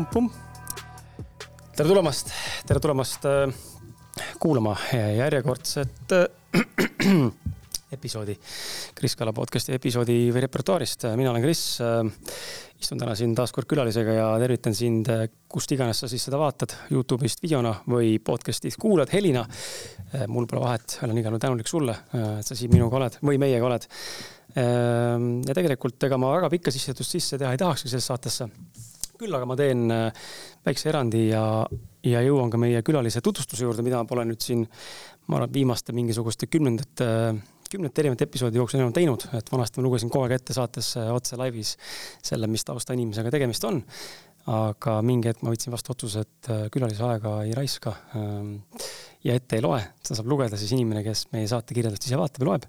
pumm-pumm. tere tulemast, tere tulemast äh, kuulama järjekordset äh, episoodi Kris Kala podcast'i episoodi või repertuaarist. mina olen Kris äh,. istun täna siin taas kord külalisega ja tervitan sind, äh, kust iganes sa siis seda vaatad, Youtube'ist videona või podcast'ist kuulad helina äh,. mul pole vahet, olen igal juhul tänulik sulle, äh, et sa siin minuga oled või meiega oled äh,. ja tegelikult ega ma väga pikka sissejuhatust sisse teha ei tahakski sellesse saatesse küll aga ma teen äh, väikse erandi ja, ja jõuan ka meie külalise tutvustuse juurde, mida pole nüüd siin, ma arvan, viimaste mingisuguste kümnendate, kümnete erinevate episoodi jooksul enam teinud, et vanasti ma lugesin kogu aeg ette saates äh, otse laivis selle, mis taustainimesega tegemist on. aga mingi hetk ma võtsin vastu otsuse, et äh, külalise aega ei raiska ähm, ja ette ei loe, seda saab lugeda siis inimene, kes meie saate kirjeldust ise vaatab ja loeb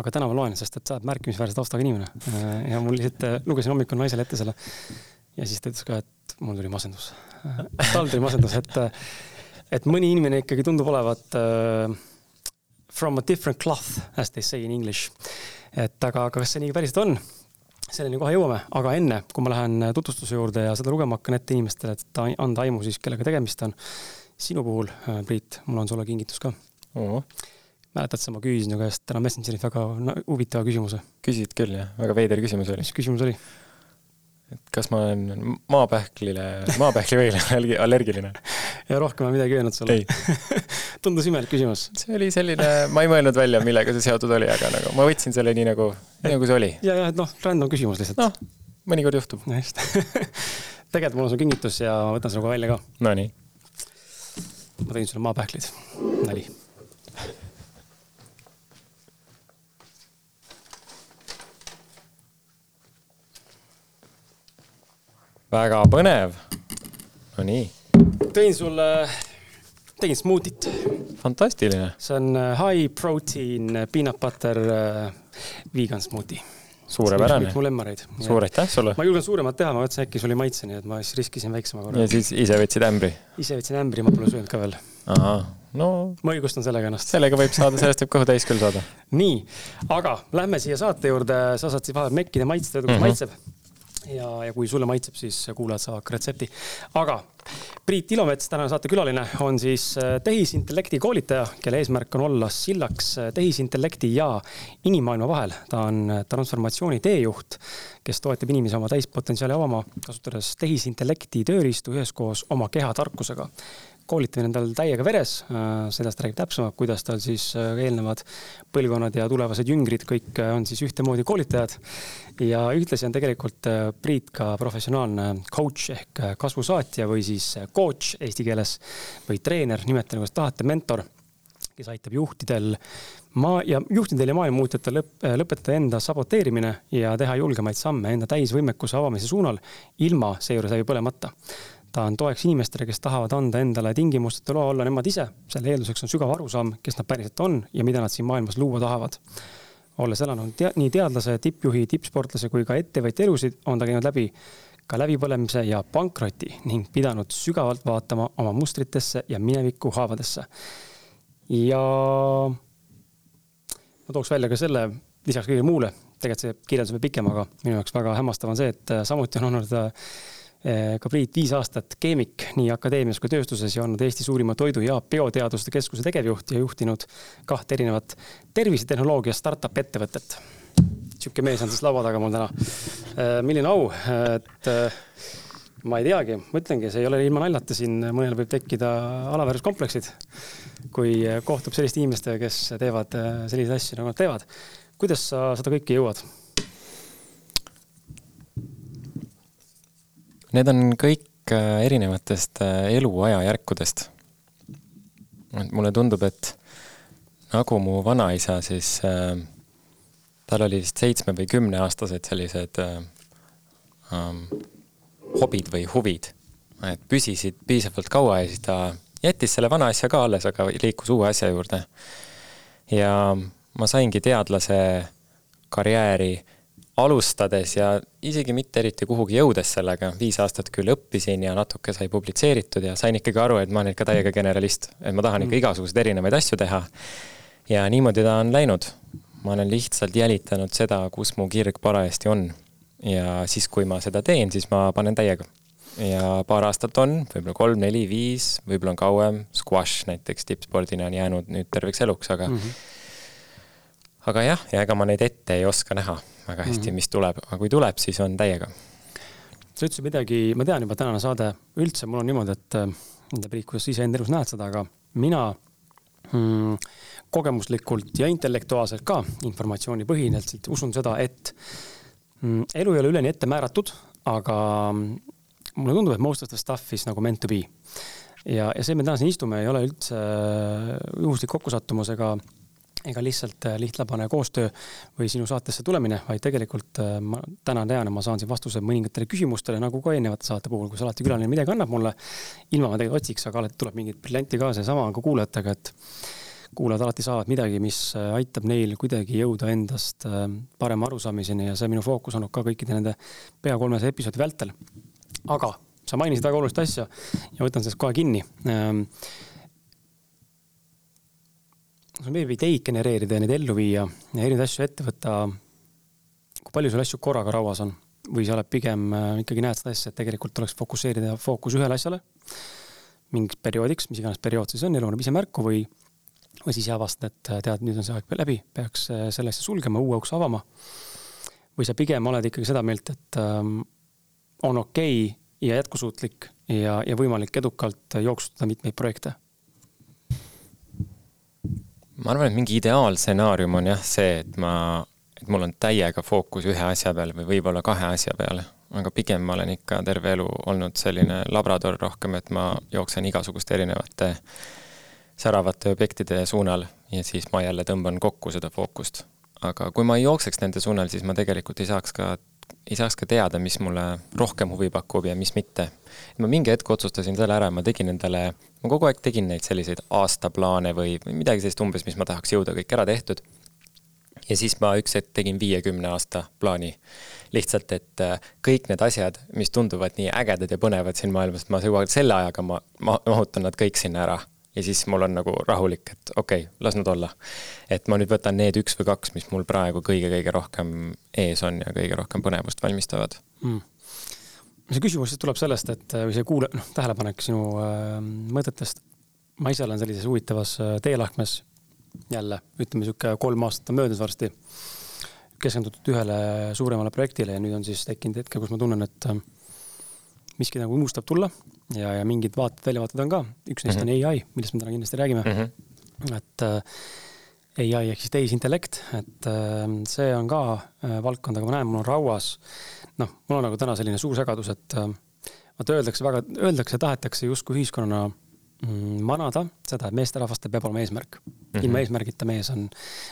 aga täna ma loen, sest et sa oled märkimisväärse taustaga inimene. ja mul lihtsalt lugesin hommikul naisele ette selle ja siis ta ütles ka, et mul tuli masendus. tal tuli masendus, et, et mõni inimene ikkagi tundub olevat uh, from a different cloth, as they say in english. et aga, aga kas see nii päriselt on? selleni kohe jõuame, aga enne, kui ma lähen tutvustuse juurde ja seda lugema hakkan ette inimestele, et anda aimu siis, kellega tegemist on. sinu puhul, äh, Priit, mul on sulle kingitus ka oh.. mäletad sa, ma küsisin su käest täna Messengeris väga huvitava küsimuse? küsisid küll jah, väga veider küsimus oli. mis küsimus oli? Et kas ma olen maapähklile, maapähklivõile allergiline? ja rohkem ma midagi öelnud sulle? tundus imelik küsimus. see oli selline, ma ei mõelnud välja, millega see seotud oli, aga nagu ma võtsin selle nii nagu, nii nagu see oli. ja, ja et noh, random küsimus lihtsalt. noh, mõnikord juhtub. just tegelikult mul on su kingitus ja ma võtan kohe välja ka. Nonii. ma tõin sulle maapähklid, nali väga põnev. Nonii. tõin sulle, tegin smuutit. fantastiline. see on äh, high protein äh, peanut butter äh, vegan smuuti. suurepärane. mu lemmareid. suur aitäh sulle. ma julgen suuremat teha, ma mõtlesin, äkki sul ei maitse, nii et ma siis riskisin väiksema korra. ja siis ise võtsid ämbri? ise võtsin ämbri, ma pole söönud ka veel. ahah, no. ma õigustan sellega ennast. sellega võib saada, sellest võib kõhu täis küll saada. nii, aga lähme siia saate juurde, sa saad siis vahel mekkida, maitseda, kuidas mm -hmm. maitseb ja, ja kui sulle maitseb, siis kuulajad saavad ka retsepti. aga Priit Ilomets, tänane saatekülaline, on siis äh, tehisintellekti koolitaja, kelle eesmärk on olla sillaks äh, tehisintellekti ja inimmaailma vahel. ta on äh, transformatsiooni teejuht, kes toetab inimesi oma täispotentsiaali avama, kasutades tehisintellekti tööriistu üheskoos oma kehatarkusega koolitamine on tal täiega veres, sellest räägib täpsemalt, kuidas tal siis eelnevad põlvkonnad ja tulevased jüngrid kõik on siis ühtemoodi koolitajad. Ja ühtlasi on tegelikult äh, Priit ka professionaalne coach ehk äh, kasvusaatja või siis äh, coach eesti keeles või treener, nimetage kuidas tahate, mentor, kes aitab juhtidel maa ja juhtidel ja maailmamuutjatel lõp, lõpetada enda saboteerimine ja teha julgemaid samme enda täisvõimekuse avamise suunal, ilma seejuures läbi põlemata ta on toeks inimestele, kes tahavad anda endale tingimusteta loa olla nemad ise. selle eelduseks on sügav arusaam, kes nad päriselt on ja mida nad siin maailmas luua tahavad olles elanud tea, nii teadlase, tippjuhi, tippsportlase kui ka ettevõtja elusid, on ta käinud läbi ka läbipõlemise ja pankroti ning pidanud sügavalt vaatama oma mustritesse ja mineviku haavadesse. ja ma tooks välja ka selle, lisaks kõigele muule, tegelikult see kirjeldus on pikem, aga minu jaoks väga hämmastav on see, et samuti on olnud Eh, ka Priit viis aastat keemik nii akadeemias kui tööstuses ja olnud Eesti suurima toidu- ja bioteaduste keskuse tegevjuht ja juhtinud kahte erinevat tervisetehnoloogia startup ettevõtet. sihuke mees on siis laua taga mul täna. Eh, milline au, et eh, ma ei teagi, ma ütlengi, see ei ole ilma naljata, siin mõnel võib tekkida alaväärsuskompleksid, kui kohtub selliste inimestega, kes teevad selliseid asju, nagu nad teevad. kuidas sa seda kõike jõuad? Need on kõik äh, erinevatest äh, eluajajärkudest. et mulle tundub, et nagu mu vanaisa, siis äh, tal oli vist seitsme või kümneaastased sellised äh, ähm, hobid või huvid, et püsisid piisavalt kaua ja siis ta jättis selle vana asja ka alles, aga liikus uue asja juurde. ja ma saingi teadlase karjääri alustades ja isegi mitte eriti kuhugi jõudes sellega, viis aastat küll õppisin ja natuke sai publitseeritud ja sain ikkagi aru, et ma olen ikka täiega generalist, et ma tahan ikka mm. igasuguseid erinevaid asju teha. ja niimoodi ta on läinud. ma olen lihtsalt jälitanud seda, kus mu kirg parajasti on. ja siis, kui ma seda teen, siis ma panen täiega ja paar aastat on, võib-olla kolm, neli, viis, võib-olla on kauem, squash näiteks tippspordina on jäänud nüüd terveks eluks, aga mm -hmm. aga jah, ja ega ma neid ette ei oska näha väga hästi mm, -hmm. mis tuleb, aga kui tuleb, siis on täiega. sa ütlesid midagi, ma tean juba tänane saade, üldse mul on niimoodi, et ma ei tea, kuidas sa iseenda elus näed seda, aga mina mm, kogemuslikult ja intellektuaalselt ka informatsioonipõhiselt usun seda, et mm, elu ei ole üleni ette määratud, aga mulle tundub, et most of the stuff is nagu meant to be. ja, ja see, me täna siin istume, ei ole üldse äh, juhuslik kokkusattumus ega, ega lihtsalt äh, lihtlabane koostöö või sinu saatesse tulemine, vaid tegelikult äh, ma täna tean ja ma saan siin vastused mõningatele küsimustele, nagu ka eelnevate saate puhul, kus alati külaline midagi annab mulle. ilma ma tegelikult otsiks, aga alati tuleb mingit briljanti ka, seesama on ka kuulajatega, et kuulajad alati saavad midagi, mis aitab neil kuidagi jõuda endast parema arusaamiseni ja see minu fookus olnud ka kõikide nende pea kolmesaja episoodi vältel aga sa mainisid väga olulist asja ja võtan sellest kohe kinni. Sul meeldib ideid genereerida ja neid ellu viia ja erinevaid asju ette võtta. kui palju sul asju korraga rauas on või sa oled pigem äh, ikkagi näed seda asja, et tegelikult tuleks fokusseerida fookus ühele asjale mingiks perioodiks, mis iganes periood siis on, elu annab ise märku või, või siis avastad, et äh, tead, nüüd on see aeg läbi, peaks äh, selle asja sulgema, uue ukse avama. või sa pigem oled ikkagi seda meelt, et ähm, on okei okay ja jätkusuutlik ja, ja võimalik edukalt jooksutada mitmeid projekte? Ma arvan, et mingi ideaalstsenaarium on jah see, et ma, et mul on täiega fookus ühe asja peale või võib-olla kahe asja peale, aga pigem ma olen ikka terve elu olnud selline labrador rohkem, et ma jooksen igasuguste erinevate säravate objektide suunal ja siis ma jälle tõmban kokku seda fookust. aga kui ma ei jookseks nende suunal, siis ma tegelikult ei saaks ka ei saaks ka teada, mis mulle rohkem huvi pakub ja mis mitte. ma mingi hetk otsustasin selle ära, ma tegin endale, ma kogu aeg tegin neid selliseid aastaplaane või midagi sellist umbes, mis ma tahaks jõuda, kõik ära tehtud. ja siis ma üks hetk tegin viiekümne aasta plaani. lihtsalt, et äh, kõik need asjad, mis tunduvad nii ägedad ja põnevad siin maailmas, ma selle ajaga, ma, ma mahutan nad kõik sinna ära ja siis mul on nagu rahulik, et okei okay,, las nad olla. et ma nüüd võtan need üks või kaks, mis mul praegu kõige-kõige rohkem ees on ja kõige rohkem põnevust valmistavad mm. see küsimus tuleb sellest, et või see kuule-, noh, tähelepanek sinu äh, mõtetest. ma ise olen sellises huvitavas äh, teelahkmes jälle, ütleme sihuke kolm aastat on möödas varsti. keskendutud ühele suuremale projektile ja nüüd on siis tekkinud hetke, kus ma tunnen, et äh, miski nagu unustab tulla ja, ja mingid vaated, väljavaated on ka, üks neist mm -hmm. on AI, millest me täna kindlasti räägime mm. -hmm. et äh, ai ehk siis tehisintellekt, et äh, see on ka äh, valdkond, aga ma näen, mul on rauas, noh, mul on nagu täna selline suur segadus, et äh, vaata öeldakse väga, öeldakse, tahetakse justkui ühiskonnana mm, manada seda, et meesterahvastel peab olema eesmärk mm. -hmm. ilma eesmärgita mees on,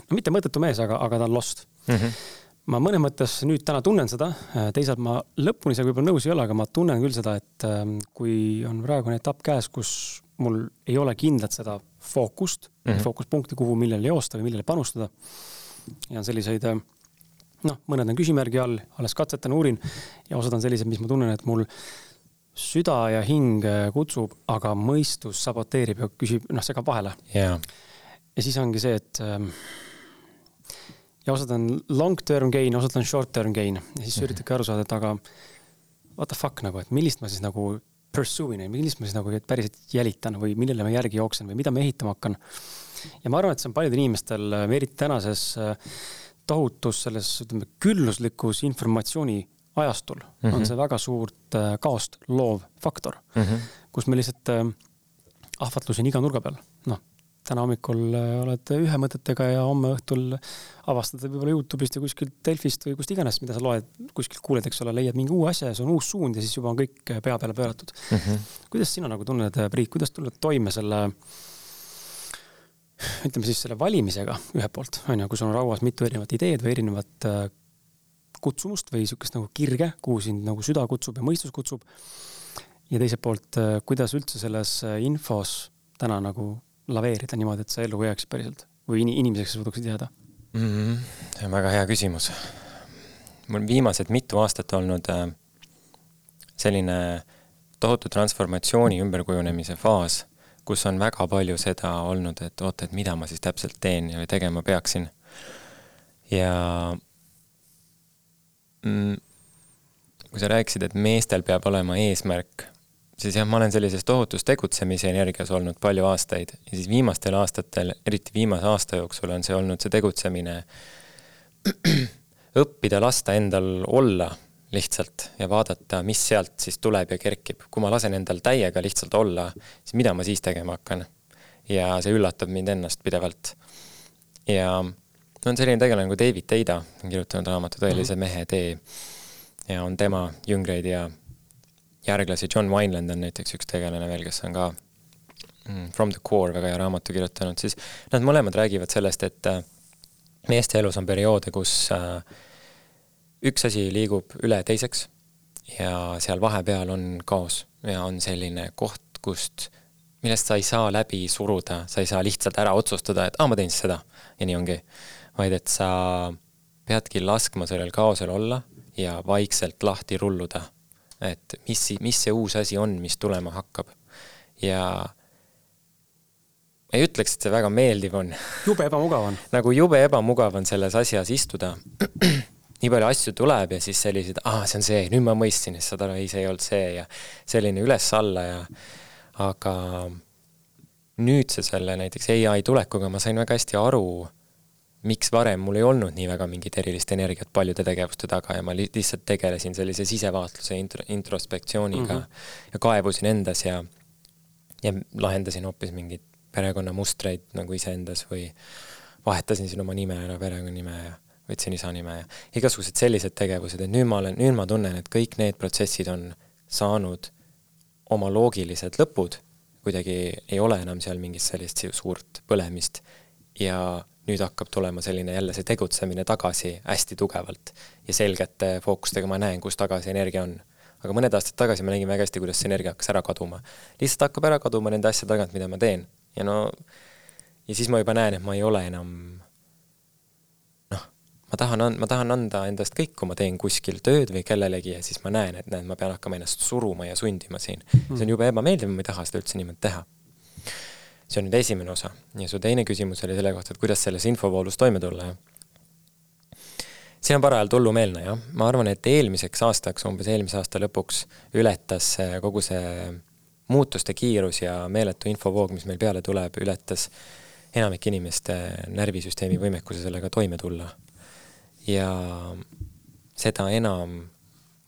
no mitte mõttetu mees, aga, aga ta on lost mm. -hmm ma mõnes mõttes nüüd täna tunnen seda, teisalt ma lõpuni sellega võib-olla nõus ei ole, aga ma tunnen küll seda, et ähm, kui on praegune etapp käes, kus mul ei ole kindlat seda fookust mm, -hmm. fookuspunkti, kuhu, millele joosta või millele panustada. ja on selliseid, äh, noh, mõned on küsimärgi all, alles katsetan, uurin ja osad on sellised, mis ma tunnen, et mul süda ja hing äh, kutsub, aga mõistus saboteerib ja küsib, noh, segab vahele yeah.. ja siis ongi see, et ähm, ja osad on long term gain, osad on short term gain ja siis mhm. üritadki aru saada, et aga what the fuck nagu, et millist ma siis nagu pursue in, millist ma siis nagu päriselt jälitan või millele ma järgi jooksen või mida ma ehitama hakkan. ja ma arvan, et see on paljudel inimestel, eriti tänases äh, tohutus selles, ütleme, külluslikus informatsiooni ajastul mm -hmm. on see väga suurt äh, kaost loov faktor mm, -hmm. kus me lihtsalt äh, ahvatlusi on iga nurga peal, täna hommikul äh, oled ühe mõtetega ja homme õhtul avastad võib-olla Youtube'ist või kuskilt Delfist või kust iganes, mida sa loed, kuskilt kuuled, eks ole, leiad mingi uue asja ja see on uus suund ja siis juba on kõik äh, pea peale pööratud mm. -hmm. kuidas sina nagu tunned, äh, Priit, kuidas tulla toime selle, ütleme siis selle valimisega ühelt poolt, on ju, kui sul on rauas mitu erinevat ideed või erinevat kutsumust või niisugust nagu kirge, kuhu sind nagu süda kutsub ja mõistus kutsub. ja teiselt poolt, kuidas üldse selles infos täna nagu laveerida niimoodi, et sa ellu jääksid päriselt või inimeseks suudaksid jääda mm? -hmm. see on väga hea küsimus. mul on viimased mitu aastat olnud äh, selline tohutu transformatsiooni ümberkujunemise faas, kus on väga palju seda olnud, et oota, et mida ma siis täpselt teen ja tegema peaksin. ja mm, kui sa rääkisid, et meestel peab olema eesmärk, siis jah, ma olen sellises tohutus tegutsemise energias olnud palju aastaid ja siis viimastel aastatel, eriti viimase aasta jooksul on see olnud see tegutsemine, õppida lasta endal olla lihtsalt ja vaadata, mis sealt siis tuleb ja kerkib. kui ma lasen endal täiega lihtsalt olla, siis mida ma siis tegema hakkan? ja see üllatab mind ennast pidevalt. ja on selline tegelane nagu David Teida, on kirjutanud raamatu Tõelise mhm. mehe tee ja on tema jüngreid ja järglasi, John Wineland on näiteks üks tegelane veel, kes on ka mm, From the core väga hea raamatu kirjutanud, siis nad mõlemad räägivad sellest, et äh, meeste elus on perioode, kus äh, üks asi liigub üle teiseks ja seal vahepeal on kaos ja on selline koht, kust, millest sa ei saa läbi suruda, sa ei saa lihtsalt ära otsustada, et aa, ma teen siis seda ja nii ongi. vaid et sa peadki laskma sellel kaosel olla ja vaikselt lahti rulluda et mis, mis see uus asi on, mis tulema hakkab. ja ma ei ütleks, et see väga meeldiv on. jube ebamugav on nagu jube ebamugav on selles asjas istuda. nii palju asju tuleb ja siis sellised, aa, see on see, nüüd ma mõistsin, siis saad aru, ei, see ei olnud see ja selline üles-alla ja aga nüüdse selle näiteks ai tulekuga ma sain väga hästi aru miks varem mul ei olnud nii väga mingit erilist energiat paljude tegevuste taga ja ma li lihtsalt tegelesin sellise sisevaatluse intro, introspektsiooniga mm -hmm. ja kaevusin endas ja, ja lahendasin hoopis mingeid perekonnamustreid nagu iseendas või vahetasin siin oma nime ära, perekonnanime ja võtsin isa nime ja igasugused sellised tegevused, et nüüd ma olen, nüüd ma tunnen, et kõik need protsessid on saanud oma loogilised lõpud, kuidagi ei ole enam seal mingit sellist suurt põlemist ja nüüd hakkab tulema selline jälle see tegutsemine tagasi hästi tugevalt ja selgete fookustega ma näen, kus tagasi energia on. aga mõned aastad tagasi ma nägin väga hästi, kuidas see energia hakkas ära kaduma. lihtsalt hakkab ära kaduma nende asjade tagant, mida ma teen ja no ja siis ma juba näen, et ma ei ole enam noh, ma tahan, ma tahan anda endast kõik, kui ma teen kuskil tööd või kellelegi ja siis ma näen, et näed, ma pean hakkama ennast suruma ja sundima siin mm.. see on jube ebameeldiv, ma ei taha seda üldse niimoodi teha see on nüüd esimene osa ja su teine küsimus oli selle kohta, et kuidas selles infovoolus toime tulla, jah? siin on parajalt hullumeelne, jah. ma arvan, et eelmiseks aastaks, umbes eelmise aasta lõpuks ületas kogu see muutuste kiirus ja meeletu infovoog, mis meil peale tuleb, ületas enamike inimeste närvisüsteemi võimekuse sellega toime tulla. ja seda enam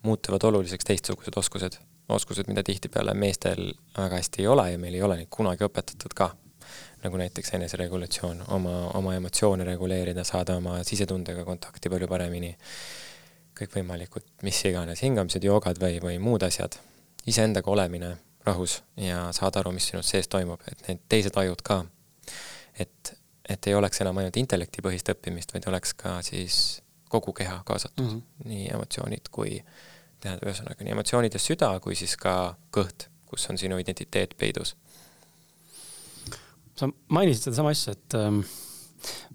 muutuvad oluliseks teistsugused oskused oskused, mida tihtipeale meestel väga hästi ei ole ja meil ei ole neid kunagi õpetatud ka. nagu näiteks eneseregulatsioon, oma, oma emotsioone reguleerida, saada oma sisetundega kontakti palju paremini, kõikvõimalikud mis iganes hingamised, joogad või, või muud asjad, iseendaga olemine rahus ja saada aru, mis sinust sees toimub, et need teised ajud ka, et, et ei oleks enam ainult intellektipõhist õppimist, vaid oleks ka siis kogu keha kaasatud mm, -hmm. nii emotsioonid kui äh, tähendab ühesõnaga nii emotsioonides süda kui siis ka kõht, kus on sinu identiteet peidus. sa mainisid sedasama asja, et ähm,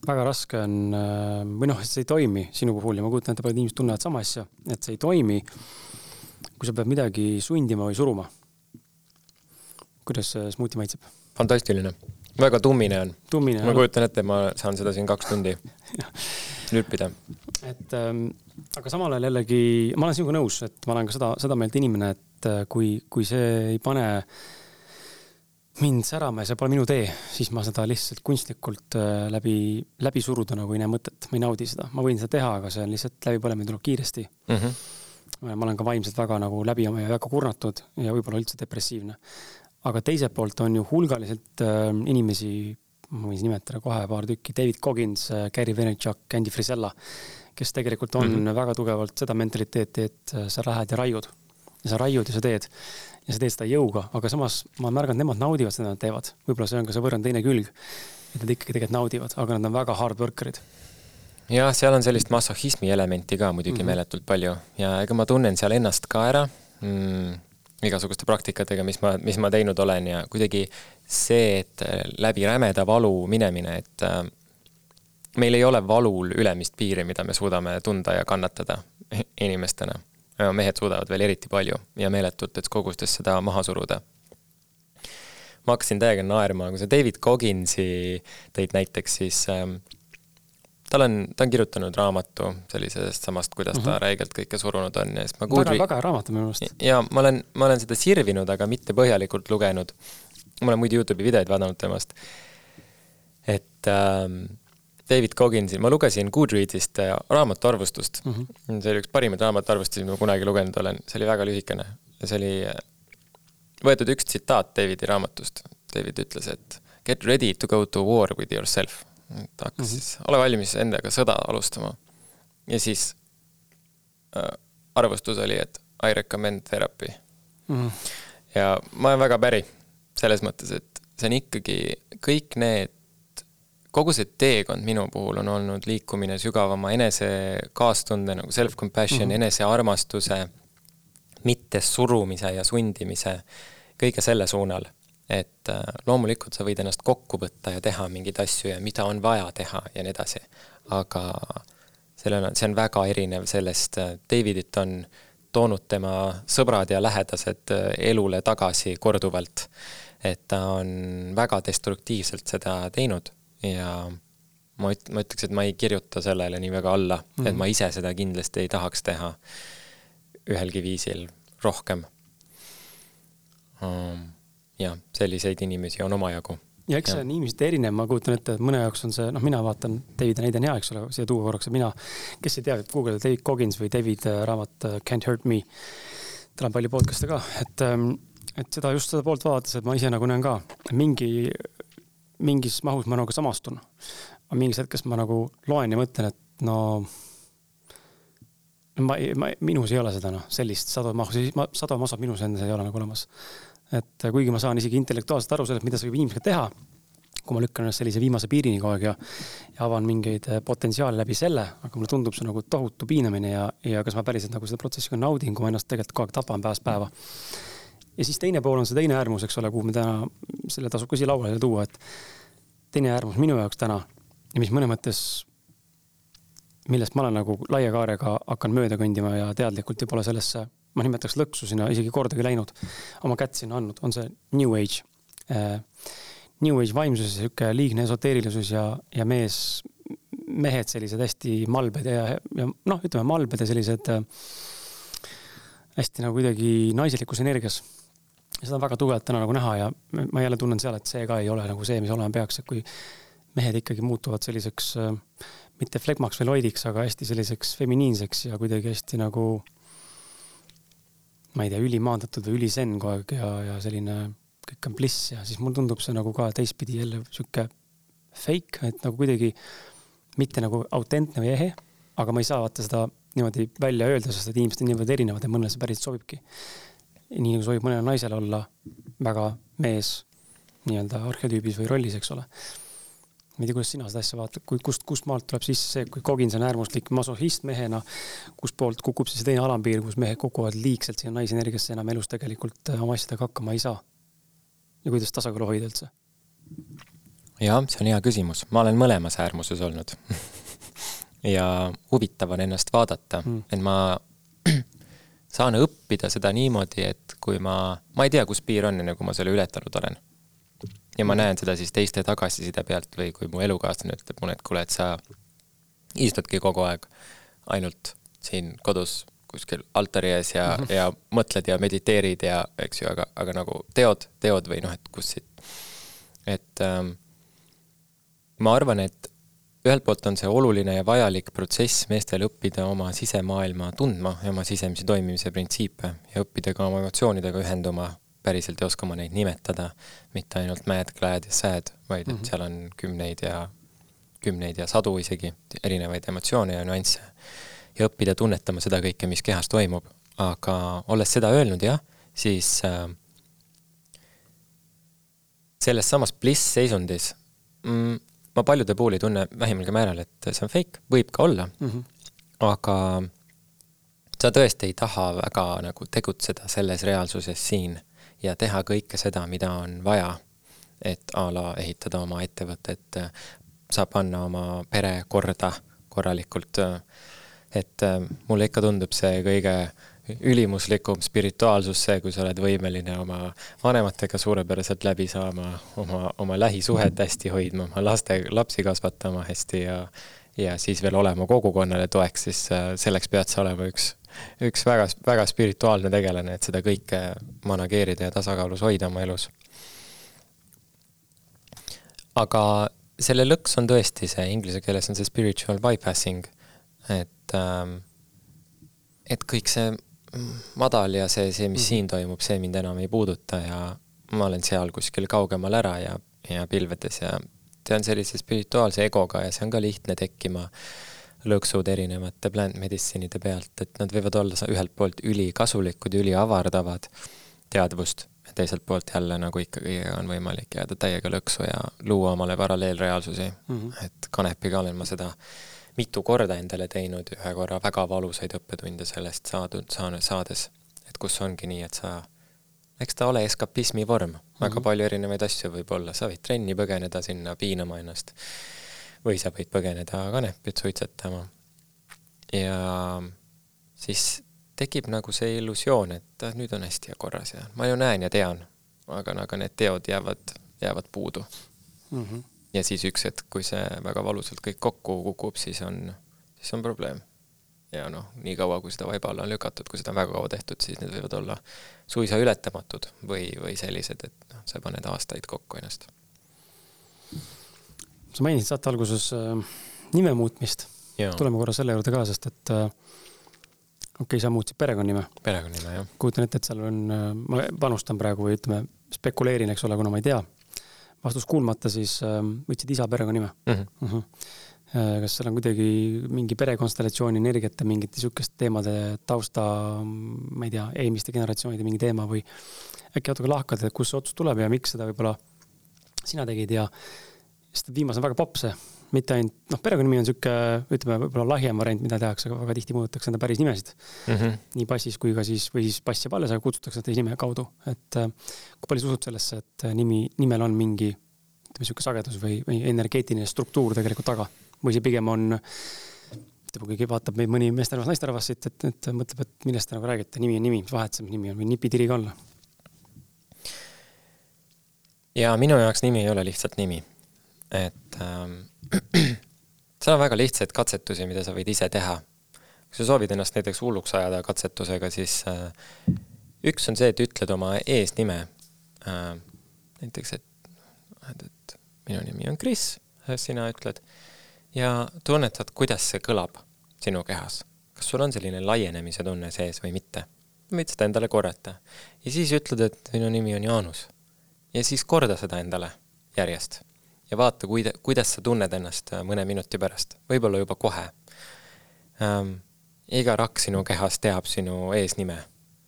väga raske on äh, või noh, et see ei toimi sinu puhul ja ma kujutan ette, paljud inimesed tunnevad sama asja, et see ei toimi, kui sa pead midagi sundima või suruma. kuidas see smuuti maitseb? fantastiline, väga tummine on. ma kujutan ette, ma saan seda siin kaks tundi lüppida. Et ähm, aga samal ajal jällegi, ma olen sinuga nõus, et ma olen ka seda, seda meelt inimene, et äh, kui, kui see ei pane mind särama ja see pole minu tee, siis ma seda lihtsalt kunstlikult äh, läbi, läbi suruda nagu ei näe mõtet, ma ei naudi seda, ma võin seda teha, aga see on lihtsalt läbipõlemine tuleb kiiresti mm. -hmm. ma olen ka vaimselt väga nagu läbi oma ja väga kurnatud ja võib-olla üldse depressiivne. aga teiselt poolt on ju hulgaliselt äh, inimesi, ma võin nimetada kohe paar tükki, David Coggins, Gary Vaynerchuk, Andy Frisella kes tegelikult on mm -hmm. väga tugevalt seda mentaliteeti, et äh, sa lähed ja raiud. ja sa raiud ja sa teed. ja sa teed seda jõuga, aga samas ma olen märganud, nemad naudivad seda, nad teevad. võib-olla see on ka see võrrand teine külg. et nad ikkagi tegelikult naudivad, aga nad on väga hard worker'id jah, seal on sellist masohhismi elementi ka muidugi mm -hmm. meeletult palju ja ega ma tunnen seal ennast ka ära mm, igasuguste praktikatega, mis ma, mis ma teinud olen ja kuidagi see, et äh, läbi rämeda valu minemine, et äh, meil ei ole valul ülemist piiri, mida me suudame tunda ja kannatada inimestena. mehed suudavad veel eriti palju ja meeletutes kogustes seda maha suruda. ma hakkasin täiega naerma, kui sa David Cogginsi tõid näiteks, siis ähm, tal on, ta on kirjutanud raamatu sellisest samast, kuidas mm -hmm. ta mhm. räigelt kõike surunud on ja siis ma Goodread... väga, väga hea raamat minu meelest. ja ma olen, ma olen seda sirvinud, aga mitte põhjalikult lugenud. ma olen muidu Youtube'i videoid vaadanud temast. et ähm, David Cogginsi, ma lugesin Goodreadsist äh, raamatu arvustust mm. -hmm. see oli üks parimaid raamatuarvustusi, mida ma kunagi lugenud olen, see oli väga lühikene ja see oli äh, võetud üks tsitaat Davidi raamatust. David ütles, et get ready to go to war with yourself. ta hakkas mm -hmm. siis, ole valmis endaga sõda alustama. ja siis äh, arvustus oli, et I recommend therapy mm. -hmm. ja ma olen väga päri selles mõttes, et see on ikkagi kõik need kogu see teekond minu puhul on olnud liikumine sügavama enese kaastunde nagu self-compassion mm, -hmm. enesearmastuse, mitte surumise ja sundimise, kõige selle suunal. et äh, loomulikult sa võid ennast kokku võtta ja teha mingeid asju ja mida on vaja teha ja nii edasi, aga sellel on, see on väga erinev sellest, äh, Davidit on toonud tema sõbrad ja lähedased äh, elule tagasi korduvalt. et ta on väga destruktiivselt seda teinud ja ma üt-, ma ütleks, et ma ei kirjuta sellele nii väga alla mm, -hmm. et mhm. ma ise seda kindlasti ei tahaks teha ühelgi viisil rohkem um,. jah, selliseid inimesi on omajagu. ja eks see on inimesed erinev, ma kujutan ette, et mõne jaoks on see, noh, mina vaatan, Davidi näide on hea, eks ole, siia tuua korraks, mina, kes ei tea, Google David Coggins või David äh, raamat äh, Can't Hurt Me. tal on palju podcast'e ka, et, ähm, et seda just seda poolt vaadates, et ma ise nagu näen ka mingi mingis mahus ma nagu samastun. aga mingis hetkes ma nagu loen ja mõtlen, et no ma, ma, minus ei ole seda noh, sellist sadomahu, sadomaso minus endas ei ole nagu olemas. et kuigi ma saan isegi intellektuaalselt aru sellest, mida see võib inimesega teha, kui ma lükkan ennast sellise viimase piirini kogu aeg ja, ja avan mingeid eh, potentsiaale läbi selle, aga mulle tundub see nagu tohutu piinamine ja, ja kas ma päriselt nagu seda protsessi ka naudin, kui ma ennast tegelikult kogu aeg tapan päevast päeva ja siis teine pool on see teine äärmus, eks ole, kuhu me täna, selle tasub ka siia lauale tuua, et teine äärmus minu jaoks täna ja mis mõnes mõttes, millest ma olen nagu laia kaarega hakanud mööda kõndima ja teadlikult ju pole sellesse, ma nimetaks lõksu sinna isegi kordagi läinud, oma kätt sinna andnud, on see New Age äh,. New Age vaimsus, sihuke liigne esoteerilisus ja, ja mees, mehed sellised hästi malbed ja, ja noh, ütleme malbed ja sellised äh, hästi nagu kuidagi naiselikus energias seda on väga tugevalt täna nagu näha ja ma jälle tunnen seal, et see ka ei ole nagu see, mis olema peaks, et kui mehed ikkagi muutuvad selliseks äh, mitte flegmaks või loidiks, aga hästi selliseks feminiinseks ja kuidagi hästi nagu ma ei tea, ülimaandatud või ülisenn kogu aeg ja, ja selline kõik on bliss ja siis mulle tundub see nagu ka teistpidi jälle sihuke fake, et nagu kuidagi mitte nagu autentne või ehe, aga ma ei saa vaata seda niimoodi välja öelda, sest et inimesed on niivõrd erinevad ja mõnele see päriselt sobibki nii nagu sobib mõnele naisele olla väga mees nii-öelda arhetüübis või rollis, eks ole. ma ei tea, kuidas sina seda asja vaatad, kui, kust, kust maalt tuleb sisse see, kui Kogins on äärmuslik masohhist mehena, kustpoolt kukub siis teine alampiir, kus mehed kukuvad liigselt sinna naisenergiasse, enam elus tegelikult äh, oma asjadega hakkama ei saa? ja kuidas tasakaalu hoida üldse? jah, see on hea küsimus, ma olen mõlemas äärmuses olnud ja huvitav on ennast vaadata mm., et ma saan õppida seda niimoodi, et kui ma, ma ei tea, kus piir on, enne kui ma selle ületanud olen. ja ma näen seda siis teiste tagasiside pealt või kui mu elukaaslane ütleb mulle, et kuule, et sa istudki kogu aeg ainult siin kodus kuskil altari ees ja mm, -hmm. ja mõtled ja mediteerid ja eks ju, aga, aga nagu teod, teod või noh, et kus siit, et ähm, ma arvan, et ühelt poolt on see oluline ja vajalik protsess meestel õppida oma sisemaailma tundma ja oma sisemise toimimise printsiipe ja õppida ka oma emotsioonidega ühenduma päriselt ja oskama neid nimetada, mitte ainult mad, glad ja sad, vaid et -hmm. seal on kümneid ja, kümneid ja sadu isegi erinevaid emotsioone ja nüansse. ja õppida tunnetama seda kõike, mis kehas toimub, aga olles seda öelnud, jah, siis äh, selles samas bliss-seisundis mm, ma paljude puhul ei tunne vähimalgi määral, et see on fake, võib ka olla mm, -hmm. aga sa tõesti ei taha väga nagu tegutseda selles reaalsuses siin ja teha kõike seda, mida on vaja, et a la ehitada oma ettevõtet, sa panna oma pere korda korralikult, et mulle ikka tundub see kõige ülimuslikum spirituaalsus see, kui sa oled võimeline oma vanematega suurepäraselt läbi saama, oma, oma lähisuhet hästi hoidma, oma laste, lapsi kasvatama hästi ja ja siis veel olema kogukonnale toeks, siis äh, selleks pead sa olema üks, üks väga, väga spirituaalne tegelane, et seda kõike manageerida ja tasakaalus hoida oma elus. aga selle lõks on tõesti see, inglise keeles on see spiritual bypassing, et ähm, et kõik see madal ja see, see, mis mm. siin toimub, see mind enam ei puuduta ja ma olen seal kuskil kaugemal ära ja, ja pilvedes ja tean sellise spirituaalse egoga ja see on ka lihtne tekkima lõksud erinevate plant medicine'ide pealt, et nad võivad olla ühelt poolt ülikasulikud ja üliavardavad teadvust teiselt poolt jälle nagu ikkagi on võimalik jääda täiega lõksu ja luua omale paralleelreaalsusi mm. -hmm. et kanepiga olen ma seda mitu korda endale teinud, ühe korra väga valusaid õppetunde sellest saadud, saanud, saades. et kus ongi nii, et sa eks ta ole eskapismi vorm, väga mm -hmm. palju erinevaid asju võib olla, sa võid trenni põgeneda sinna piinama ennast või sa võid põgeneda kanepit suitsetama. ja siis tekib nagu see illusioon, et ah, nüüd on hästi ja korras ja ma ju näen ja tean, aga, aga need teod jäävad, jäävad puudu mm. -hmm. Ja siis üks hetk, kui see väga valusalt kõik kokku kukub, siis on, siis on probleem ja noh, niikaua kui seda vaiba alla on lükatud, kui seda on väga kaua tehtud, siis need võivad olla suisa ületamatud või, või sellised, et noh, sa paned aastaid kokku ennast. sa mainisid saate alguses äh, nime muutmist. tuleme korra selle juurde ka, sest et äh, okei okay,, sa muutsid perekonnanime. perekonnanime, jah. kujutan ette, et seal on äh,, ma panustan praegu või ütleme, spekuleerin, eks ole, kuna ma ei tea. Vastus kuulmata, siis äh, võtsid isa perekonnanime mm. -hmm. Mm -hmm Äh, kas seal on kuidagi mingi perekonstellatsiooni energiate mingite sihukeste teemade tausta, ma ei tea, eelmiste generatsioonide mingi teema või äkki natuke lahkad, et kust see otsus tuleb ja miks seda võib-olla sina tegid ja sest viimase on väga popp see, mitte ainult, noh, perekonnanimi on sihuke, ütleme, võib-olla lahjem variant, mida tehakse, aga väga tihti muudetakse enda päris nimesid mm. -hmm. nii passis kui ka siis, või siis pass jääb alles, aga kutsutakse teise nime kaudu, et äh, kui palju sa usud sellesse, et nimi, nimel on mingi ütleme, sihuke sagedus või, või energeetiline struktuur tegelikult taga? või see pigem on, ütleme, kui vaatab meid mõni meesterahvas, naisterahvas siit, et, et mõtleb, et millest te nagu räägite, nimi on nimi, mis vahet see nimi on või nipitiri ka olla? ja minu jaoks nimi ei ole lihtsalt nimi. et ähm, seal on väga lihtsaid katsetusi, mida sa võid ise teha. kui sa soovid ennast näiteks hulluks ajada katsetusega, siis äh, üks on see, et ütled oma eesnime äh,. näiteks, et, et minu nimi on Kris, sina ütled ja tunnetad, kuidas see kõlab sinu kehas. kas sul on selline laienemise tunne sees või mitte? võid seda endale korrata. ja siis ütled, et minu nimi on Jaanus. ja siis korda seda endale järjest. Ja vaata, kuida-, kuidas sa tunned ennast mõne minuti pärast, võib-olla juba kohe ähm,. iga rakk sinu kehas teab sinu eesnime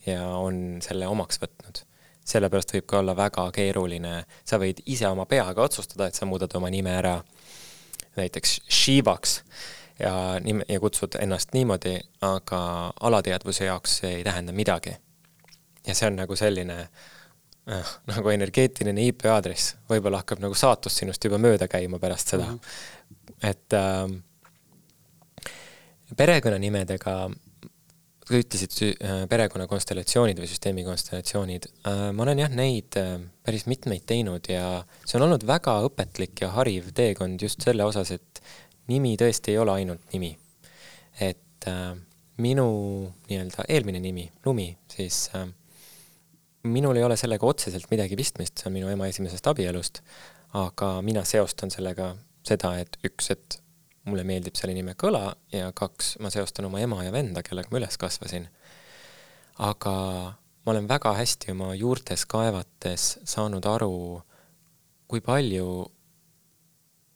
ja on selle omaks võtnud sellepärast võib ka olla väga keeruline, sa võid ise oma peaga otsustada, et sa muudad oma nime ära näiteks Shivaks ja nime, ja kutsud ennast niimoodi, aga alateadvuse jaoks see ei tähenda midagi. ja see on nagu selline äh, nagu energeetiline IP aadress, võib-olla hakkab nagu saatus sinust juba mööda käima pärast seda mm. -hmm. et äh, perekonnanimedega sa ütlesid äh, perekonnakonstellatsioonid või süsteemi konstellatsioonid, äh, ma olen jah, neid äh, päris mitmeid teinud ja see on olnud väga õpetlik ja hariv teekond just selle osas, et nimi tõesti ei ole ainult nimi. et minu nii-öelda eelmine nimi, Lumi, siis minul ei ole sellega otseselt midagi pistmist, see on minu ema esimesest abielust, aga mina seostan sellega seda, et üks, et mulle meeldib selle nime kõla ja kaks, ma seostan oma ema ja venda, kellega ma üles kasvasin. aga ma olen väga hästi oma juurtes kaevates saanud aru, kui palju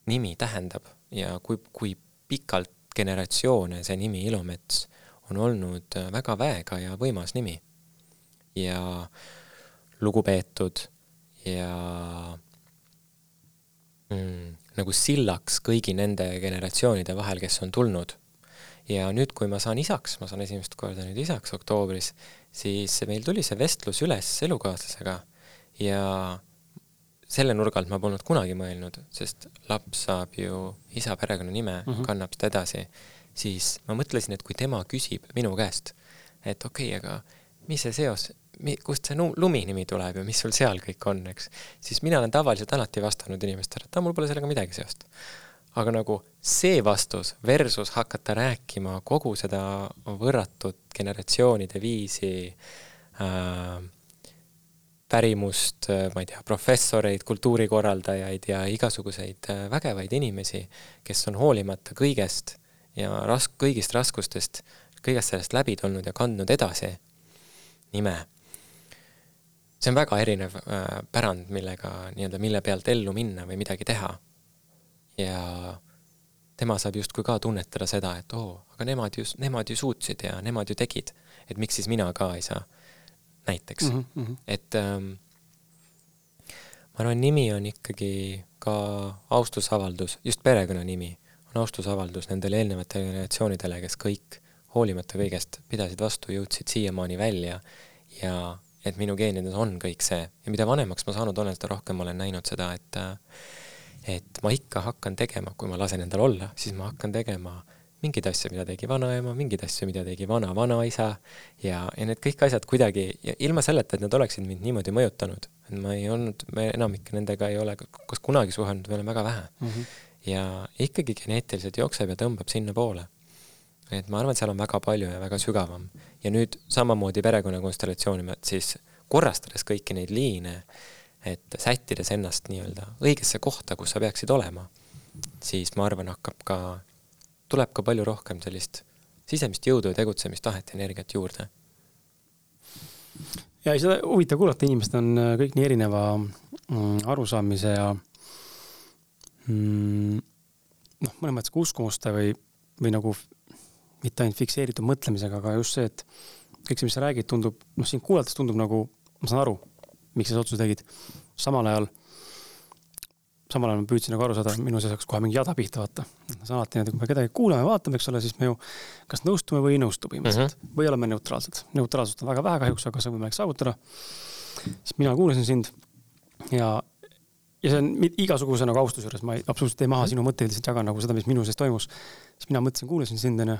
nimi tähendab ja kui, kui pikalt generatsioone see nimi Ilomets on olnud väga väega ja võimas nimi. ja lugupeetud ja mm, nagu sillaks kõigi nende generatsioonide vahel, kes on tulnud. ja nüüd, kui ma saan isaks, ma saan esimest korda nüüd isaks oktoobris, siis meil tuli see vestlus üles elukaaslasega ja selle nurga alt ma polnud kunagi mõelnud, sest laps saab ju isa perekonnanime mm, -hmm. kannab seda edasi, siis ma mõtlesin, et kui tema küsib minu käest, et okei okay,, aga mis see seos kust see lumi nimi tuleb ja mis sul seal kõik on, eks, siis mina olen tavaliselt alati vastanud inimestele, et mul pole sellega midagi seost. aga nagu see vastus versus hakata rääkima kogu seda võrratut generatsioonide viisi äh, pärimust, ma ei tea, professoreid, kultuurikorraldajaid ja igasuguseid äh, vägevaid inimesi, kes on hoolimata kõigest ja rask-, kõigist raskustest, kõigest sellest läbi tulnud ja kandnud edasi nime. See on väga erinev äh, pärand, millega nii-öelda, mille pealt ellu minna või midagi teha. ja tema saab justkui ka tunnetada seda, et oo, aga nemad ju, nemad ju suutsid ja nemad ju tegid, et miks siis mina ka ei saa näiteks mm. -hmm. et ähm, ma arvan, nimi on ikkagi ka austusavaldus, just perekonnanimi on austusavaldus nendele eelnevatele generatsioonidele, kes kõik hoolimata kõigest pidasid vastu, jõudsid siiamaani välja ja et minu geenides on kõik see ja mida vanemaks ma saanud olen, seda rohkem ma olen näinud seda, et et ma ikka hakkan tegema, kui ma lasen endal olla, siis ma hakkan tegema äh, mingeid asju, mida tegi vanaema, mingeid asju, mida tegi vana-vanaisa ja, ja need kõik asjad kuidagi, ilma selleta, et nad oleksid mind niimoodi mõjutanud, et ma ei olnud, me enamik nendega ei ole kas kunagi suhelnud või olen väga vähe mm. -hmm. ja ikkagi geneetiliselt jookseb ja tõmbab sinnapoole. Et ma arvan, et seal on väga palju ja väga sügavam. ja nüüd samamoodi perekonnakonstellatsiooni, siis korrastades kõiki neid liine, et sättides ennast nii-öelda õigesse kohta, kus sa peaksid olema, siis ma arvan, hakkab ka tuleb ka palju rohkem sellist sisemist jõudu ja tegutsemistahet ja energiat juurde. ja seda huvitav kuulata, inimesed on äh, kõik nii erineva mm, arusaamise ja mm, noh, mõnes mõttes ka uskumuste või, või nagu mitte ainult fikseeritud mõtlemisega, aga just see, et kõik see, mis sa räägid, tundub, noh, sind kuulates tundub nagu, ma saan aru, miks sa selle otsuse tegid. samal ajal samal ajal ma püüdsin nagu aru saada, minu sees hakkas kohe mingi jada pihta, vaata. see on alati niimoodi, kui me kedagi kuulame, vaatame, eks ole, siis me ju kas nõustume või ei nõustu põhimõtteliselt mm -hmm. või oleme neutraalsed. neutraalsust on väga vähe kahjuks, aga see on võimalik saavutada. siis mina kuulasin sind ja, ja see on igasuguse nagu austuse juures, ma ei, absoluutselt ei maha sinu mõtteid, lihtsalt jagan nagu seda, mis minu sees toimus. siis mina mõtlesin, kuulasin sind, onju.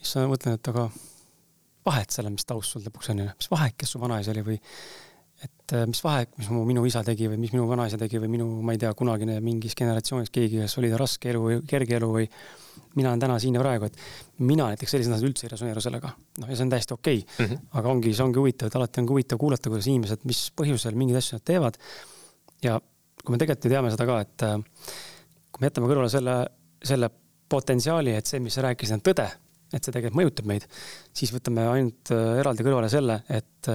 siis ma mõtlen, et aga vahet sellel, mis taust sul lõpuks on, mis vahet, kes su vanaisa oli või et äh, mis vahe, mis mu, minu isa tegi või mis minu vanaisa tegi või minu, ma ei tea, kunagine mingis generatsioonis keegi, kes oli raske elu või kerge elu või mina olen täna siin ja praegu, et mina näiteks sellised asjad üldse ei resoneeru sellega. noh, ja see on täiesti okei okay. mm, -hmm. aga ongi, see ongi huvitav, et alati on huvitav kuulata, kuidas inimesed, mis põhjusel mingeid asju nad teevad. ja kui me tegelikult ju teame seda ka, et äh, kui me jätame kõrvale selle, selle potentsiaali, et see, mis sa rääkisid, on tõde, et see tegelikult mõjutab meid, siis võtame ainult äh, eraldi kõrvale selle, et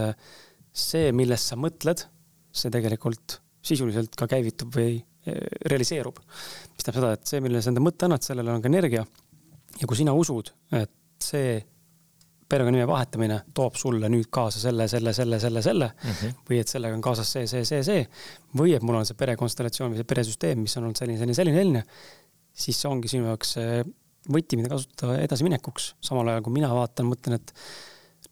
see, millest sa mõtled, see tegelikult sisuliselt ka käivitub või realiseerub. mis tähendab seda, et see, millele sa enda mõtte annad, sellele on ka energia. ja kui sina usud, et see perekonnanime vahetamine toob sulle nüüd kaasa selle, selle, selle, selle, selle mm -hmm. või et sellega on kaasas see, see, see, see või et mul on see perekonstellatsioon või see peresüsteem, mis on olnud selline, selline, selline, selline, siis see ongi sinu jaoks võti, mida kasutada edasiminekuks. samal ajal kui mina vaatan, mõtlen, et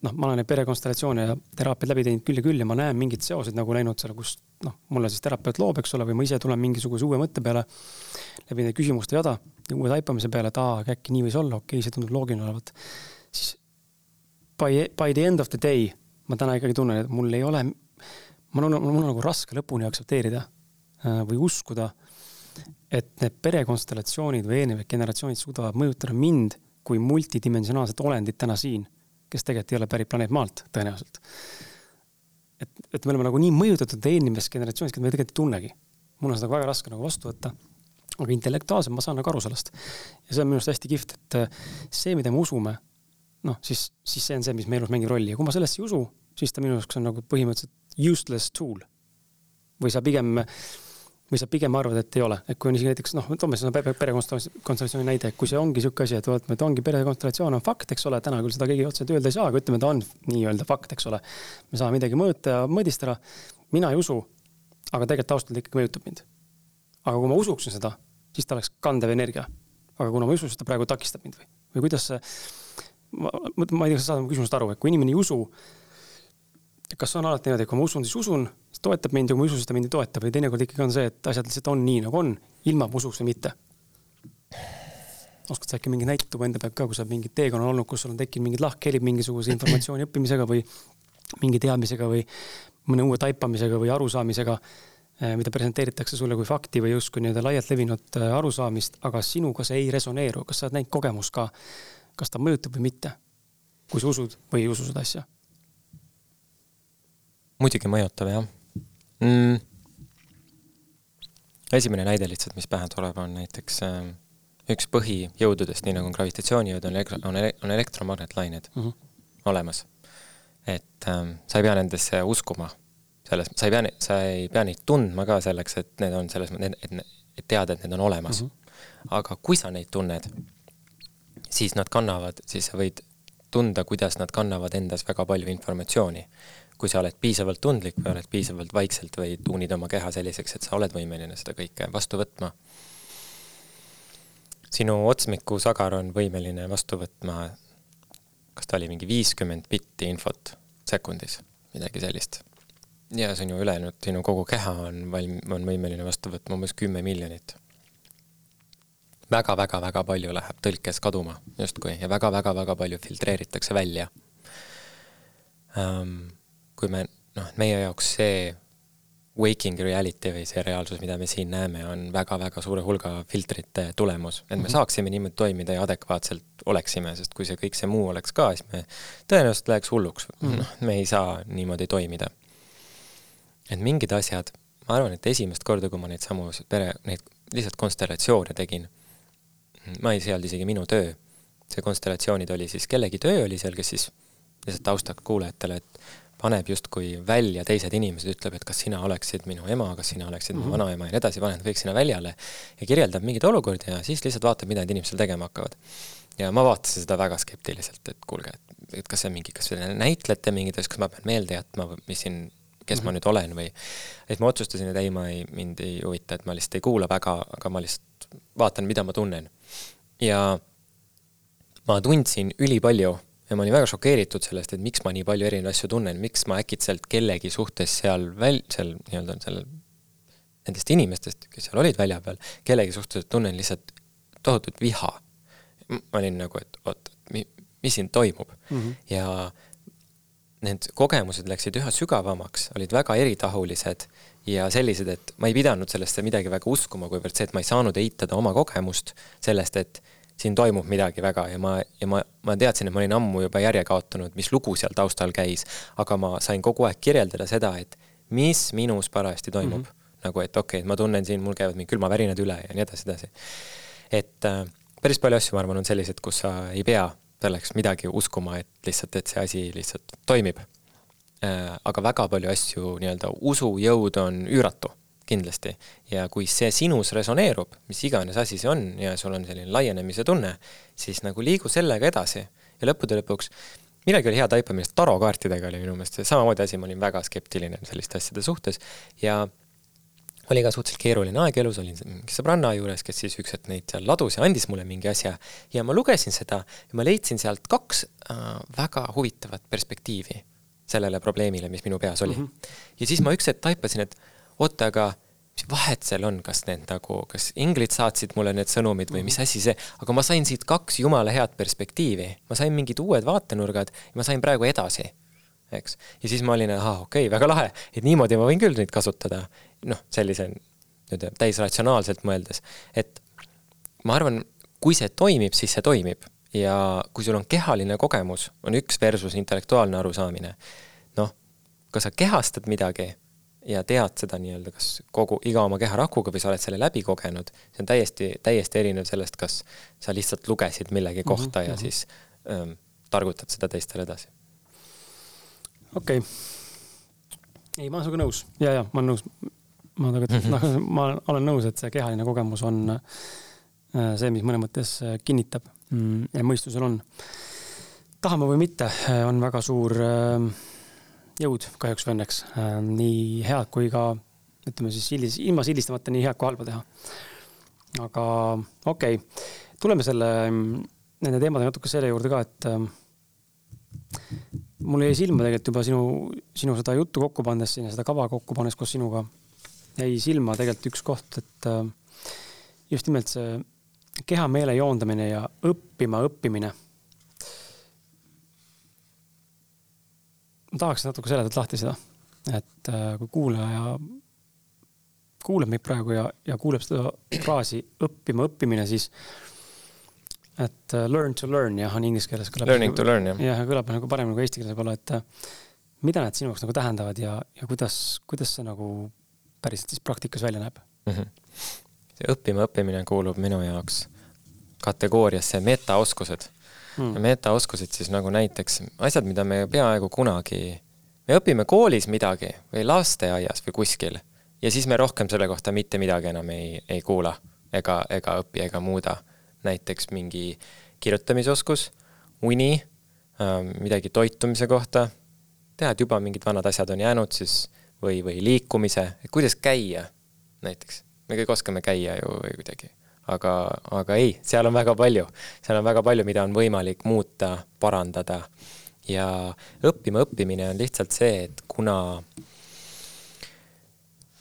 noh, ma olen neid perekonstellatsioone ja teraapiaid läbi teinud küll ja küll ja ma näen mingeid seoseid nagu näinud seal, kus noh, mulle siis terapeut loob, eks ole, või ma ise tulen mingisuguse uue mõtte peale läbi nende küsimuste jada ja uue taipamise peale, et aa, äkki nii võis olla, okei okay,, see tundub loogiline olevat. siis by, by the end of the day ma täna ikkagi tunnen, et mul ei ole, mul on, mul on nagu raske lõpuni aktsepteerida äh, või uskuda, et need perekonstellatsioonid või eelnevad generatsioonid suudavad mõjutada mind kui multidimensionaalset olendit täna siin kes tegelikult ei ole pärit planeet Maalt tõenäoliselt. et, et me oleme nagu nii mõjutatud eelnevast generatsioonist, et me tegelikult ei tunnegi. mul on seda väga raske nagu vastu võtta. aga intellektuaalselt ma saan nagu aru sellest. ja see on minu arust hästi kihvt, et äh, see, mida me usume, noh, siis, siis see on see, mis meie elus mängib rolli ja kui ma sellesse ei usu, siis ta minu jaoks on nagu põhimõtteliselt useless tool. või sa pigem või sa pigem arvad, et ei ole, et kui on isegi näiteks noh, toome seda perekonstellatsiooni näide, kui see ongi niisugune asi, et vaatame, et ongi perekonstellatsioon on fakt, eks ole, täna küll seda keegi otseselt öelda ei saa, aga ütleme, ta on nii-öelda fakt, eks ole. me saame midagi mõõta ja mõõdistada. mina ei usu, aga tegelikult taustal ta ikkagi mõjutab mind. aga kui ma usuksin seda, siis ta oleks kandev energia. aga kuna ma ei usu, siis ta praegu takistab mind või, või kuidas see, ma, ma ei tea, kas sa saad mu küsimusest aru, et kui inimene ei usu, kas on alati niimoodi, et kui ma usun, siis usun, siis toetab mind ja kui ma ei usu, siis ta mind ei toeta või teinekord ikkagi on see, et asjad lihtsalt on nii, nagu on, ilma ma usuks või mitte. oskad sa äkki mingeid näiteid tuua enda pealt ka, kui sa mingid teekonnal olnud, kus sul on tekkinud mingid lahkhelid mingisuguse informatsiooni õppimisega või mingi teadmisega või mõne uue taipamisega või arusaamisega, mida presenteeritakse sulle kui fakti või justkui nii-öelda laialt levinud arusaamist, aga sinuga see ei resoneeru, kas sa oled näinud kogemust ka, kas ta mõjutab või mitte? kui sa usud või ei usu seda asja? muidugi mõjutab jah mm.. esimene näide lihtsalt, mis pähe tuleb, on näiteks äh, üks põhijõududest, nii nagu on gravitatsioonijõud, on, on, on elektromagnetlained mm -hmm. olemas. et ähm, sa ei pea nendesse uskuma, selles, sa ei pea, sa ei pea neid tundma ka selleks, et need on selles mõttes, et, et teada, et need on olemas mm. -hmm. aga kui sa neid tunned, siis nad kannavad, siis sa võid tunda, kuidas nad kannavad endas väga palju informatsiooni kui sa oled piisavalt tundlik või oled piisavalt vaikselt või tuunid oma keha selliseks, et sa oled võimeline seda kõike vastu võtma. sinu otsmiku sagar on võimeline vastu võtma, kas ta oli mingi viiskümmend bitti infot sekundis, midagi sellist. ja sinu ülejäänud, sinu kogu keha on valm-, on võimeline vastu võtma umbes kümme miljonit väga-väga-väga palju läheb tõlkes kaduma justkui ja väga-väga-väga palju filtreeritakse välja um, kui me noh, meie jaoks see waking reality või see reaalsus, mida me siin näeme, on väga-väga suure hulga filtrite tulemus, et me mhm. saaksime niimoodi toimida ja adekvaatselt oleksime, sest kui see kõik see muu oleks ka, siis me tõenäoliselt läheks hulluks. -hmm. noh, me ei saa niimoodi toimida. et mingid asjad, ma arvan, et esimest korda, kui ma neid samu pere, neid lihtsalt konstellatsioone tegin, ma ei, see ei olnud isegi minu töö, see konstellatsioonid oli siis, kellegi töö oli seal, kes siis lihtsalt taustaks kuulajatele, et paneb justkui välja teised inimesed, ütleb, et kas sina oleksid minu ema, kas sina oleksid mm -hmm. mu mhm. vanaema ja nii edasi, paneb kõik sinna väljale ja kirjeldab mingeid olukordi ja siis lihtsalt vaatab, mida need inimesed tegema hakkavad. ja ma vaatasin seda väga skeptiliselt, et kuulge, et, et kas see mingi, kas te näitlete mingit asja, kas ma pean meelde jätma, mis siin, kes mm -hmm. ma mhm. nüüd olen või et ma otsustasin, et ei, ma ei, mind ei huvita, et ma lihtsalt ei kuula väga, aga ma lihtsalt vaatan, mida ma tunnen. Ja ma tundsin ülipalju ja ma olin väga šokeeritud sellest, et miks ma nii palju erinevaid asju tunnen, miks ma äkitselt kellegi suhtes seal väl-, seal nii-öelda seal nendest inimestest, kes seal olid välja peal, kellegi suhtes tunnen lihtsalt tohutut viha. ma olin nagu, et oot, mis siin toimub mm. -hmm. ja need kogemused läksid üha sügavamaks, olid väga eritahulised ja sellised, et ma ei pidanud sellesse midagi väga uskuma, kuivõrd see, et ma ei saanud eitada oma kogemust sellest, et siin toimub midagi väga ja ma, ja ma, ma teadsin, et ma olin ammu juba järje kaotanud, mis lugu seal taustal käis, aga ma sain kogu aeg kirjeldada seda, et mis minus parajasti toimub mm. -hmm. nagu, et okei okay,, et ma tunnen siin, mul käivad mingid külmavärinad üle ja nii edasi, edasi. et äh, päris palju asju, ma arvan, on sellised, kus sa ei pea selleks midagi uskuma, et lihtsalt, et see asi lihtsalt toimib äh,. aga väga palju asju, nii-öelda usujõud on üüratu kindlasti. ja kui see sinus resoneerub, mis iganes asi see on ja sul on selline laienemise tunne, siis nagu liigu sellega edasi ja lõppude lõpuks midagi oli hea taipamine, tarokaartidega oli minu meelest samamoodi asi, ma olin väga skeptiline selliste asjade suhtes ja oli ka suhteliselt keeruline aeg elus, olin mingi sõbranna juures, kes siis üks hetk neid seal ladus ja andis mulle mingi asja ja ma lugesin seda ja ma leidsin sealt kaks äh, väga huvitavat perspektiivi sellele probleemile, mis minu peas oli mm. -hmm. ja siis ma üks hetk taipasin, et oota, aga mis vahet seal on, kas need nagu, kas inglid saatsid mulle need sõnumid või mis asi see, aga ma sain siit kaks jumala head perspektiivi, ma sain mingid uued vaatenurgad ja ma sain praegu edasi, eks. ja siis ma olin, ahah, okei okay,, väga lahe, et niimoodi ma võin küll neid kasutada, noh, sellise nii-öelda täisratsionaalselt mõeldes, et ma arvan, kui see toimib, siis see toimib. Ja kui sul on kehaline kogemus, on üks versus intellektuaalne arusaamine, noh, kas sa kehastad midagi ja tead seda nii-öelda kas kogu, iga oma keharakuga või sa oled selle läbi kogenud, see on täiesti, täiesti erinev sellest, kas sa lihtsalt lugesid millegi mhm, kohta mm -hmm. ja mhm. siis ähm, targutad seda teistele edasi. okei okay.. ei, ma olen sinuga nõus ja, ja ma olen nõus. ma tegelikult mm, -hmm. ma olen nõus, et see kehaline kogemus on äh, see, mis mõnes mõttes äh, kinnitab mm, ja mõistusel on. tahame või mitte, äh, on väga suur äh, jõud kahjuks või õnneks, äh, nii head kui ka ütleme siis sildis, ilma sildistamata nii head kui halba teha. aga okei okay., tuleme selle, nende teemade natuke selle juurde ka, et äh, mul jäi silma tegelikult juba sinu, sinu seda juttu kokku pannes, seda kava kokku pannes koos sinuga, jäi silma tegelikult üks koht, et äh, just nimelt see keha-meele joondamine ja õppima õppimine ma tahaks natuke seletada lahti seda, et äh, kui kuulaja kuulab meid praegu ja, ja kuuleb seda fraasi õppima, õppimine, siis et uh, learn to learn jah, on inglise keeles. Learning nagu, to learn jah. jah, kõlab nagu paremini kui eesti keeles võib-olla, et uh, mida need sinu jaoks nagu tähendavad ja, ja kuidas, kuidas see nagu päriselt siis praktikas välja näeb mm? -hmm. see õppima õppimine kuulub minu jaoks kategooriasse metaoskused mm.. metaoskused siis nagu näiteks asjad, mida me peaaegu kunagi, me õpime koolis midagi või lasteaias või kuskil ja siis me rohkem selle kohta mitte midagi enam ei, ei kuula ega, ega õpi ega muuda. näiteks mingi kirjutamisoskus, uni, ähm, midagi toitumise kohta, tead, juba mingid vanad asjad on jäänud siis või, või liikumise, kuidas käia näiteks. me kõik oskame käia ju või kuidagi. Aga, aga ei, seal on väga palju, seal on väga palju, mida on võimalik muuta, parandada. ja õppima õppimine on lihtsalt see, et kuna,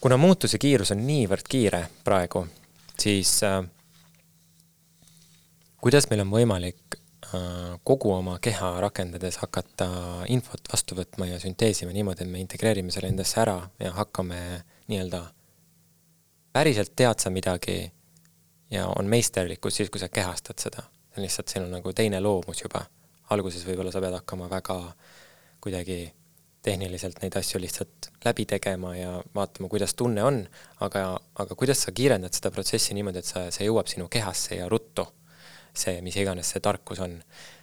kuna muutuse kiirus on niivõrd kiire praegu, siis äh, kuidas meil on võimalik Äh, kogu oma keha rakendades hakata infot vastu võtma ja sünteesima niimoodi, et me integreerime selle endasse ära ja hakkame nii-öelda päriselt tead sa midagi ja on meisterlikkus siis, kui sa kehastad seda. lihtsalt, siin on nagu teine loomus juba. alguses võib-olla sa pead hakkama väga kuidagi tehniliselt neid asju lihtsalt läbi tegema ja vaatama, kuidas tunne on, aga, aga kuidas sa kiirendad seda protsessi niimoodi, et sa, see jõuab sinu kehasse ja ruttu see, mis iganes see tarkus on.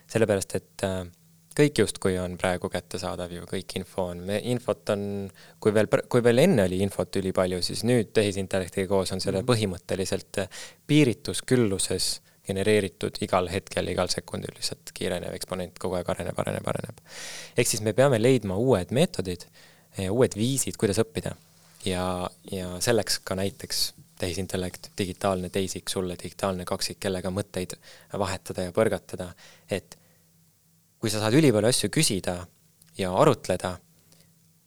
sellepärast, et äh, kõik justkui on praegu kättesaadav ju, kõik info on, me infot on, kui veel, kui veel enne oli infot ülipalju, siis nüüd tehisintellektiga koos on selle mhm. põhimõtteliselt piiritus külluses genereeritud igal hetkel, igal sekundil lihtsalt kiirenev eksponent kogu aeg areneb, areneb, areneb. ehk siis me peame leidma uued meetodid, uued viisid, kuidas õppida. ja, ja selleks ka näiteks tehisintellekt, digitaalne teisik sulle, digitaalne kaksik, kellega mõtteid vahetada ja põrgatada, et kui sa saad ülipalju asju küsida ja arutleda,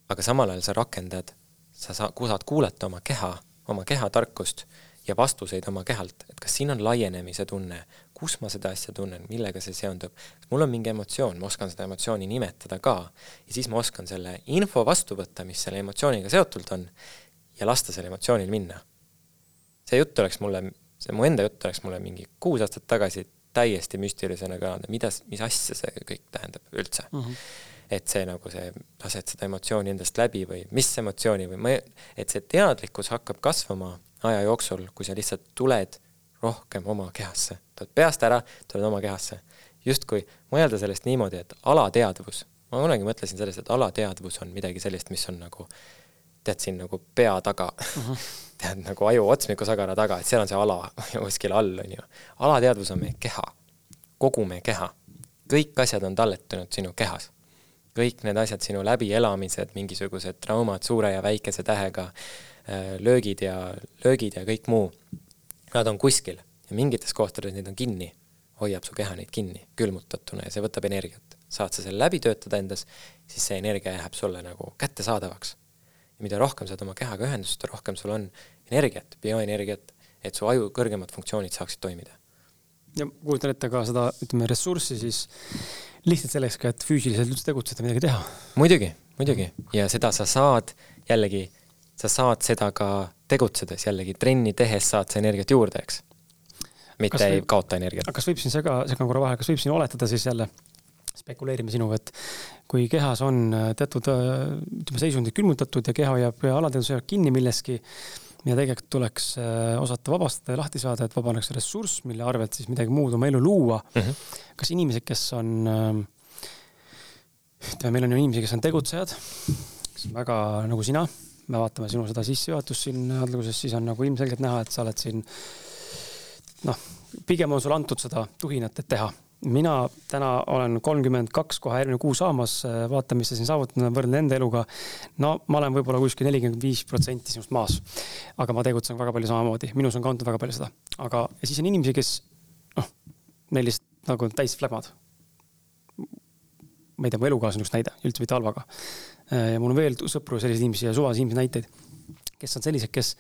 aga samal ajal sa rakendad, sa saa-, saad kuulata oma keha, oma keha tarkust ja vastuseid oma kehalt, et kas siin on laienemise tunne, kus ma seda asja tunnen, millega see seondub, mul on mingi emotsioon, ma oskan seda emotsiooni nimetada ka ja siis ma oskan selle info vastu võtta, mis selle emotsiooniga seotult on, ja lasta sellel emotsioonil minna. See jutt oleks mulle, see mu enda jutt oleks mulle mingi kuus aastat tagasi täiesti müstilisena kõlanud, mida, mis asja see kõik tähendab üldse mm. -hmm. et see nagu see, lased seda emotsiooni endast läbi või mis emotsiooni või ma, et see teadlikkus hakkab kasvama aja jooksul, kui sa lihtsalt tuled rohkem oma kehasse, tuled peast ära, tuled oma kehasse. justkui mõelda sellest niimoodi, et alateadvus, ma kunagi mõtlesin sellest, et alateadvus on midagi sellist, mis on nagu tead siin nagu pea taga uh, -huh. tead nagu aju otsmikusagara taga, et seal on see ala kuskil all, on ju. alateadvus on meie keha, kogu meie keha. kõik asjad on talletunud sinu kehas. kõik need asjad, sinu läbielamised, mingisugused traumad suure ja väikese tähega, äh, löögid ja, löögid ja kõik muu, nad on kuskil ja mingites kohtades neid on kinni, hoiab su keha neid kinni külmutatuna ja see võtab energiat. saad sa selle läbi töötada endas, siis see energia jääb sulle nagu kättesaadavaks mida rohkem sa oled oma kehaga ühenduses, seda rohkem sul on energiat, bioenergiat, et su aju kõrgemad funktsioonid saaksid toimida. ja kujutan ette ka seda, ütleme, ressurssi siis lihtsalt selleks ka, et füüsiliselt üldse tegutseda, midagi teha. muidugi, muidugi ja seda sa saad jällegi, sa saad seda ka tegutsedes jällegi trenni tehes saad sa energiat juurde, eks. mitte võib, ei kaota energiat. kas võib siin sega, segan korra vahele, kas võib siin oletada siis jälle spekuleerime sinuga, et kui kehas on äh, teatud äh, ütleme, seisundid külmutatud ja keha jääb, alateadvus jääb kinni milleski, mida tegelikult tuleks äh, osata vabastada ja lahti saada, et vabaneks ressurss, mille arvelt siis midagi muud oma elu luua mm. -hmm. kas inimesed, kes on, ütleme, meil on ju inimesi, kes on tegutsejad, kes on väga nagu sina, me vaatame sinu seda sissejuhatust siin alguses, siis on nagu ilmselgelt näha, et sa oled siin noh, pigem on sulle antud seda tuhinat, et teha mina täna olen kolmkümmend kaks, kohe järgmine kuu saamas, vaatan, mis sa siin saavutanud oled võrreldes enda eluga. no ma olen võib-olla kuskil nelikümmend viis protsenti sinust maas. aga ma tegutsen väga palju samamoodi, minus on kantud väga palju seda, aga ja siis on inimesi, kes noh, neil lihtsalt nagu täis flegmad. ma ei tea, mu elukaaslane üks näide, üldse mitte halvaga. ja mul on veel sõpru, selliseid inimesi ja suvalisi inimesi näiteid, kes on sellised, kes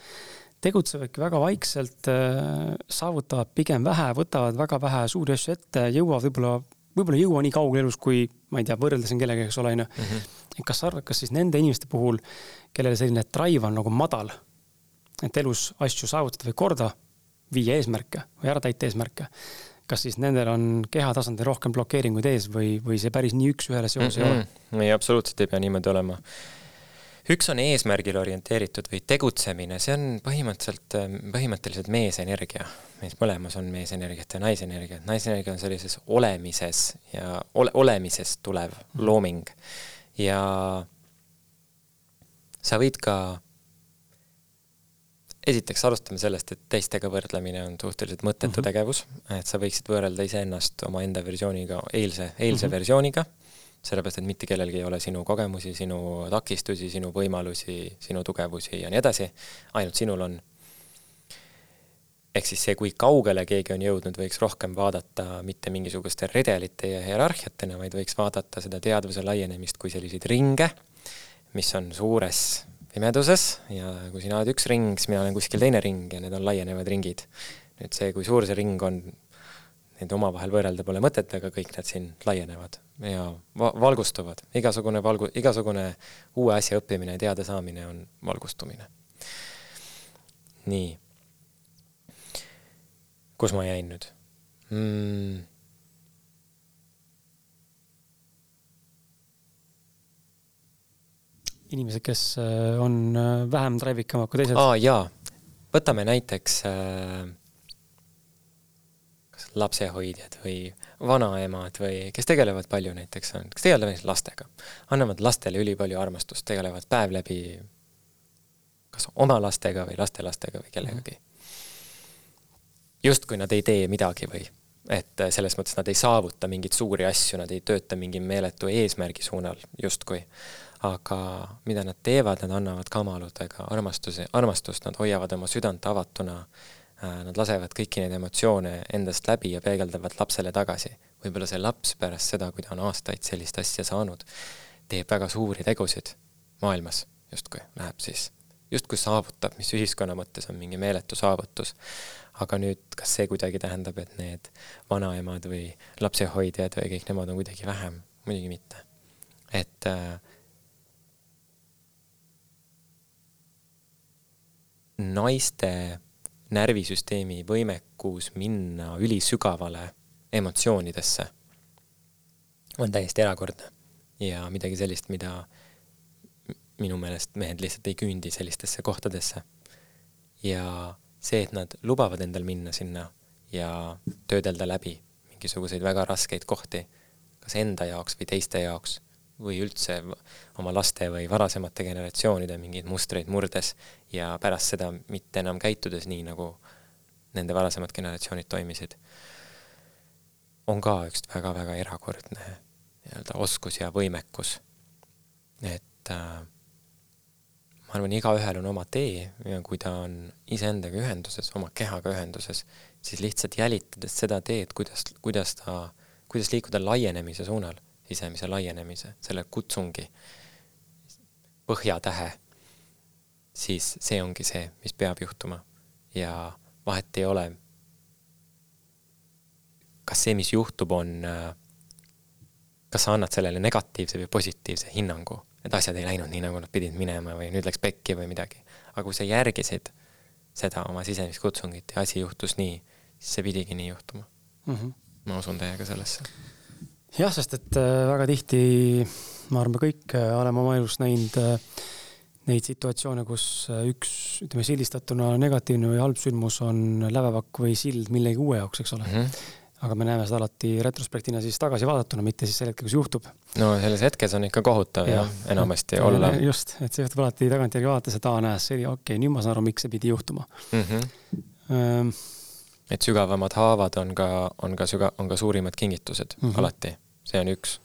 tegutsevadki väga vaikselt, äh, saavutavad pigem vähe, võtavad väga vähe suuri asju ette, jõuavad võib-olla, võib-olla ei jõua nii kaugele elus, kui ma ei tea, võrreldes kellegagi, eks ole, onju. Mhm. kas sa arvad, kas siis nende inimeste puhul, kellel selline drive on nagu madal, et elus asju saavutada või korda viia eesmärke või ära täita eesmärke, kas siis nendel on kehatasandil rohkem blokeeringuid ees või, või see päris nii üks-ühele seos mm -hmm. ei ole? ei, absoluutselt ei pea niimoodi olema. Üks on eesmärgile orienteeritud või tegutsemine, see on põhimõtteliselt, põhimõtteliselt meesenergia. meis mõlemas on meesenergiat ja naisenergiat. naisenergia on sellises olemises ja ole, olemisest tulev mhm. looming ja sa võid ka esiteks alustame sellest, et teistega võrdlemine on suhteliselt mõttetu mm -hmm. tegevus, et sa võiksid võrrelda iseennast omaenda versiooniga, eilse, eilse mm -hmm. versiooniga, sellepärast et mitte kellelgi ei ole sinu kogemusi, sinu takistusi, sinu võimalusi, sinu tugevusi ja nii edasi, ainult sinul on. ehk siis see, kui kaugele keegi on jõudnud, võiks rohkem vaadata mitte mingisuguste redelite ja hierarhiatena, vaid võiks vaadata seda teadvuse laienemist kui selliseid ringe, mis on suures pimeduses ja kui sina oled üks ring, siis mina olen kuskil teine ring ja need on laienevad ringid. nüüd see, kui suur see ring on, neid omavahel võrrelda pole mõtet, aga kõik need siin laienevad ja va-, valgustuvad. igasugune valgu-, igasugune uue asja õppimine ja teadasaamine on valgustumine. nii. kus ma jäin nüüd mm.? inimesed, kes äh, on äh, vähem drive ikamad kui teised. aa jaa, võtame näiteks äh, kas lapsehoidjad või vanaemad või kes tegelevad palju näiteks, kes tegelevad lastega, annavad lastele ülipalju armastust, tegelevad päev läbi kas oma lastega või lastelastega või kellegagi. justkui nad ei tee midagi või et selles mõttes nad ei saavuta mingeid suuri asju, nad ei tööta mingi meeletu eesmärgi suunal justkui aga mida nad teevad, nad annavad kamaludega armastuse, armastust, nad hoiavad oma südant avatuna, äh, nad lasevad kõiki neid emotsioone endast läbi ja peegeldavad lapsele tagasi. võib-olla see laps pärast seda, kui ta on aastaid sellist asja saanud, teeb väga suuri tegusid maailmas justkui, läheb siis, justkui saavutab, mis ühiskonna mõttes on mingi meeletu saavutus. aga nüüd, kas see kuidagi tähendab, et need vanaemad või lapsehoidjad või kõik nemad on kuidagi vähem? muidugi mitte. et äh, naiste närvisüsteemi võimekus minna ülisügavale emotsioonidesse on täiesti erakordne ja midagi sellist, mida minu meelest mehed lihtsalt ei küündi sellistesse kohtadesse. ja see, et nad lubavad endal minna sinna ja töödelda läbi mingisuguseid väga raskeid kohti, kas enda jaoks või teiste jaoks või üldse oma laste või varasemate generatsioonide mingeid mustreid murdes ja pärast seda mitte enam käitudes nii, nagu nende varasemad generatsioonid toimisid, on ka üks väga-väga erakordne nii-öelda oskus ja võimekus. et äh, ma arvan, igaühel on oma tee ja kui ta on iseendaga ühenduses, oma kehaga ühenduses, siis lihtsalt jälitades seda teed, kuidas, kuidas ta, kuidas liikuda laienemise suunal sisemise laienemise, selle kutsungi põhjatähe, siis see ongi see, mis peab juhtuma. ja vahet ei ole, kas see, mis juhtub, on, kas sa annad sellele negatiivse või positiivse hinnangu, et asjad ei läinud nii, nagu nad pidid minema või nüüd läks pekki või midagi. aga kui sa järgisid seda oma sisemist kutsungit ja asi juhtus nii, siis see pidigi nii juhtuma mm. -hmm. ma usun täiega sellesse jah, sest et äh, väga tihti, ma arvan, me kõik äh, oleme oma elus näinud äh, neid situatsioone, kus üks, ütleme sildistatuna negatiivne või halb sündmus on lävepakk või sild millegi uue jaoks, eks ole mm. -hmm. aga me näeme seda alati retrospektina siis tagasi vaadatuna, mitte siis sel hetkel, kui see juhtub. no selles hetkes on ikka kohutav ja, jah, enamasti et, olla. just, et see juhtub alati tagantjärgi vaadates, et aa, näe, see oli okei okay,, nüüd ma saan aru, miks see pidi juhtuma mm. -hmm et sügavamad haavad on ka, on ka süga-, on ka suurimad kingitused mm -hmm. alati, see on üks.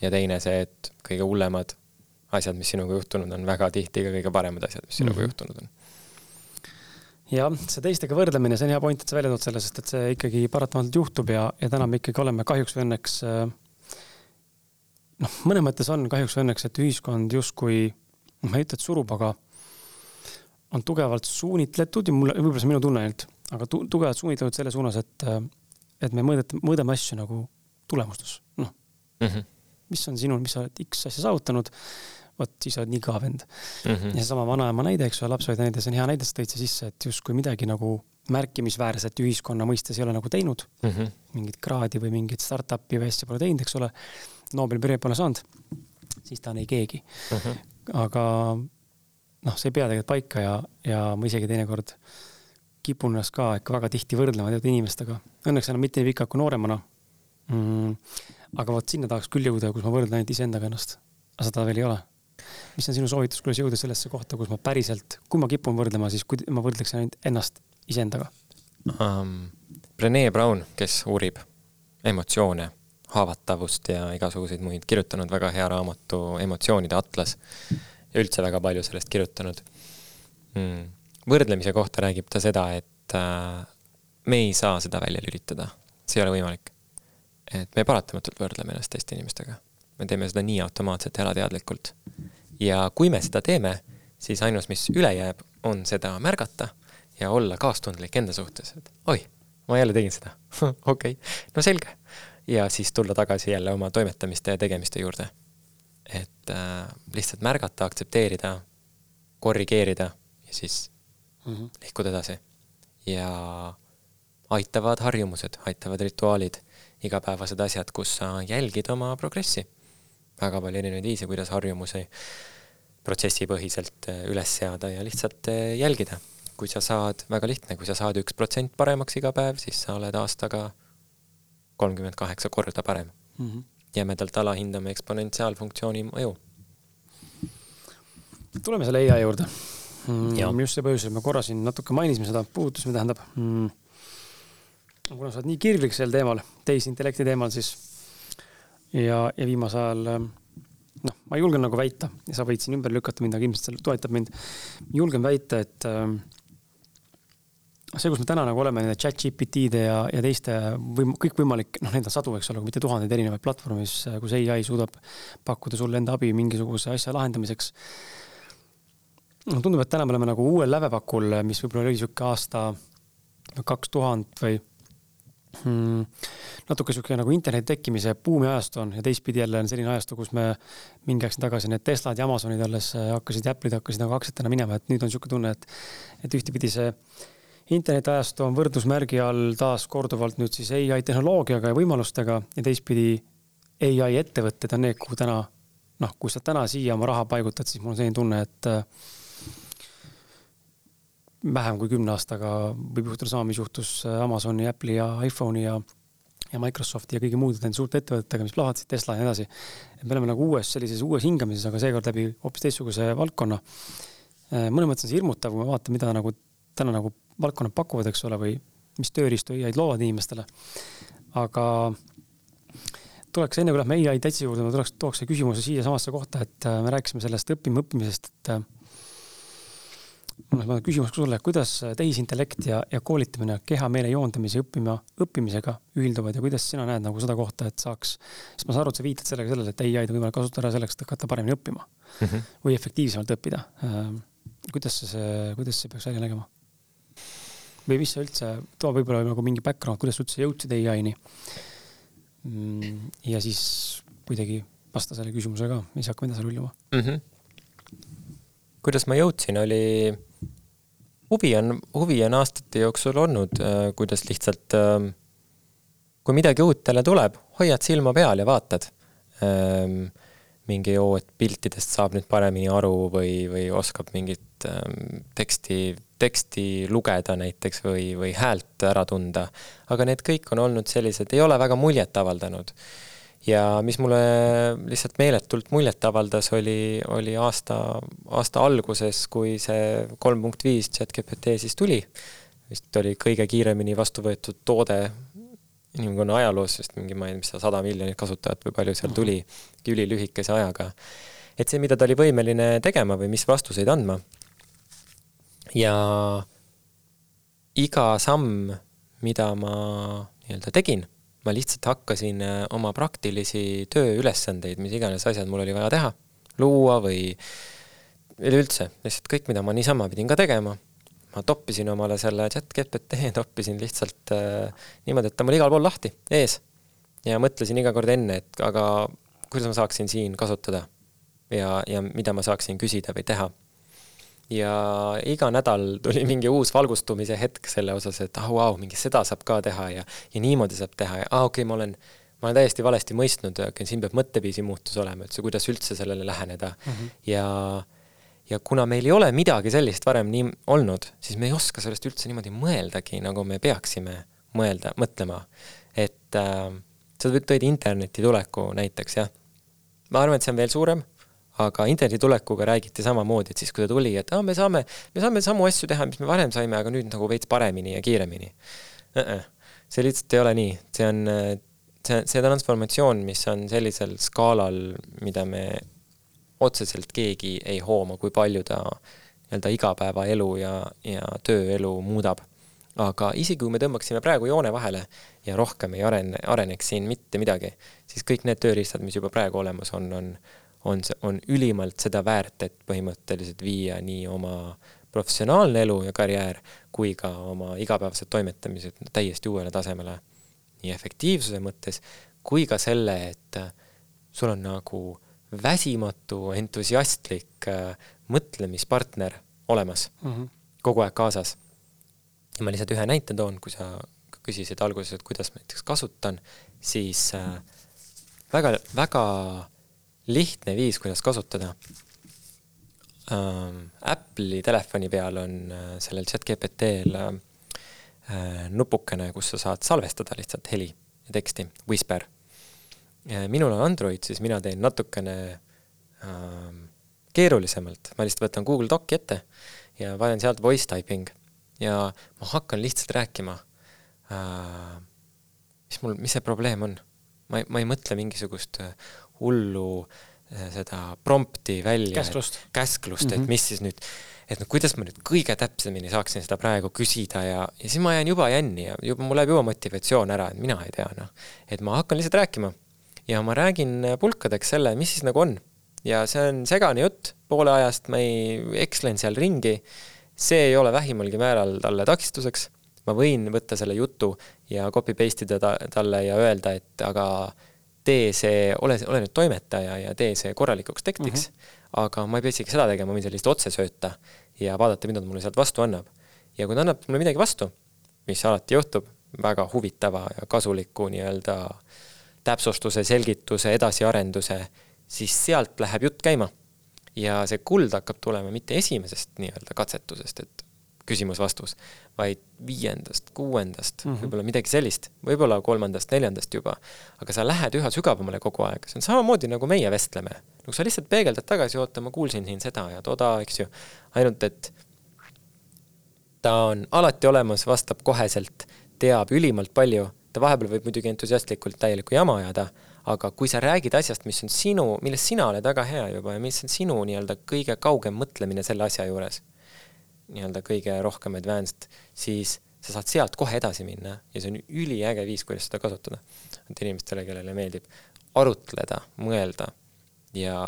ja teine see, et kõige hullemad asjad, mis sinuga juhtunud on, väga tihti ka kõige paremad asjad, mis sinuga mm -hmm. juhtunud on. jah, see teistega võrdlemine, see on hea point, et sa välja tood selle, sest et see ikkagi paratamatult juhtub ja, ja täna me ikkagi oleme kahjuks või õnneks noh, mõnes mõttes on kahjuks või õnneks, et ühiskond justkui, noh, ma ei ütle, et surub, aga on tugevalt suunitletud ja mulle, võib-olla see on minu tunne ainult, aga tu-, tugevalt suunitletud selle suunas, et, et me mõõdet-, mõõdame asju nagu tulemustes, noh mm -hmm.. mis on sinul, mis sa oled X asja saavutanud, vot siis oled nii kõva vend mm. -hmm. ja seesama vanaema näide, eks ole, lapsehoidja näide, see on hea näide, sa tõid siia sisse, et justkui midagi nagu märkimisväärset ühiskonna mõistes ei ole nagu teinud mm. -hmm. mingit kraadi või mingit startup'i või asja pole teinud, eks ole. Nobeli preemia pole saanud, siis ta on ei keegi mm. -hmm. aga noh, see ei pea tegelikult paika ja, ja ma isegi teinekord kipun ennast ka ikka väga tihti võrdlema teatud inimestega. Õnneks enam mitte nii pikalt kui nooremana mm,. aga vot sinna tahaks küll jõuda, kus ma võrdlen ainult iseendaga ennast. aga seda veel ei ole. mis on sinu soovitus, kuidas jõuda sellesse kohta, kus ma päriselt, kui ma kipun võrdlema, siis kui ma võrdleksin ainult ennast iseendaga um,? Rene Brown, kes uurib emotsioone, haavatavust ja igasuguseid muid, kirjutanud väga hea raamatu Emotsioonide atlas ja üldse väga palju sellest kirjutanud mm.. Võrdlemise kohta räägib ta seda, et äh, me ei saa seda välja lülitada, see ei ole võimalik. et me paratamatult võrdleme ennast teiste inimestega. me teeme seda nii automaatselt ja alateadlikult. ja kui me seda teeme, siis ainus, mis üle jääb, on seda märgata ja olla kaastundlik enda suhtes, et oi, ma jälle tegin seda okei okay., no selge. ja siis tulla tagasi jälle oma toimetamiste ja tegemiste juurde. et äh, lihtsalt märgata, aktsepteerida, korrigeerida ja siis mm -hmm. liikuda edasi. ja aitavad harjumused, aitavad rituaalid, igapäevased asjad, kus sa jälgid oma progressi. väga palju erinevaid viise, kuidas harjumusi protsessipõhiselt äh, üles seada ja lihtsalt äh, jälgida kui sa saad, väga lihtne, kui sa saad üks protsent paremaks iga päev, siis sa oled aastaga kolmkümmend kaheksa korda parem mm. -hmm. jämedalt alahindame eksponentsiaalfunktsiooni mõju. tuleme selle ai juurde mm,. just see põhjus, et me korra siin natuke mainisime seda, puudutasime, tähendab mm,. kuna sa oled nii kirglik sel teemal, tehisintellekti teemal, siis ja, ja viimasel ajal noh, ma julgen nagu väita ja sa võid siin ümber lükata mind, aga ilmselt see toetab mind. julgen väita, et äh, see, kus me täna nagu oleme nende chat GPT-de ja, ja teiste või kõikvõimalik, noh, neid on sadu, eks ole, kui mitte tuhandeid erinevaid platvorme, mis, kus ai suudab pakkuda sulle enda abi mingisuguse asja lahendamiseks. No tundub, et täna me oleme nagu uuel lävepakul, mis võib-olla oli sihuke aasta kaks tuhat või hmm, natuke sihuke nagu interneti tekkimise buumi ajastu on ja teistpidi jälle on selline ajastu, kus me mingi aeg tagasi need Teslad ja Amazonid alles hakkasid ja Apple'id hakkasid nagu aktsiatena minema, et nüüd on sihuke tunne, et, et ühtepidi see internetiajastu on võrdusmärgi all taas korduvalt nüüd siis ai tehnoloogiaga ja võimalustega ja teistpidi ai ettevõtted on need, kuhu täna noh, kui sa täna siia oma raha paigutad, siis mul on selline tunne, et äh, vähem kui kümne aastaga võib juhtuda sama, mis juhtus äh, Amazoni, Apple'i ja iPhone'i ja ja Microsofti ja kõigi muude nende suurte ettevõtetega, mis plahvatasid, Tesla ja nii edasi. et me oleme nagu uues sellises uues hingamises, aga seekord läbi hoopis teistsuguse valdkonna. Äh, mõnes mõttes on see hirmutav, kui ma vaatan, mida nagu täna nagu valdkonnad pakuvad, eks ole, või mis tööriistu ai-d loovad inimestele. aga tuleks enne, kui lähme ai täitsa juurde, ma tuleks, tooks küsimuse siiasamasse kohta, et äh, me rääkisime sellest õppima õppimisest, et mul on küsimus sulle, kuidas tehisintellekt ja, ja koolitamine keha-meele joondamise õppima, õppimisega ühilduvad ja kuidas sina näed nagu seda kohta, et saaks, sest ma saan aru, et sa viitad sellega sellele, et ai-d on võimalik kasutada ära selleks, et hakata paremini õppima mm -hmm. või efektiivsemalt õppida. Äh, kuidas see, kuidas see peaks välja nägema? või mis sa üldse, too võib-olla nagu mingi background, kuidas sa üldse jõudsid ai-ni. Mm, ja siis kuidagi vasta selle küsimusele ka, siis hakkame edasi rullima mm. -hmm. kuidas ma jõudsin, oli, huvi on, huvi on aastate jooksul olnud, äh, kuidas lihtsalt äh, kui midagi uut jälle tuleb, hoiad silma peal ja vaatad ähm, mingi oo, et piltidest saab nüüd paremini aru või, või oskab mingit ähm, teksti teksti lugeda näiteks või, või häält ära tunda. aga need kõik on olnud sellised, ei ole väga muljet avaldanud. Ja mis mulle lihtsalt meeletult muljet avaldas, oli, oli aasta, aasta alguses, kui see kolm punkt viis chat-GPT siis tuli. vist oli kõige kiiremini vastu võetud toode inimkonna ajaloos, sest mingi, ma ei tea, mis ta, sada miljonit kasutajat või palju seal tuli ülilühikese ajaga. et see, mida ta oli võimeline tegema või mis vastuseid andma ja iga samm, mida ma nii-öelda tegin, ma lihtsalt hakkasin äh, oma praktilisi tööülesandeid, mis iganes asjad mul oli vaja teha, luua või üleüldse, lihtsalt kõik, mida ma niisama pidin ka tegema, ma toppisin omale selle chat GPT, toppisin lihtsalt äh, niimoodi, et ta mul igal pool lahti, ees. ja mõtlesin iga kord enne, et aga kuidas ma saaksin siin kasutada. ja, ja mida ma saaksin küsida või teha. Ja iga nädal tuli mingi uus valgustumise hetk selle osas, et ah oh, vau wow,, mingi seda saab ka teha ja, ja niimoodi saab teha ja aa ah, okei okay,, ma olen, ma olen täiesti valesti mõistnud, siin peab mõtteviisi muutus olema, et see, kuidas üldse sellele läheneda mm. -hmm. ja ja kuna meil ei ole midagi sellist varem nii olnud, siis me ei oska sellest üldse niimoodi mõeldagi, nagu me peaksime mõelda, mõtlema. et äh, sa tõid interneti tuleku näiteks, jah. ma arvan, et see on veel suurem, aga interneti tulekuga räägiti samamoodi, et siis, kui ta tuli, et aa, me saame, me saame samu asju teha, mis me varem saime, aga nüüd nagu veits paremini ja kiiremini uh. -uh. see lihtsalt ei ole nii, see on, see, see transformatsioon, mis on sellisel skaalal, mida me otseselt keegi ei hooma, kui palju ta nii-öelda igapäevaelu ja, ja tööelu muudab. aga isegi kui me tõmbaksime praegu joone vahele ja rohkem ei arene, areneks siin mitte midagi, siis kõik need tööriistad, mis juba praegu olemas on, on, on, on ülimalt seda väärt, et põhimõtteliselt viia nii oma professionaalne elu ja karjäär kui ka oma igapäevased toimetamised täiesti uuele tasemele. nii efektiivsuse mõttes kui ka selle, et sul on nagu väsimatu, entusiastlik äh, mõtlemispartner olemas mm, -hmm. kogu aeg kaasas. ja ma lihtsalt ühe näite toon, kui sa küsisid alguses, et kuidas ma näiteks kasutan, siis äh, väga, väga lihtne viis, kuidas kasutada ähm,. Apple'i telefoni peal on äh, sellel chat GPT-l äh, nupukene, kus sa saad salvestada lihtsalt heli ja teksti, Whisper minul on Android, siis mina teen natukene äh, keerulisemalt, ma lihtsalt võtan Google Doci ette ja panen sealt voice typing ja ma hakkan lihtsalt rääkima äh,. mis mul, mis see probleem on? ma ei, ma ei mõtle mingisugust äh, hullu äh, seda prompti välja. käsklust. käsklust et mhm. mis siis nüüd, et noh, kuidas ma nüüd kõige täpsemini saaksin seda praegu küsida ja, ja siis ma jään juba jänni ja juba mul läheb juba motivatsioon ära, et mina ei tea, noh. et ma hakkan lihtsalt rääkima ja ma räägin pulkadeks selle, mis siis nagu on. ja see on segane jutt, poole ajast ma ei ekslen seal ringi, see ei ole vähimalgi määral talle takistuseks, ma võin võtta selle jutu ja copy paste ida ta, talle ja öelda, et aga tee see, ole, ole nüüd toimetaja ja tee see korralikuks tekstiks mm, -hmm. aga ma ei pea isegi seda tegema, ma võin selle lihtsalt otse sööta ja vaadata, mida ta mulle sealt vastu annab. ja kui ta annab mulle midagi vastu, mis alati juhtub, väga huvitava ja kasuliku nii-öelda täpsustuse, selgituse, edasiarenduse, siis sealt läheb jutt käima. ja see kuld hakkab tulema mitte esimesest nii-öelda katsetusest, et küsimus-vastus, vaid viiendast, kuuendast mm -hmm., võib-olla midagi sellist, võib-olla kolmandast, neljandast juba. aga sa lähed üha sügavamale kogu aeg, see on samamoodi, nagu meie vestleme. nagu sa lihtsalt peegeldad tagasi, oota, ma kuulsin siin seda ja toda, eks ju, ainult et ta on alati olemas, vastab koheselt, teab ülimalt palju ta vahepeal võib muidugi entusiastlikult täielikku jama ajada, aga kui sa räägid asjast, mis on sinu, milles sina oled väga hea juba ja mis on sinu nii-öelda kõige kaugem mõtlemine selle asja juures, nii-öelda kõige rohkem advanced, siis sa saad sealt kohe edasi minna ja see on üliäge viis, kuidas seda kasutada. et inimestele, kellele meeldib arutleda, mõelda ja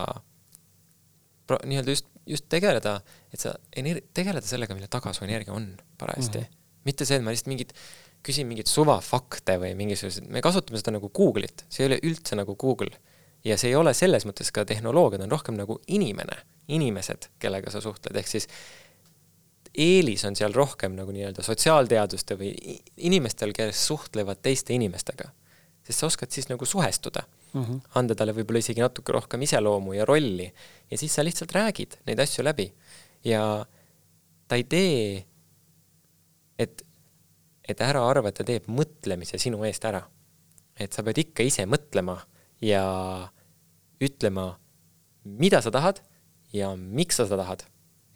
nii-öelda just, just tegeleda, et sa ener-, tegeleda sellega, mille taga su energia on parajasti mm. -hmm. mitte see, et ma lihtsalt mingit küsin mingeid suvafakte või mingisuguseid, me kasutame seda nagu Google'it, see ei ole üldse nagu Google. ja see ei ole selles mõttes ka tehnoloogia, ta on rohkem nagu inimene, inimesed, kellega sa suhtled, ehk siis eelis on seal rohkem nagu nii-öelda sotsiaalteaduste või inimestel, kes suhtlevad teiste inimestega. sest sa oskad siis nagu suhestuda mm, -hmm. anda talle võib-olla isegi natuke rohkem iseloomu ja rolli ja siis sa lihtsalt räägid neid asju läbi ja ta ei tee, et et ära arva, et ta teeb mõtlemise sinu eest ära. et sa pead ikka ise mõtlema ja ütlema, mida sa tahad ja miks sa seda tahad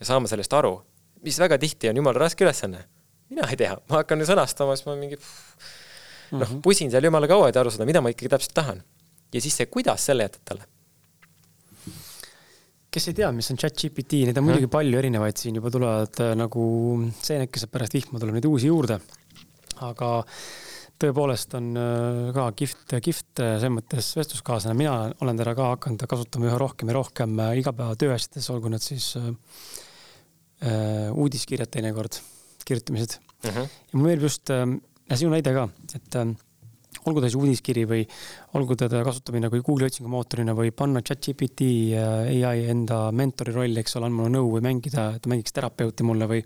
ja saama sellest aru, mis väga tihti on jumala raske ülesanne. mina ei tea, ma hakkan sõnastama, siis ma mingi noh, mhm. pusin seal jumala kaua, et aru saada, mida ma ikkagi täpselt tahan. ja siis see, kuidas, selle jätad talle kes ei tea, mis on chat-GPT, neid on muidugi palju erinevaid, siin juba tulevad äh, nagu seenekesed pärast vihma, tuleb neid uusi juurde aga tõepoolest on äh, ka kihvt, kihvt äh, selles mõttes vestluskaaslane, mina olen teda ka hakanud kasutama üha rohkem ja rohkem äh, igapäeva tööasjades, olgu need siis äh, uudiskirjad teinekord, kirjutamised mm. -hmm. ja mulle meeldib just äh,, sinu näide ka, et äh, olgu ta siis uudiskiri või olgu teda kasutamine kui Google'i otsingumootorina või panna chat-GPT ai enda mentori rolli, eks ole, andma nõu või mängida, et ta mängiks terapeuti mulle või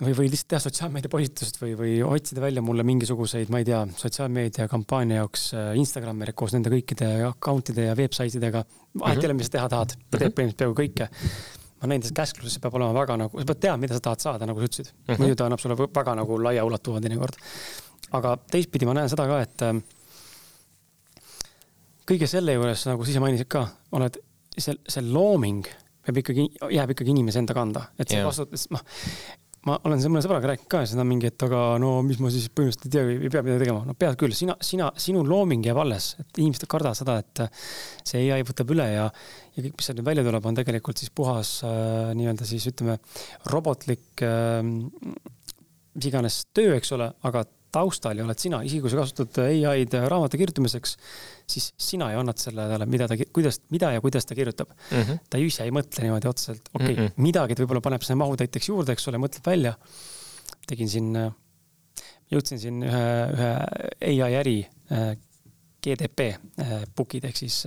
või, või lihtsalt teha sotsiaalmeedia postitust või, või otsida välja mulle mingisuguseid, ma ei tea, sotsiaalmeedia kampaania jaoks äh, Instagrami koos nende kõikide account'ide ja website idega. vahet ei ole, mis sa teha tahad, ta teeb mhm. põhimõtteliselt peaaegu kõike. Ma näin, et käskluses peab olema väga nagu, sa pead teadma, mida sa tahad saada, nagu sa ütlesid mm -hmm.. muidu ta annab sulle väga nagu laiaulatuva teinekord. aga teistpidi ma näen seda ka, et äh, kõige selle juures, nagu sa ise mainisid ka, oled see, see looming peab ikkagi, jääb ikkagi inimese enda kanda, et see yeah. vastutus, noh ma olen mõne sõbraga rääkinud ka seda mingi, et aga no mis ma siis põhimõtteliselt ei tea, ei pea midagi tegema. no pead küll, sina, sina, sinu looming jääb alles, et inimesed kardavad seda, et see ai võtab üle ja, ja kõik, mis sealt nüüd välja tuleb, on tegelikult siis puhas äh, nii-öelda siis ütleme, robotlik äh, mis iganes töö, eks ole, aga taustal ja oled sina, isegi kui sa kasutad ai-d raamatu kirjutamiseks, siis sina ju annad selle talle, mida ta, kuidas, mida ja kuidas ta kirjutab mm. -hmm. ta ise ei mõtle niimoodi otseselt, okei okay, mm, -hmm. midagi ta võib-olla paneb sinna mahutäiteks juurde, eks ole, mõtleb välja. tegin siin, jõudsin siin ühe, ühe ai äri GDP book'id ehk siis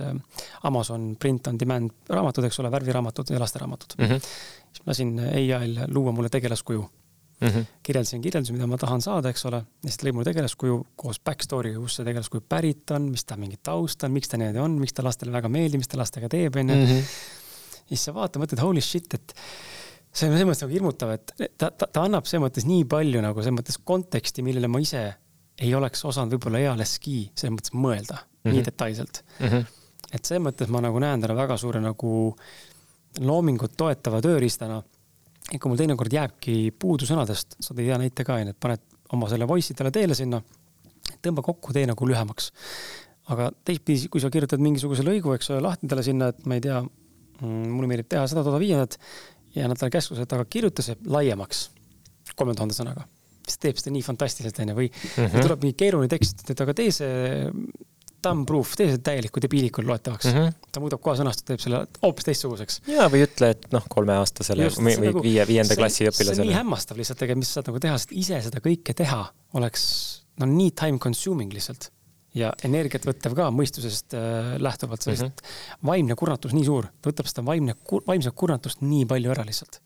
Amazon print on demand raamatud, eks ole, värviraamatud ja lasteraamatud mm. -hmm. siis ma lasin ai-l luua mulle tegelaskuju mm. -hmm. kirjeldasin kirjeldusi, mida ma tahan saada, eks ole, ja siis lõi mulle tegelaskuju koos back story'ga, kust see tegelaskuju pärit on, mis ta mingi taust on, miks ta niimoodi on, miks ta lastele väga meeldib, mis ta lastega teeb, onju. Mhm. siis sa vaatad, mõtled holy shit, et see on selles mõttes nagu hirmutav, et ta, ta, ta annab selles mõttes nii palju nagu selles mõttes konteksti, millele ma ise ei oleks osanud võib-olla ealeski selles mõttes mõelda mm -hmm. nii detailselt mm. -hmm. et selles mõttes ma nagu näen täna väga suure nagu loomingut toetava tööriistana ikka mul teinekord jääbki puudu sõnadest, sa tõid hea näite ka, onju, et paned oma selle voice itele teele sinna, tõmba kokku, tee nagu lühemaks. aga teistpidi, kui sa kirjutad mingisuguse lõigu, eks ole, lahti talle sinna, et ma ei tea, mm, mulle meeldib teha seda, toda, viiendat ja annad talle käskluse, et aga kirjuta see laiemaks, kolme tuhande sõnaga siis teeb seda nii fantastiliselt, onju, või mm -hmm. tuleb mingi keeruline tekst, et aga tee see thumb-proof, tee see täieliku debiilikul loetavaks mm. -hmm. ta muudab kohe sõnastust, teeb selle hoopis teistsuguseks. ja, või ütle, et noh, kolmeaastasele või nagu, viie, viienda klassi õpilasele. see on nii hämmastav lihtsalt tegelikult, mis sa saad nagu teha, sest ise seda kõike teha oleks no nii time consuming lihtsalt. ja energiat võttev ka mõistusest äh, lähtuvalt, sest mm -hmm. vaimne kurnatus nii suur, ta võtab seda vaimne, vaimset kurnatust nii palju ära lihtsalt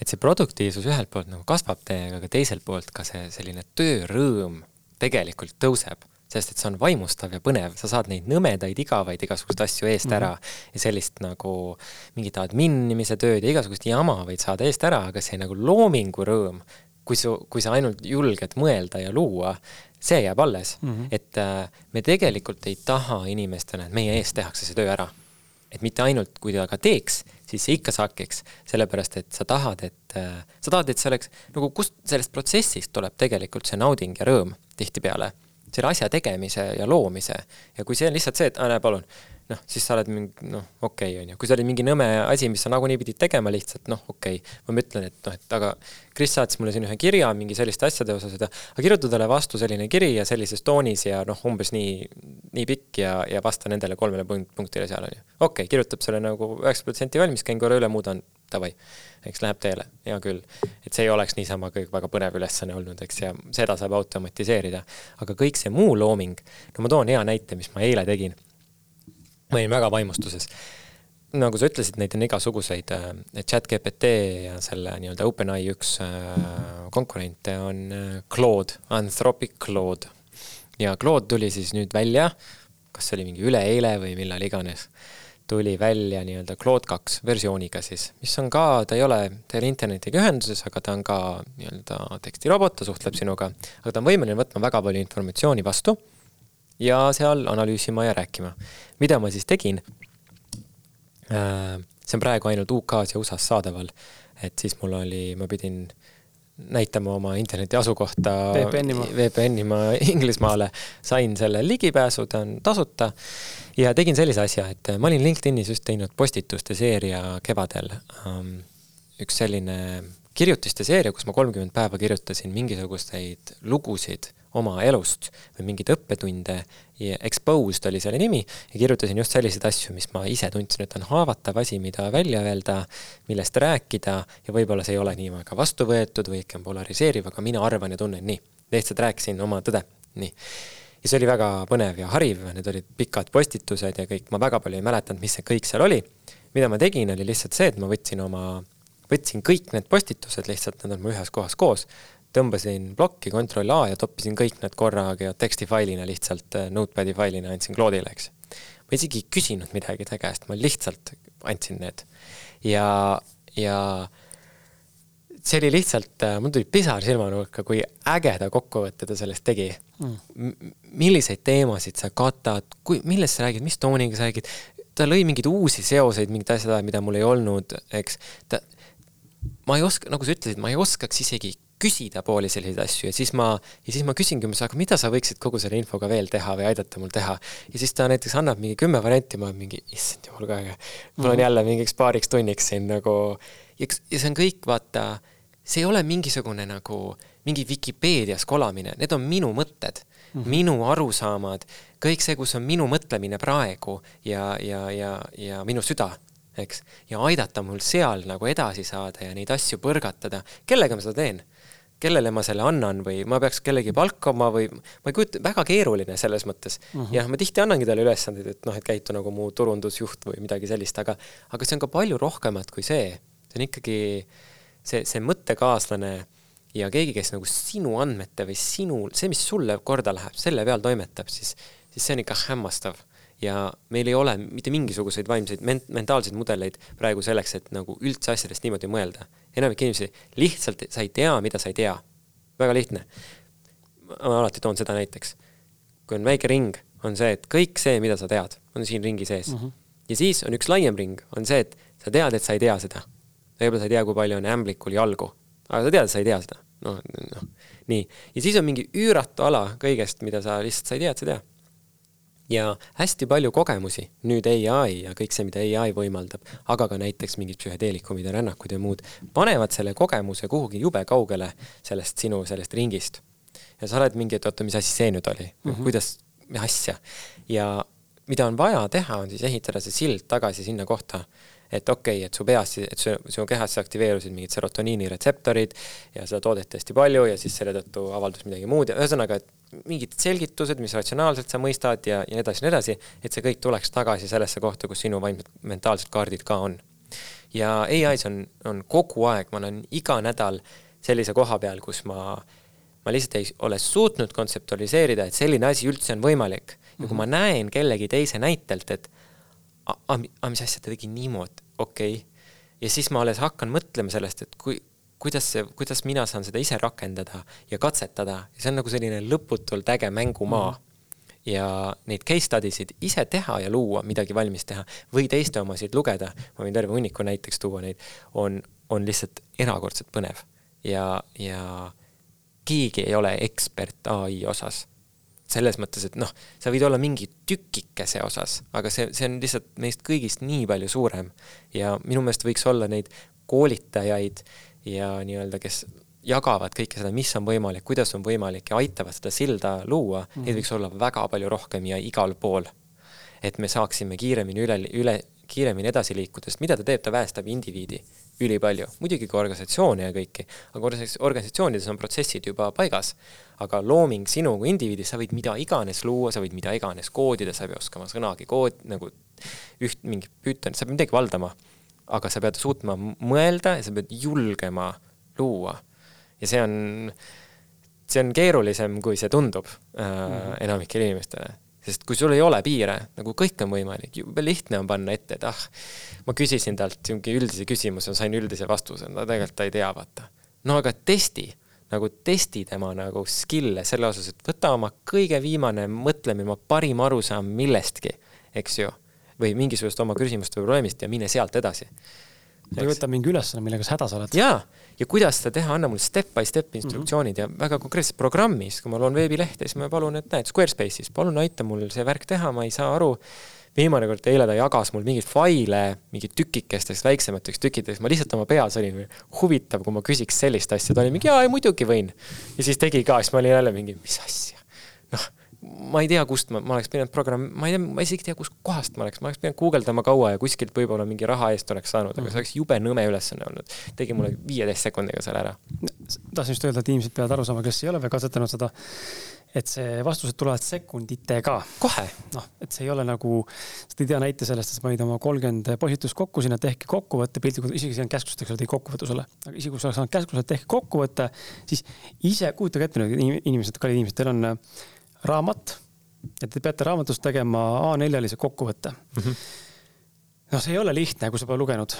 et see produktiivsus ühelt poolt nagu kasvab teiega, aga teiselt poolt ka see selline töörõõm tegelikult tõuseb sest et see on vaimustav ja põnev, sa saad neid nõmedaid, igavaid igasuguseid asju eest mm -hmm. ära ja sellist nagu mingit adminimise tööd ja igasugust jama võid saada eest ära, aga see nagu loomingu rõõm, kui su, kui sa ainult julged mõelda ja luua, see jääb alles mm. -hmm. et äh, me tegelikult ei taha inimestena, et meie eest tehakse see töö ära. et mitte ainult, kui ta ka teeks, siis see ikka sakiks, sellepärast et sa tahad, et äh,, sa tahad, et see oleks nagu, kust sellest protsessist tuleb tegelikult see nauding ja rõõm tihtipeale selle asja tegemise ja loomise. ja kui see on lihtsalt see, et näe, palun, noh, siis sa oled mingi noh, okei okay,, on ju, kui see oli mingi nõme asi, mis sa nagunii pidid tegema lihtsalt, noh, okei okay.. ma ütlen, et noh, et aga Kris saatis mulle siin ühe kirja mingi selliste asjade osas, et aga kirjuta talle vastu selline kiri ja sellises toonis ja noh, umbes nii, nii pikk ja, ja vasta nendele kolmele punktile seal, on ju. okei okay,, kirjutab selle nagu üheksakümmend protsenti valmis, käin korra üle, muudan, davai, eks läheb teele, hea küll. et see ei oleks niisama kõik väga põnev ülesanne olnud, eks, ja seda saab automatiseerida. aga kõik see muu looming, no ma toon hea näite, mis ma eile tegin ma olin väga vaimustuses. nagu sa ütlesid, neid on igasuguseid, äh, chat GPT ja selle nii-öelda OpenAI üks äh, konkurente on äh, Claude, Anthropic Claude. ja Claude tuli siis nüüd välja, kas see oli mingi üleeile või millal iganes, tuli välja nii-öelda Claude kaks versiooniga siis, mis on ka, ta ei ole, ta ei ole internetiga ühenduses, aga ta on ka nii-öelda tekstirobot, ta suhtleb sinuga, aga ta on võimeline võtma väga palju informatsiooni vastu ja seal analüüsima ja rääkima. mida ma siis tegin? Äh, see on praegu ainult UK-s ja USA-s saadaval, et siis mul oli, ma pidin näitama oma interneti asukohta VPN-ima, VPN-ima Inglismaale, sain selle ligipääsu, ta on tasuta. Ja tegin sellise asja, et ma olin LinkedInis just teinud postituste seeria kevadel. Ähm, üks selline kirjutiste seeria, kus ma kolmkümmend päeva kirjutasin mingisuguseid lugusid oma elust või mingeid õppetunde ja Exposed oli selle nimi ja kirjutasin just selliseid asju, mis ma ise tundsin, et on haavatav asi, mida välja öelda, millest rääkida ja võib-olla see ei ole nii väga vastu võetud või ikka on polariseeriv, aga mina arvan ja tunnen nii. lihtsalt rääkisin oma tõde nii. ja see oli väga põnev ja hariv, need olid pikad postitused ja kõik, ma väga palju ei mäletanud, mis see kõik seal oli. mida ma tegin, oli lihtsalt see, et ma võtsin oma, võtsin kõik need postitused lihtsalt, need on mul ühes kohas koos, tõmbasin plokki, control A ja toppisin kõik need korraga tekstifailina lihtsalt, äh, notepad'i failina andsin Claude'ile, eks. ma isegi ei küsinud midagi ta käest, ma lihtsalt andsin need. ja, ja see oli lihtsalt, äh, mul tuli pisar silmanurka, kui ägeda kokkuvõtte ta sellest tegi mm.. milliseid teemasid sa katad, kui, millest sa räägid, mis tooniga sa räägid, ta lõi mingeid uusi seoseid, mingit asja, mida mul ei olnud, eks. ta, ma ei oska, nagu sa ütlesid, ma ei oskaks isegi küsida pooli selliseid asju ja siis ma, ja siis ma küsingi umbes, aga mida sa võiksid kogu selle infoga veel teha või aidata mul teha. ja siis ta näiteks annab mingi kümme varianti, ma mingi, issand jumal ka äge. mul on mhm. jälle mingiks paariks tunniks siin nagu ja, ja see on kõik, vaata see ei ole mingisugune nagu mingi Vikipeedias kolamine, need on minu mõtted mm, -hmm. minu arusaamad, kõik see, kus on minu mõtlemine praegu ja, ja, ja, ja minu süda, eks. ja aidata mul seal nagu edasi saada ja neid asju põrgatada. kellega ma seda teen? Kellele ma selle annan või ma peaks kellegi palkama või ma ei kujuta, väga keeruline selles mõttes mm. -hmm. ja ma tihti annangi talle ülesandeid, et noh, et käitu nagu mu turundusjuht või midagi sellist, aga, aga see on ka palju rohkemat kui see. see on ikkagi see, see mõttekaaslane ja keegi, kes nagu sinu andmete või sinu, see, mis sulle korda läheb, selle peal toimetab, siis, siis see on ikka hämmastav. Ja meil ei ole mitte mingisuguseid vaimseid ment-, mentaalseid mudeleid praegu selleks, et nagu üldse asjadest niimoodi mõelda. enamik inimesi lihtsalt, sa ei tea, mida sa ei tea. väga lihtne. ma alati toon seda näiteks. kui on väike ring, on see, et kõik see, mida sa tead, on siin ringi sees mm. -hmm. ja siis on üks laiem ring, on see, et sa tead, et sa ei tea seda võib-olla sa ei tea, kui palju on ämblikul jalgu, aga sa tead, et sa ei tea seda. noh, noh, nii. ja siis on mingi üüratu ala kõigest, mida sa lihtsalt, sa ei tea, et sa ei tea. Ja hästi palju kogemusi, nüüd ai ja kõik see, mida ai võimaldab, aga ka näiteks mingid psühhedeelikumid ja rännakud ja muud, panevad selle kogemuse kuhugi jube kaugele sellest sinu, sellest ringist. ja sa oled mingi, et oota, mis asi see nüüd oli mm, -hmm. kuidas, mis asja. ja mida on vaja teha, on siis ehitada see sild tagasi sinna kohta et okei okay,, et su peas, et su, su kehas aktiveerusid mingid serotoniini retseptorid ja seda toodeti hästi palju ja siis selle tõttu avaldus midagi muud ja ühesõnaga, et mingid selgitused, mis ratsionaalselt sa mõistad ja, ja nii edasi, nii edasi, et see kõik tuleks tagasi sellesse kohta, kus sinu vaimsed mentaalsed kaardid ka on. ja ai-s on, on kogu aeg, ma olen iga nädal sellise koha peal, kus ma, ma lihtsalt ei ole suutnud kontseptualiseerida, et selline asi üldse on võimalik. ja kui ma mhm. näen kellegi teise näitelt, et aga mis asja ta tegi niimoodi, okei. Okay.. ja siis ma alles hakkan mõtlema sellest, et kui, kuidas see, kuidas mina saan seda ise rakendada ja katsetada. Ja see on nagu selline lõputult äge mängumaa. Mm. -hmm. ja neid case study sid ise teha ja luua, midagi valmis teha või teiste omasid lugeda, ma võin terve hunniku näiteks tuua neid, on, on lihtsalt erakordselt põnev. Ja, ja keegi ei ole ekspert ai osas selles mõttes, et noh, sa võid olla mingi tükikese osas, aga see, see on lihtsalt meist kõigist nii palju suurem. ja minu meelest võiks olla neid koolitajaid ja nii-öelda, kes jagavad kõike seda, mis on võimalik, kuidas on võimalik ja aitavad seda silda luua mm, -hmm. neid võiks olla väga palju rohkem ja igal pool. et me saaksime kiiremini üle, üle, kiiremini edasi liikuda, sest mida ta teeb, ta väestab indiviidi ülipalju, muidugi ka organisatsioone ja kõiki, aga organisatsioonides on protsessid juba paigas. aga looming sinu kui indiviidi, sa võid mida iganes luua, sa võid mida iganes koodida, sa ei pea oskama sõnagi kood, nagu üht, mingit Python, sa pead midagi valdama. aga sa pead suutma mõelda ja sa pead julgema luua. ja see on, see on keerulisem, kui see tundub äh, mm -hmm. enamikele inimestele sest kui sul ei ole piire, nagu kõik on võimalik, jube lihtne on panna ette, et ah, ma küsisin talt niisugune üldise küsimuse, sain üldise vastuse, no tegelikult ta ei tea, vaata. no aga testi, nagu testi tema nagu skill'e selle osas, et võta oma kõige viimane mõtlemine, parim arusaam millestki, eks ju, või mingisugust oma küsimust või probleemist ja mine sealt edasi või võta mingi ülesanne, millega sa hädas oled. jaa, ja kuidas seda teha, anna mulle step by step instruktsioonid mm -hmm. ja väga konkreetses programmis, kui ma loon veebilehte, siis ma palun, et näed, Squarespace'is, palun aita mul see värk teha, ma ei saa aru. viimane kord eile ta jagas mul mingeid faile, mingid tükikesteks, väiksemateks tükkideks, ma lihtsalt oma peas olin, huvitav, kui ma küsiks sellist asja, ta oli mingi, jaa, muidugi võin. ja siis tegi ka, siis ma olin jälle mingi, mis asja, ma ei tea, kust ma, ma oleks pidanud programm, ma ei tea, ma isegi ei tea, kustkohast ma oleks, ma oleks pidanud guugeldama kaua ja kuskilt võib-olla mingi raha eest oleks saanud, aga see oleks jube nõme ülesanne olnud. tegi mulle viieteist sekundiga selle ära. tahtsin just öelda, et inimesed peavad aru saama, kes ei ole veel katsetanud seda, et see vastused tulevad sekunditega. kohe? noh, et see ei ole nagu, sa tõid hea näite sellest, et sa panid oma kolmkümmend postitust kokku sinna, tehke kokkuvõte piltlikult, isegi see on käsklustega, sa tõid kokkuvõtte sulle. aga isegi kui sa oleks saanud käskluse, tehke kokkuvõte, siis ise, kujutage ette nüüd inimesed, kallid inimesed, teil on raamat ja te peate raamatust tegema A4-lise kokkuvõtte mm. -hmm. noh, see ei ole lihtne, kui sa pole lugenud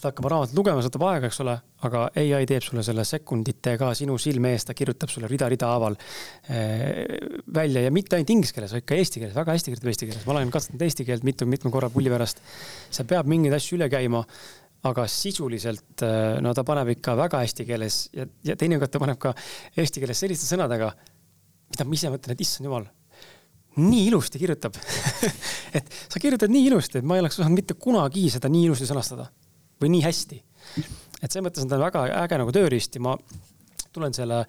ta hakkab raamatut lugema, see võtab aega, eks ole, aga ai teeb sulle selle sekunditega sinu silme ees, ta kirjutab sulle rida-rida haaval eh, välja ja mitte ainult inglise keeles, vaid ka eesti keeles, väga hästi kirjutab eesti keeles. ma olen katsetanud eesti keelt mitu-mitme korra pulli pärast. sa peab mingeid asju üle käima, aga sisuliselt eh, no ta paneb ikka väga eesti keeles ja, ja teinekord ta paneb ka eesti keeles selliste sõnadega, mida ma ise mõtlen, et issand jumal nii ilusti kirjutab et sa kirjutad nii ilusti, et ma ei oleks osanud mitte kunagi seda nii ilusti sõnastada või nii hästi. et selles mõttes on ta väga äge nagu tööriist ja ma tulen selle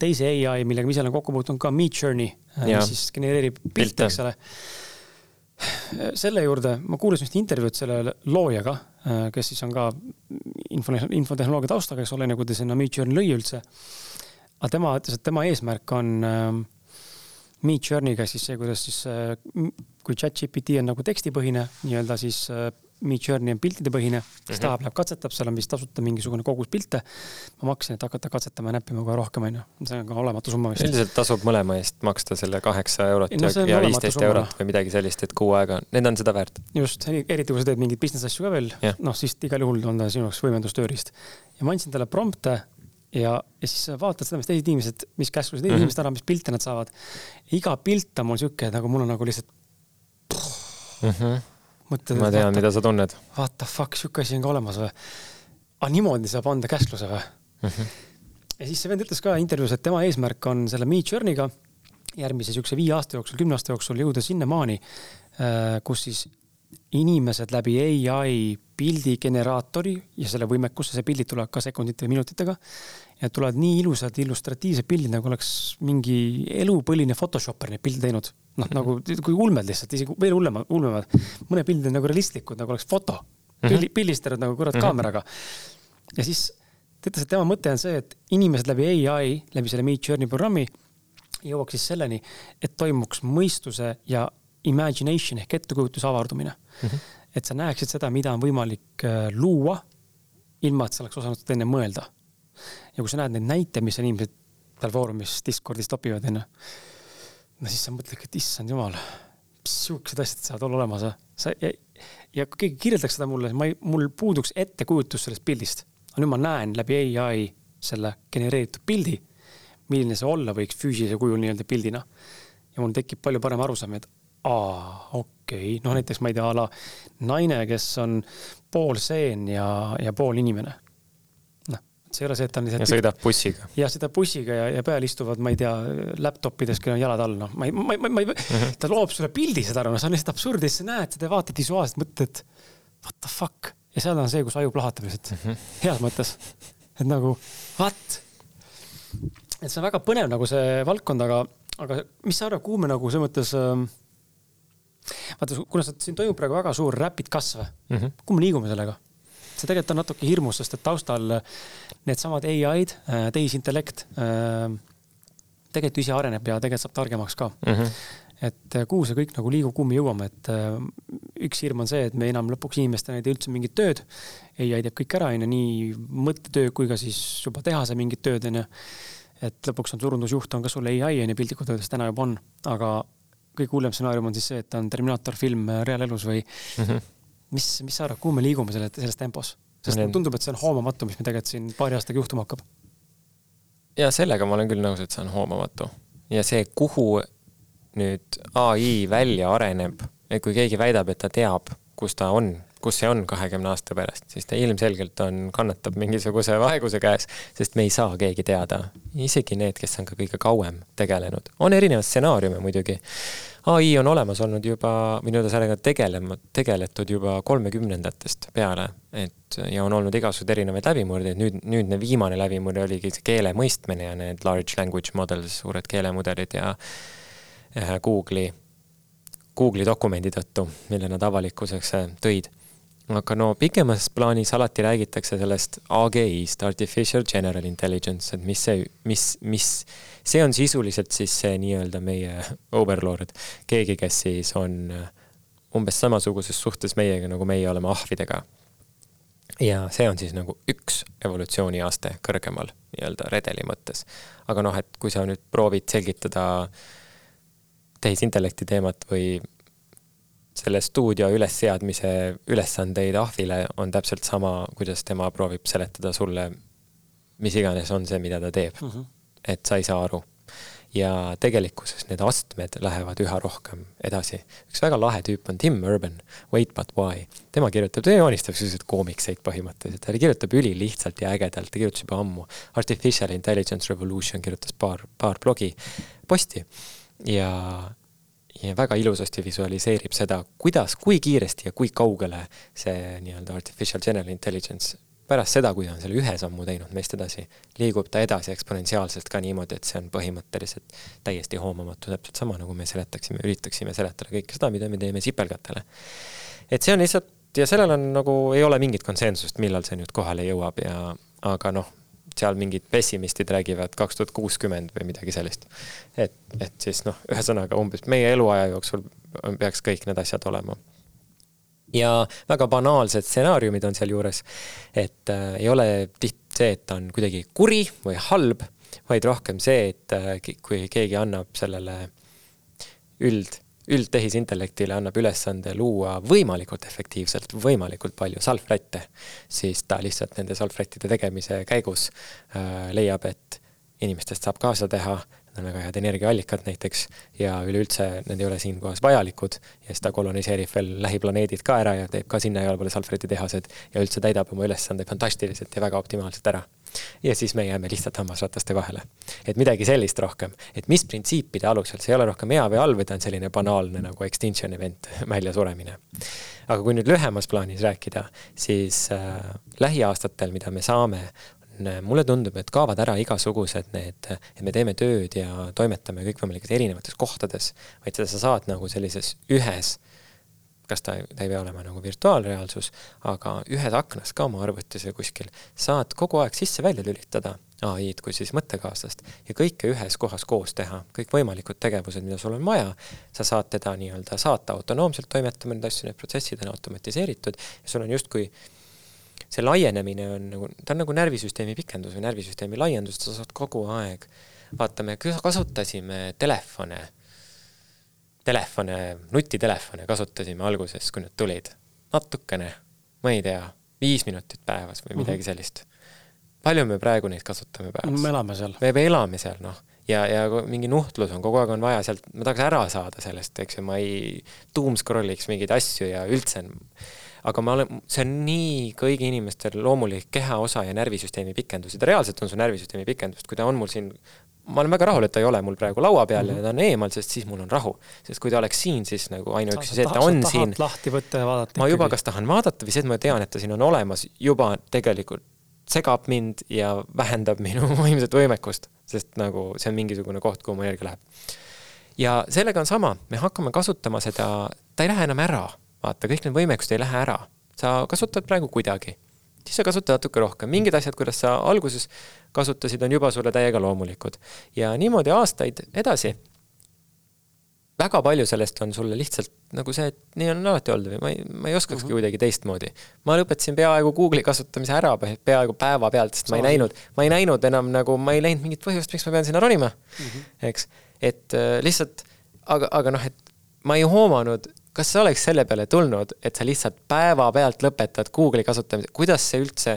teise ai, millega ma ise olen kokku puutunud ka, Midjourney, äh, mis siis genereerib pilte, eks ole. selle juurde ma kuulasin just intervjuud selle loojaga, äh, kes siis on ka info, infotehnoloogia taustaga, eks ole, nagu ta sinna Midjourney lõi üldse. Aga tema ütles, et tema eesmärk on äh, Midjourney'ga siis see, kuidas siis, kui chat-GPT on nagu tekstipõhine nii-öelda, siis Midjourney on piltidepõhine, kes mm -hmm. tahab, läheb katsetab, seal on vist tasuta mingisugune kogus pilte. ma maksin, et hakata katsetama ja näppima kohe rohkem, onju. see on ka olematu summa vist. üldiselt tasub mõlema eest maksta selle kaheksa eurot no, ja viisteist eurot või midagi sellist, et kuu aega, need on seda väärt. just, eriti kui sa teed mingeid business asju ka veel, noh siis igal juhul on ta sinu jaoks võimendustööriist. ja ma andsin talle prompte ja, ja siis vaatad seda, mis teised inimesed, mis käsklused teised mm -hmm. inimesed annavad, mis pilte nad saavad. iga pilt on mul sihuke, nagu mul on nagu lihtsalt mm. -hmm mõtled. ma tean, mida sa tunned. What the fuck, sihuke asi on ka olemas või? aga ah, niimoodi saab anda käskluse või mm? -hmm. ja siis see vend ütles ka intervjuus, et tema eesmärk on selle Me Journey'ga järgmise siukse viie aasta jooksul, kümne aasta jooksul jõuda sinnamaani, äh, kus siis inimesed läbi ai pildigeneraatori ja selle võimekusse, see pildid tulevad ka sekundite või minutitega. ja tulevad nii ilusad illustratiivsed pildid, nagu oleks mingi elupõline Photoshopper neid pilte teinud noh, nagu kui ulmed lihtsalt, isegi veel hullema, ulmemad. mõned pildid on nagu realistlikud, nagu oleks foto mm. -hmm. pildistanud nagu kurat mm -hmm. kaameraga. ja siis ta ütles, et tema mõte on see, et inimesed läbi ai, läbi selle Meet Journey programmi jõuaks siis selleni, et toimuks mõistuse ja imagination ehk ettekujutuse avardumine mm. -hmm. et sa näeksid seda, mida on võimalik äh, luua, ilma et sa oleks osanud seda enne mõelda. ja kui sa näed neid näite, mis inimesed seal foorumis Discordis topivad, onju no siis sa mõtledki, et issand jumal, siuksed asjad saavad olla olemas, sa ja, ja kui keegi kirjeldaks seda mulle, ma ei, mul puuduks ettekujutus sellest pildist. aga nüüd ma näen läbi ai selle genereeritud pildi, milline see olla võiks füüsilise kujul nii-öelda pildina. ja mul tekib palju parem arusaam, et aa, okei okay., noh näiteks ma ei tea, a la naine, kes on pool seen ja, ja pool inimene see ei ole see, et ta on lihtsalt. ja sõidab bussiga. jah, sõidab bussiga ja, ja peal istuvad, ma ei tea, laptopides, kellel on jalad all, noh, ma ei, ma ma ma ei mm, -hmm. ta loob sulle pildi, saad aru, no see on lihtsalt absurd ja siis sa näed seda ja vaatad visuaalselt, mõtled, et what the fuck. ja seal on see, kus aju plahvatab lihtsalt mm, -hmm. heas mõttes. et nagu, what? et see on väga põnev nagu see valdkond, aga, aga mis sa arvad, kuhu me nagu selles mõttes äh, vaata, kuna siin toimub praegu väga suur rapid kasv mm, -hmm. kuhu me liigume sellega? see tegelikult on natuke hirmus, sest et taustal needsamad ai-d, äh, tehisintellekt äh, tegelikult ise areneb ja tegelikult saab targemaks ka mm. -hmm. et äh, kuhu see kõik nagu liigub, kuhu me jõuame, et üks hirm on see, et me enam lõpuks inimestena ei tee üldse mingit tööd. ai teeb kõik ära, onju, nii mõttetöö kui ka siis juba tehase mingit tööd, onju. et lõpuks on turundusjuht on ka sul ai, onju, piltlikult öeldes täna juba on, aga kõige hullem stsenaarium on siis see, et ta on Terminaator film reaalelus või mm -hmm mis, mis sa arvad, kuhu me liigume selle, selles tempos? sest mulle tundub, et see on hoomamatu, mis meil tegelikult siin paari aastaga juhtuma hakkab. ja sellega ma olen küll nõus, et see on hoomamatu. ja see, kuhu nüüd ai välja areneb, et kui keegi väidab, et ta teab, kus ta on, kus see on kahekümne aasta pärast, siis ta ilmselgelt on, kannatab mingisuguse vaeguse käes, sest me ei saa keegi teada. isegi need, kes on ka kõige kauem tegelenud. on erinevaid stsenaariume muidugi ai on olemas olnud juba, või nii-öelda sellega tegelema, tegeletud juba kolmekümnendatest peale, et ja on olnud igasuguseid erinevaid läbimurdeid, nüüd, nüüdne viimane läbimurre oligi see keele mõistmine ja need large language models, suured keelemudelid ja Google'i, Google'i dokumendi tõttu, mille nad avalikkuseks tõid. Aga no pikemas plaanis alati räägitakse sellest AGI-st, Artificial General Intelligence, et mis see, mis, mis, see on sisuliselt siis see nii-öelda meie overlord, keegi, kes siis on umbes samasuguses suhtes meiega, nagu meie oleme ahvidega. ja see on siis nagu üks evolutsiooniaste kõrgemal nii-öelda redeli mõttes. aga noh, et kui sa nüüd proovid selgitada tehisintellekti teemat või selle stuudio ülesseadmise ülesandeid ahvile on täpselt sama, kuidas tema proovib seletada sulle, mis iganes on see, mida ta teeb mm. -hmm. et sa ei saa aru. ja tegelikkuses need astmed lähevad üha rohkem edasi. üks väga lahe tüüp on Tim Urban, Wait but why. tema kirjutab, ta joonistab selliseid koomikseid põhimõtteliselt, ta kirjutab ülilihtsalt ja ägedalt, ta kirjutas juba ammu. Artificial Intelligence Revolution kirjutas paar, paar blogi posti ja ja väga ilusasti visualiseerib seda, kuidas, kui kiiresti ja kui kaugele see nii-öelda artificial general intelligence pärast seda, kui ta on selle ühe sammu teinud meist edasi, liigub ta edasi eksponentsiaalselt ka niimoodi, et see on põhimõtteliselt täiesti hoomamatu, täpselt sama, nagu me seletaksime, üritaksime seletada kõike seda, mida me teeme sipelgatele. et see on lihtsalt ja sellel on nagu, ei ole mingit konsensust, millal see nüüd kohale jõuab ja aga noh, seal mingid pessimistid räägivad kaks tuhat kuuskümmend või midagi sellist. et, et siis noh, ühesõnaga umbes meie eluaja jooksul peaks kõik need asjad olema. ja väga banaalsed stsenaariumid on sealjuures, et äh, ei ole tihti see, et ta on kuidagi kuri või halb, vaid rohkem see, et äh, kui keegi annab sellele üld üldtehisintellektile annab ülesande luua võimalikult efektiivselt võimalikult palju salvrätte, siis ta lihtsalt nende salvrättide tegemise käigus äh, leiab, et inimestest saab kaasa teha, need on väga head energiaallikad näiteks ja üleüldse need ei ole siinkohas vajalikud ja siis ta koloniseerib veel lähiplaneedid ka ära ja teeb ka sinna igale poole salvrätitehased ja üldse täidab oma ülesande fantastiliselt ja väga optimaalselt ära ja siis me jääme lihtsalt hammasrataste vahele. et midagi sellist rohkem, et mis printsiipide alusel, see ei ole rohkem hea või halb, vaid ta on selline banaalne nagu extinction event, väljasuremine. aga kui nüüd lühemas plaanis rääkida, siis äh, lähiaastatel, mida me saame, mulle tundub, et kaovad ära igasugused need, et me teeme tööd ja toimetame kõikvõimalikes erinevates kohtades, vaid seda sa saad nagu sellises ühes äh, kas ta, ta ei pea olema nagu virtuaalreaalsus, aga ühes aknas ka oma arvutis või kuskil. Saad kogu aeg sisse-välja lülitada ai-d kui siis mõttekaaslast ja kõike ühes kohas koos teha, kõikvõimalikud tegevused, mida sul on vaja, sa saad teda nii-öelda saata autonoomselt toimetama neid asju, need protsessid on automatiseeritud ja sul on justkui see laienemine on nagu, ta on nagu närvisüsteemi pikendus või närvisüsteemi laiendus, sa saad kogu aeg, vaata, me kasutasime telefone telefone, nutitelefone kasutasime alguses, kui need tulid. natukene, ma ei tea, viis minutit päevas või midagi -hmm. sellist. palju me praegu neid kasutame päevas? me elame seal. me elame seal, noh. ja, ja mingi nuhtlus on, kogu aeg on vaja sealt, ma tahaks ära saada sellest, eks ju, ma ei doom scroll'iks mingeid asju ja üldse aga ma olen, see on nii kõigi inimestel loomulik kehaosa ja närvisüsteemi pikendus ja ta reaalselt on su närvisüsteemi pikendus, kui ta on mul siin ma olen väga rahul, et ta ei ole mul praegu laua peal mm -hmm. ja ta on eemal, sest siis mul on rahu. sest kui ta oleks siin, siis nagu ainuüksi see, et ta on siin. lahti võtta ja vaadata. ma juba kas tahan vaadata või see, et ma tean, et ta siin on olemas, juba tegelikult segab mind ja vähendab minu vaimset võimekust, sest nagu see on mingisugune koht, kuhu mu energia läheb. ja sellega on sama, me hakkame kasutama seda, ta ei lähe enam ära, vaata, kõik need võimekused ei lähe ära, sa kasutad praegu kuidagi siis sa kasutad natuke rohkem, mingid asjad, kuidas sa alguses kasutasid, on juba sulle täiega loomulikud. ja niimoodi aastaid edasi. väga palju sellest on sulle lihtsalt nagu see, et nii on alati olnud või ma ei, ma ei oskakski mm -hmm. kuidagi teistmoodi. ma lõpetasin peaaegu Google'i kasutamise ära peaaegu päevapealt, sest ma ei näinud, ma ei näinud enam nagu, ma ei näinud mingit põhjust, miks ma pean sinna ronima mm, -hmm. eks. et äh, lihtsalt, aga, aga noh, et ma ei hoomanud kas sa oleks selle peale tulnud, et sa lihtsalt päevapealt lõpetad Google'i kasutamise, kuidas see üldse,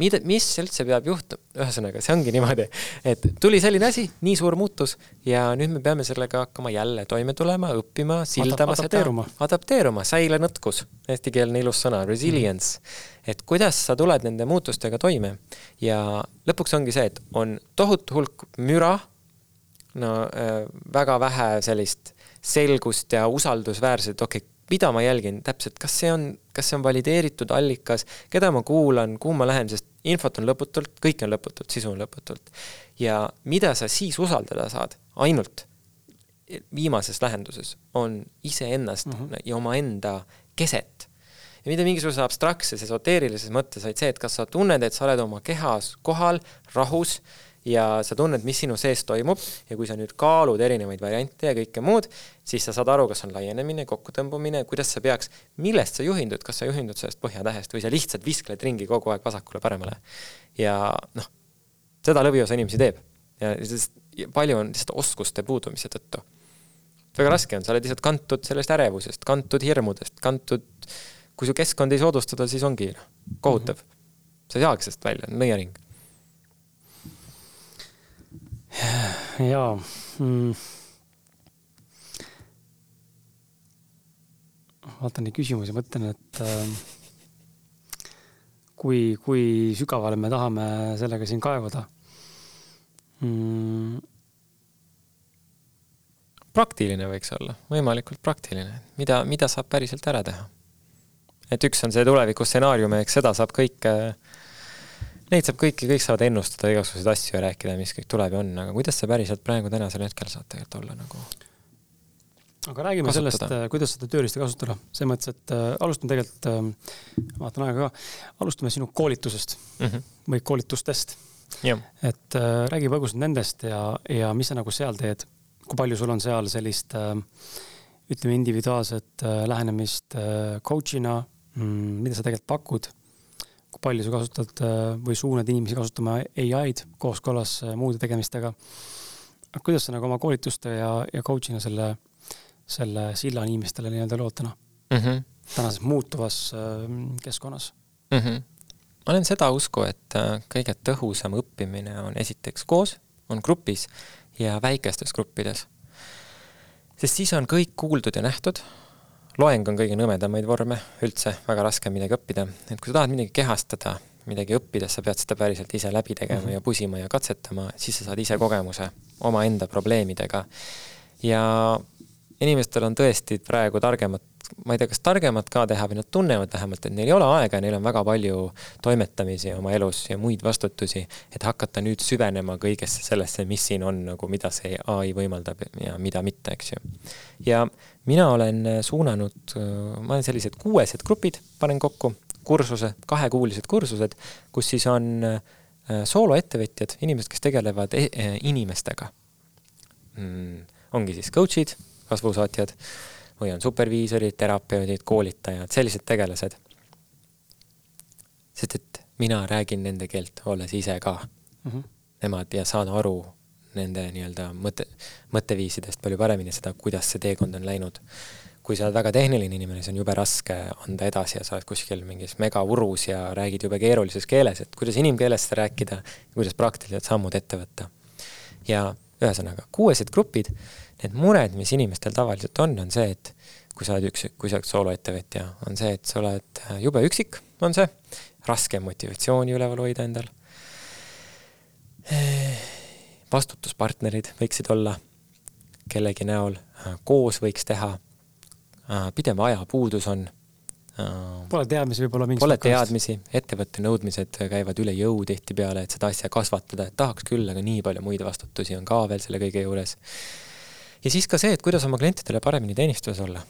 mida, mis üldse peab juhtuma, ühesõnaga, see ongi niimoodi, et tuli selline asi, nii suur muutus ja nüüd me peame sellega hakkama jälle toime tulema, õppima, sildama Adap adapteeruma. seda, adapteeruma, säilenõtkus, eestikeelne ilus sõna, resilience. Mm.. et kuidas sa tuled nende muutustega toime? Ja lõpuks ongi see, et on tohutu hulk müra, no äh, väga vähe sellist selgust ja usaldusväärset, okei okay,, mida ma jälgin täpselt, kas see on, kas see on valideeritud allikas, keda ma kuulan, kuhu ma lähen, sest infot on lõputult, kõike on lõputult, sisu on lõputult. ja mida sa siis usaldada saad, ainult viimases lähenduses, on iseennast mm -hmm. ja omaenda keset. ja mitte mingisuguses abstraktses, esoteerilises mõttes, vaid see, et kas sa tunned, et sa oled oma kehas kohal, rahus ja sa tunned, mis sinu sees toimub ja kui sa nüüd kaalud erinevaid variante ja kõike muud, siis sa saad aru, kas on laienemine, kokkutõmbumine, kuidas sa peaks, millest sa juhindud, kas sa juhindud sellest põhjatähest või sa lihtsalt viskled ringi kogu aeg vasakule-paremale. ja noh, seda lõviosa inimesi teeb ja sest palju on lihtsalt oskuste puudumise tõttu. väga raske on, sa oled lihtsalt kantud sellest ärevusest, kantud hirmudest, kantud, kui su keskkond ei soodusta, siis ongi noh, kohutav. sa ei saagi sellest välja, nõiaring jaa mm.. vaatan neid küsimusi, mõtlen, et äh, kui, kui sügavale me tahame sellega siin kaevuda mm.? praktiline võiks olla, võimalikult praktiline, mida, mida saab päriselt ära teha. et üks on see tulevikustsenaarium, eks seda saab kõike äh, Neid saab kõiki, kõik saavad ennustada igasuguseid asju ja rääkida, mis kõik tuleb ja on, aga kuidas see päriselt praegu tänasel hetkel saab tegelikult olla nagu? aga räägime kasutada. sellest, äh, kuidas seda tööriista kasutada, selles mõttes, et äh, alustame tegelikult äh,, vaatan aega ka, alustame sinu koolitusest mm -hmm. või koolitustest. et äh, räägi põgusalt nendest ja, ja mis sa nagu seal teed, kui palju sul on seal sellist äh, ütleme, individuaalset äh, lähenemist äh, coach'ina mm,, mida sa tegelikult pakud kui palju sa kasutad äh, või suunad inimesi kasutama ai-d kooskõlas äh, muude tegemistega. kuidas sa nagu oma koolituste ja, ja coach'ina selle, selle silla inimestele nii-öelda lood täna mm -hmm. tänases muutuvas äh, keskkonnas mm? -hmm. ma olen seda usku, et kõige tõhusam õppimine on esiteks koos, on grupis ja väikestes gruppides. sest siis on kõik kuuldud ja nähtud loeng on kõige nõmedamaid vorme üldse, väga raske on midagi õppida, et kui sa tahad midagi kehastada, midagi õppida, sa pead seda päriselt ise läbi tegema mm -hmm. ja pusima ja katsetama, siis sa saad ise kogemuse omaenda probleemidega. ja inimestel on tõesti praegu targemat ma ei tea, kas targemat ka teha või nad tunnevad vähemalt, et neil ei ole aega ja neil on väga palju toimetamisi oma elus ja muid vastutusi, et hakata nüüd süvenema kõigesse sellesse, mis siin on nagu, mida see ai võimaldab ja mida mitte, eks ju. ja mina olen suunanud, ma olen sellised kuuesed grupid, panen kokku, kursuse, kahekuulised kursused, kus siis on äh, sooloettevõtjad, inimesed, kes tegelevad e inimestega mm,. ongi siis coach'id, kasvusaatjad või on superviisorid, terapeudid, koolitajad, sellised tegelased. sest et mina räägin nende keelt, olles ise ka mm -hmm. nemad ja saan aru nende nii-öelda mõte, mõtteviisidest palju paremini seda, kuidas see teekond on läinud. kui sa oled väga tehniline inimene, siis on jube raske anda edasi ja sa oled kuskil mingis megaurus ja räägid jube keerulises keeles, et kuidas inimkeeles seda rääkida ja kuidas praktilised sammud ette võtta. ja ühesõnaga, kuuesed grupid need mured, mis inimestel tavaliselt on, on see, et kui sa oled üks, kui sa oled sooloettevõtja, on see, et sa oled äh, jube üksik, on see, raske motivatsiooni üleval hoida endal. Vastutuspartnerid võiksid olla kellegi näol, äh, koos võiks teha, äh, pidev ajapuudus on. Pole teadmisi võib-olla mingist Pole teadmisi, ettevõtte nõudmised käivad üle jõu tihtipeale, et seda asja kasvatada, et tahaks küll, aga nii palju muid vastutusi on ka veel selle kõige juures ja siis ka see, et kuidas oma klientidele paremini teenistuses olla.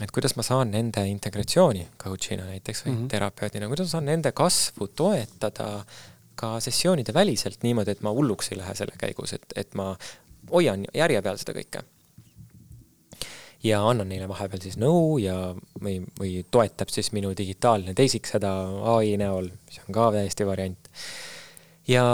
et kuidas ma saan nende integratsiooni coach'ina näiteks või mm -hmm. terapeudina, kuidas ma saan nende kasvu toetada ka sessioonide väliselt niimoodi, et ma hulluks ei lähe selle käigus, et, et ma hoian järje peal seda kõike. ja annan neile vahepeal siis nõu ja, või, või toetab siis minu digitaalne teisik seda ai näol, mis on ka täiesti variant. ja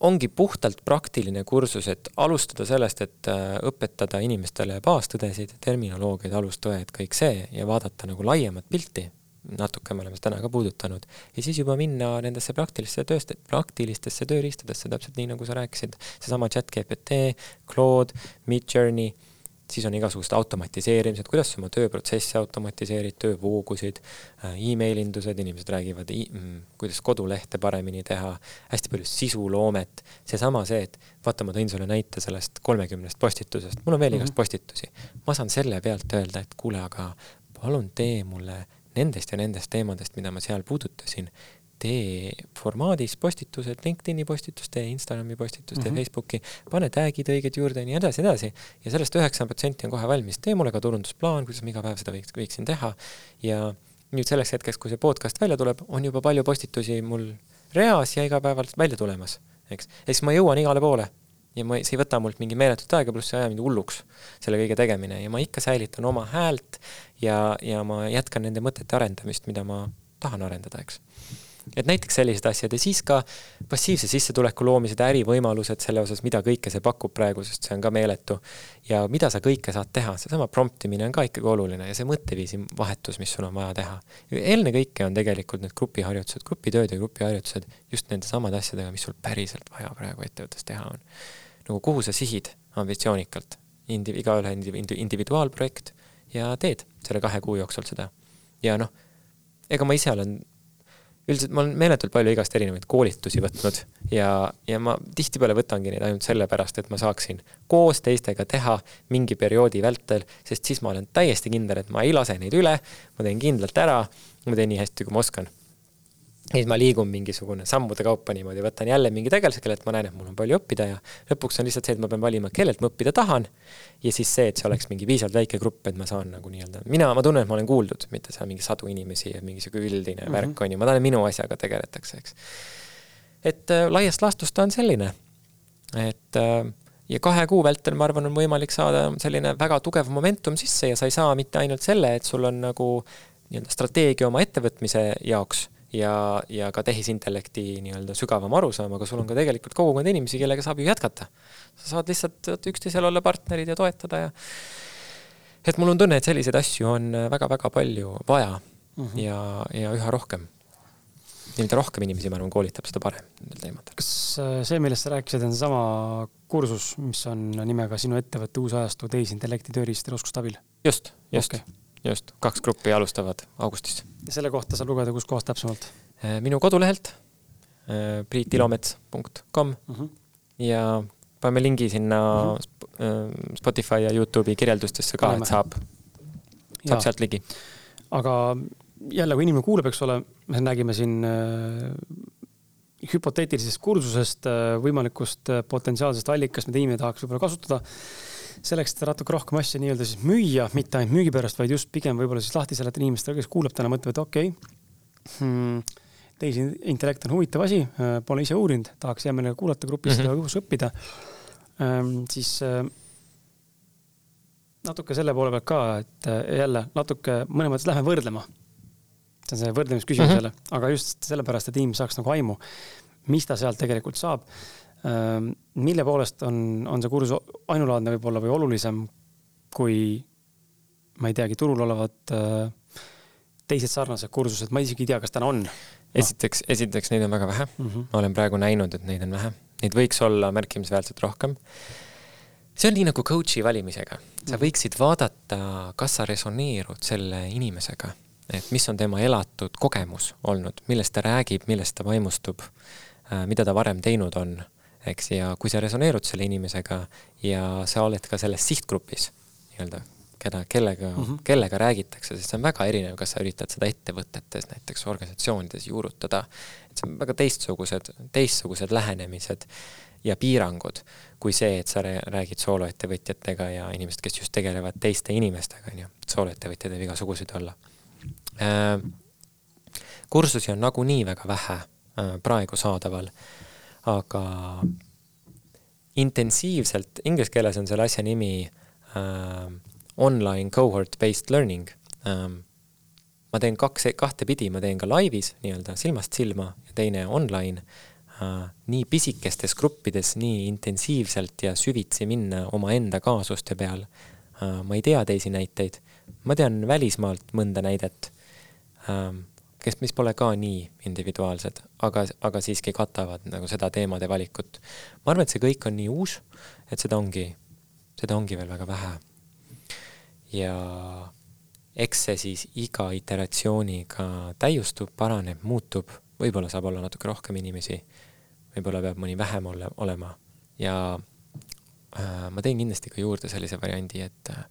ongi puhtalt praktiline kursus, et alustada sellest, et äh, õpetada inimestele baastõdesid, terminoloogiaid, alustõed, kõik see ja vaadata nagu laiemat pilti, natuke me oleme täna ka puudutanud, ja siis juba minna nendesse praktilistesse tööst-, praktilistesse tööriistadesse, täpselt nii, nagu sa rääkisid, seesama chat GPT, Claude, Midjourney siis on igasugused automatiseerimised, kuidas sa oma tööprotsessi automatiseerid, töövoogusid e, emailindused, inimesed räägivad, mm, kuidas kodulehte paremini teha, hästi palju sisuloomet, seesama see, et vaata, ma tõin sulle näite sellest kolmekümnest postitusest, mul on veel mm -hmm. igast postitusi. ma saan selle pealt öelda, et kuule, aga palun tee mulle nendest ja nendest teemadest, mida ma seal puudutasin, tee formaadis postitused, LinkedIni postitus, tee Instagrami postitus, tee mm -hmm. Facebooki, pane tag'id õiged juurde ja nii edasi, edasi. ja sellest üheksakümmend protsenti on kohe valmis, tee mulle ka turundusplaan, kuidas ma iga päev seda võiks, võiksin teha. ja nüüd selleks hetkeks, kui see podcast välja tuleb, on juba palju postitusi mul reas ja igapäevalt välja tulemas, eks. ja siis ma jõuan igale poole ja ma, see ei võta mult mingi meeletut aega, pluss see ei aja mind hulluks, selle kõige tegemine ja ma ikka säilitan oma häält ja, ja ma jätkan nende mõtete arendamist, mida ma tahan arendada, eks et näiteks sellised asjad ja siis ka passiivse sissetuleku loomised, ärivõimalused selle osas, mida kõike see pakub praegu, sest see on ka meeletu. ja mida sa kõike saad teha, seesama prompt imine on ka ikkagi oluline ja see mõtteviisi vahetus, mis sul on vaja teha. ennekõike on tegelikult need grupiharjutused, grupitööd ja grupiharjutused just nende samade asjadega, mis sul päriselt vaja praegu ettevõttes teha on. Nagu kuhu sa sihid ambitsioonikalt, indi-, igaühe indi-, individuaalprojekt ja teed selle kahe kuu jooksul seda. ja noh, ega ma ise olen üldiselt ma olen meeletult palju igast erinevaid koolitusi võtnud ja, ja ma tihtipeale võtangi neid ainult sellepärast, et ma saaksin koos teistega teha mingi perioodi vältel, sest siis ma olen täiesti kindel, et ma ei lase neid üle, ma teen kindlalt ära, ma teen nii hästi, kui ma oskan ja siis ma liigun mingisugune sammude kaupa niimoodi, võtan jälle mingi tegelase, kellelt ma näen, et mul on palju õppida ja lõpuks on lihtsalt see, et ma pean valima, kellelt ma õppida tahan. ja siis see, et see oleks mingi piisavalt väike grupp, et ma saan nagu nii-öelda, mina, ma tunnen, et ma olen kuuldud, mitte seal mingi sadu inimesi ja mingi sihuke üldine mm -hmm. värk on ju, ma tahan, et minu asjaga tegeletakse, eks. et äh, laias laastus ta on selline, et äh, ja kahe kuu vältel, ma arvan, on võimalik saada selline väga tugev momentum sisse ja sa ei saa mitte ainult selle, et sul on nagu nii-öelda strateegia oma ettevõtmise jaoks ja, ja ka tehisintellekti nii-öelda sügavam arusaam, aga sul on ka tegelikult kogukond inimesi, kellega saab ju jätkata. sa saad lihtsalt üksteisel olla partnerid ja toetada ja et mul on tunne, et selliseid asju on väga-väga palju vaja mm -hmm. ja, ja üha rohkem. ja mida rohkem inimesi, ma arvan, koolitab, seda parem nendel teemadel. kas äh, see, millest sa rääkisid, on seesama kursus, mis on nimega Sinu ettevõtte uus ajastu tehisintellekti tööriistade oskuste abil? just, just okay just, kaks gruppi alustavad augustis. ja selle kohta saab lugeda kus kohas täpsemalt? Äh, minu kodulehelt äh, priitilomets.com mm -hmm. ja paneme lingi sinna mm -hmm. Spotify ja Youtube'i kirjeldustesse ka, et saab, saab sealt ligi. aga jälle, kui inimene kuulab, eks ole, me nägime siin äh, hüpoteetilisest kursusest äh,, võimalikust äh, potentsiaalsest allikast, mida inimene tahaks võib-olla kasutada selleks, et natuke rohkem asja nii-öelda siis müüa, mitte ainult müügi pärast, vaid just pigem võib-olla siis lahti seletada inimestele, kes kuulab täna, mõtlevad, okei okay, hmm,, tehisintellekt on huvitav asi, äh, pole ise uurinud, tahaks hea meelega kuulata grupis mm -hmm. seda õppida ähm,. siis äh, natuke selle poole pealt ka, et äh, jälle natuke mõnes mõttes lähme võrdlema. see on see võrdlemisküsimus jälle mm -hmm., aga just sellepärast, et inimene saaks nagu aimu, mis ta sealt tegelikult saab mille poolest on, on see kursus ainulaadne võib-olla või olulisem kui ma ei teagi, turul olevad äh, teised sarnased kursused, ma isegi ei tea, kas täna on. esiteks, esiteks neid on väga vähe mm. -hmm. ma olen praegu näinud, et neid on vähe. Neid võiks olla märkimisväärselt rohkem. see on nii nagu coach'i valimisega. sa mhm. võiksid vaadata, kas sa resoneerud selle inimesega, et mis on tema elatud kogemus olnud, millest ta räägib, millest ta vaimustub, äh, mida ta varem teinud on eks, ja kui sa resoneerud selle inimesega ja sa oled ka selles sihtgrupis nii-öelda, keda, kellega mm, -hmm. kellega räägitakse, sest see on väga erinev, kas sa üritad seda ettevõtetes, näiteks organisatsioonides juurutada, et see on väga teistsugused, teistsugused lähenemised ja piirangud, kui see, et sa räägid sooloettevõtjatega ja inimesed, kes just tegelevad teiste inimestega, on ju, sooloettevõtjaid võib igasuguseid olla. Äh, kursusi on nagunii väga vähe äh, praegu saadaval aga intensiivselt, inglise keeles on selle asja nimi äh, online cohort based learning ähm,. ma teen kaks, kahte pidi, ma teen ka laivis nii-öelda silmast silma ja teine online äh,. nii pisikestes gruppides, nii intensiivselt ja süvitsi minna omaenda kaasuste peal äh,. ma ei tea teisi näiteid, ma tean välismaalt mõnda näidet ähm, kes, mis pole ka nii individuaalsed, aga, aga siiski katavad nagu seda teemade valikut. ma arvan, et see kõik on nii uus, et seda ongi, seda ongi veel väga vähe. ja eks see siis iga iteratsiooniga täiustub, paraneb, muutub, võib-olla saab olla natuke rohkem inimesi, võib-olla peab mõni vähem ole, olema ja äh, ma teen kindlasti ka juurde sellise variandi, et äh,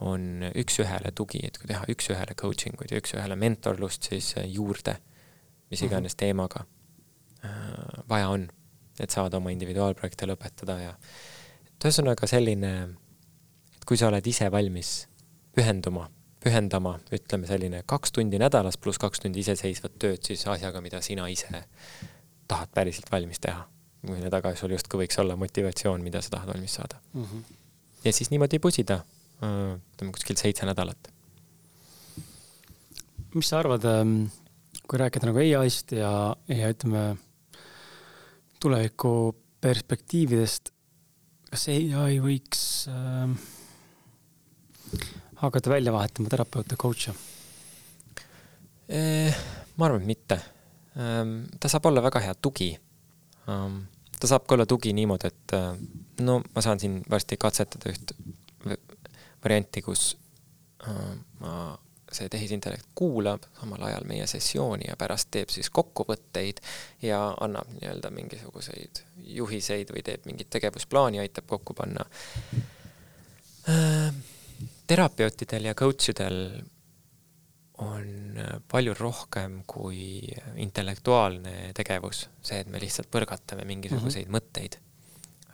on üks-ühele tugi, et kui teha üks-ühele coaching uid ja üks-ühele mentorlust siis äh, juurde, mis mhm. iganes teemaga äh, vaja on, et saada oma individuaalprojekte lõpetada ja et ühesõnaga selline, et kui sa oled ise valmis pühenduma pühendama, ütleme selline kaks tundi nädalas pluss kaks tundi iseseisvat tööd siis asjaga, mida sina ise tahad päriselt valmis teha. mille taga sul justkui võiks olla motivatsioon, mida sa tahad valmis saada mm. -hmm. ja siis niimoodi pusida, ütleme kuskil seitse nädalat. mis sa arvad, ähm, kui rääkida nagu ai-st ja, ja ütleme tuleviku perspektiividest, kas ai võiks äh, hakata välja vahetama terapeute, coach'e? Eh, ma arvan, et mitte. Ehm, ta saab olla väga hea tugi. Ehm, ta saab ka olla tugi niimoodi, et eh, no ma saan siin varsti katsetada üht varianti, kus eh, ma, see tehisintellekt kuulab samal ajal meie sessiooni ja pärast teeb siis kokkuvõtteid ja annab nii-öelda mingisuguseid juhiseid või teeb mingit tegevusplaani, aitab kokku panna ehm, terapeutidel ja coach idel on palju rohkem kui intellektuaalne tegevus, see, et me lihtsalt põrgatame mingisuguseid mm -hmm. mõtteid.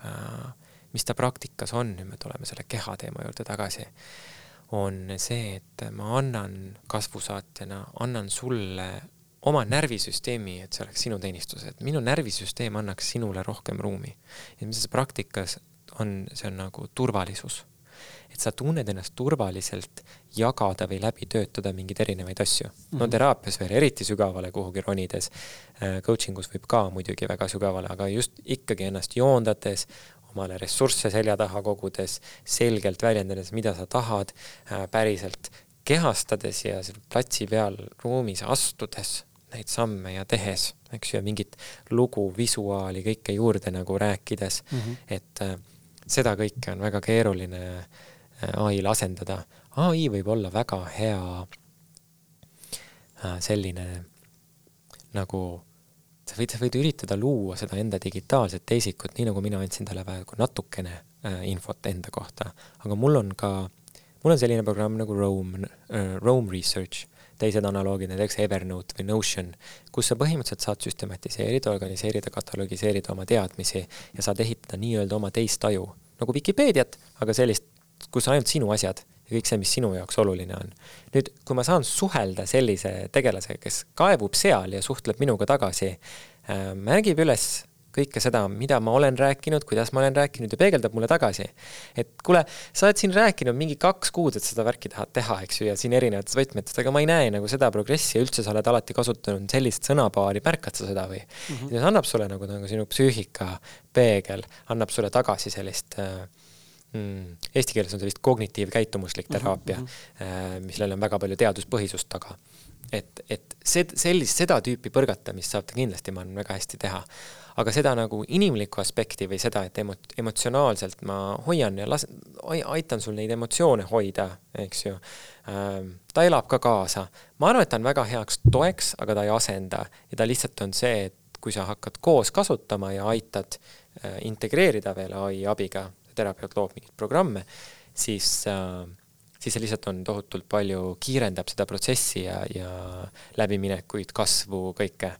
Äh, mis ta praktikas on, nüüd me tuleme selle keha teema juurde tagasi, on see, et ma annan kasvusaatjana, annan sulle oma närvisüsteemi, et see oleks sinu teenistus, et minu närvisüsteem annaks sinule rohkem ruumi. ja mis praktikas on, see on nagu turvalisus et sa tunned ennast turvaliselt jagada või läbi töötada mingeid erinevaid asju mm. -hmm. no teraapias veel eriti sügavale kuhugi ronides, äh, coaching us võib ka muidugi väga sügavale, aga just ikkagi ennast joondades, omale ressursse selja taha kogudes, selgelt väljendades, mida sa tahad, äh, päriselt kehastades ja platsi peal ruumis astudes neid samme ja tehes, eks ju, mingit lugu, visuaali, kõike juurde nagu rääkides mm, -hmm. et äh, seda kõike on väga keeruline äh, ai-l asendada. ai võib olla väga hea selline nagu sa võid, sa võid üritada luua seda enda digitaalset teisikut, nii nagu mina andsin talle praegu natukene äh, infot enda kohta, aga mul on ka, mul on selline programm nagu Roam äh,, Roam Research, teised analoogid, näiteks Evernote või Notion, kus sa põhimõtteliselt saad süstematiseerida, organiseerida, katalogiseerida oma teadmisi ja saad ehitada nii-öelda oma teist taju, nagu Vikipeediat, aga sellist kus ainult sinu asjad ja kõik see, mis sinu jaoks oluline on. nüüd, kui ma saan suhelda sellise tegelasega, kes kaevub seal ja suhtleb minuga tagasi äh,, märgib üles kõike seda, mida ma olen rääkinud, kuidas ma olen rääkinud ja peegeldab mulle tagasi. et kuule, sa oled siin rääkinud mingi kaks kuud, et seda värki tahad teha, eks ju, ja siin erinevates võtmetes, aga ma ei näe nagu seda progressi ja üldse sa oled alati kasutanud sellist sõnapaari, märkad sa seda või mm? -hmm. ja see annab sulle nagu, nagu sinu psüühika peegel, annab sulle tagasi sellist äh, mm,. Eesti keeles on sellist kognitiivkäitumuslik mhm, teraapia mm, -hmm. millel on väga palju teaduspõhisust taga. et, et see, sellist, seda tüüpi põrgatamist saab ta kindlasti, ma arvan, väga hästi teha. aga seda nagu inimlikku aspekti või seda, et emo-, emotsionaalselt ma hoian ja lasen, aitan sul neid emotsioone hoida, eks ju ähm,. ta elab ka kaasa. ma arvan, et ta on väga heaks toeks, aga ta ei asenda ja ta lihtsalt on see, et kui sa hakkad koos kasutama ja aitad äh, integreerida veel ai abiga terapeut loob mingeid programme, siis äh, siis see lihtsalt on tohutult palju, kiirendab seda protsessi ja, ja läbiminekuid, kasvu, kõike.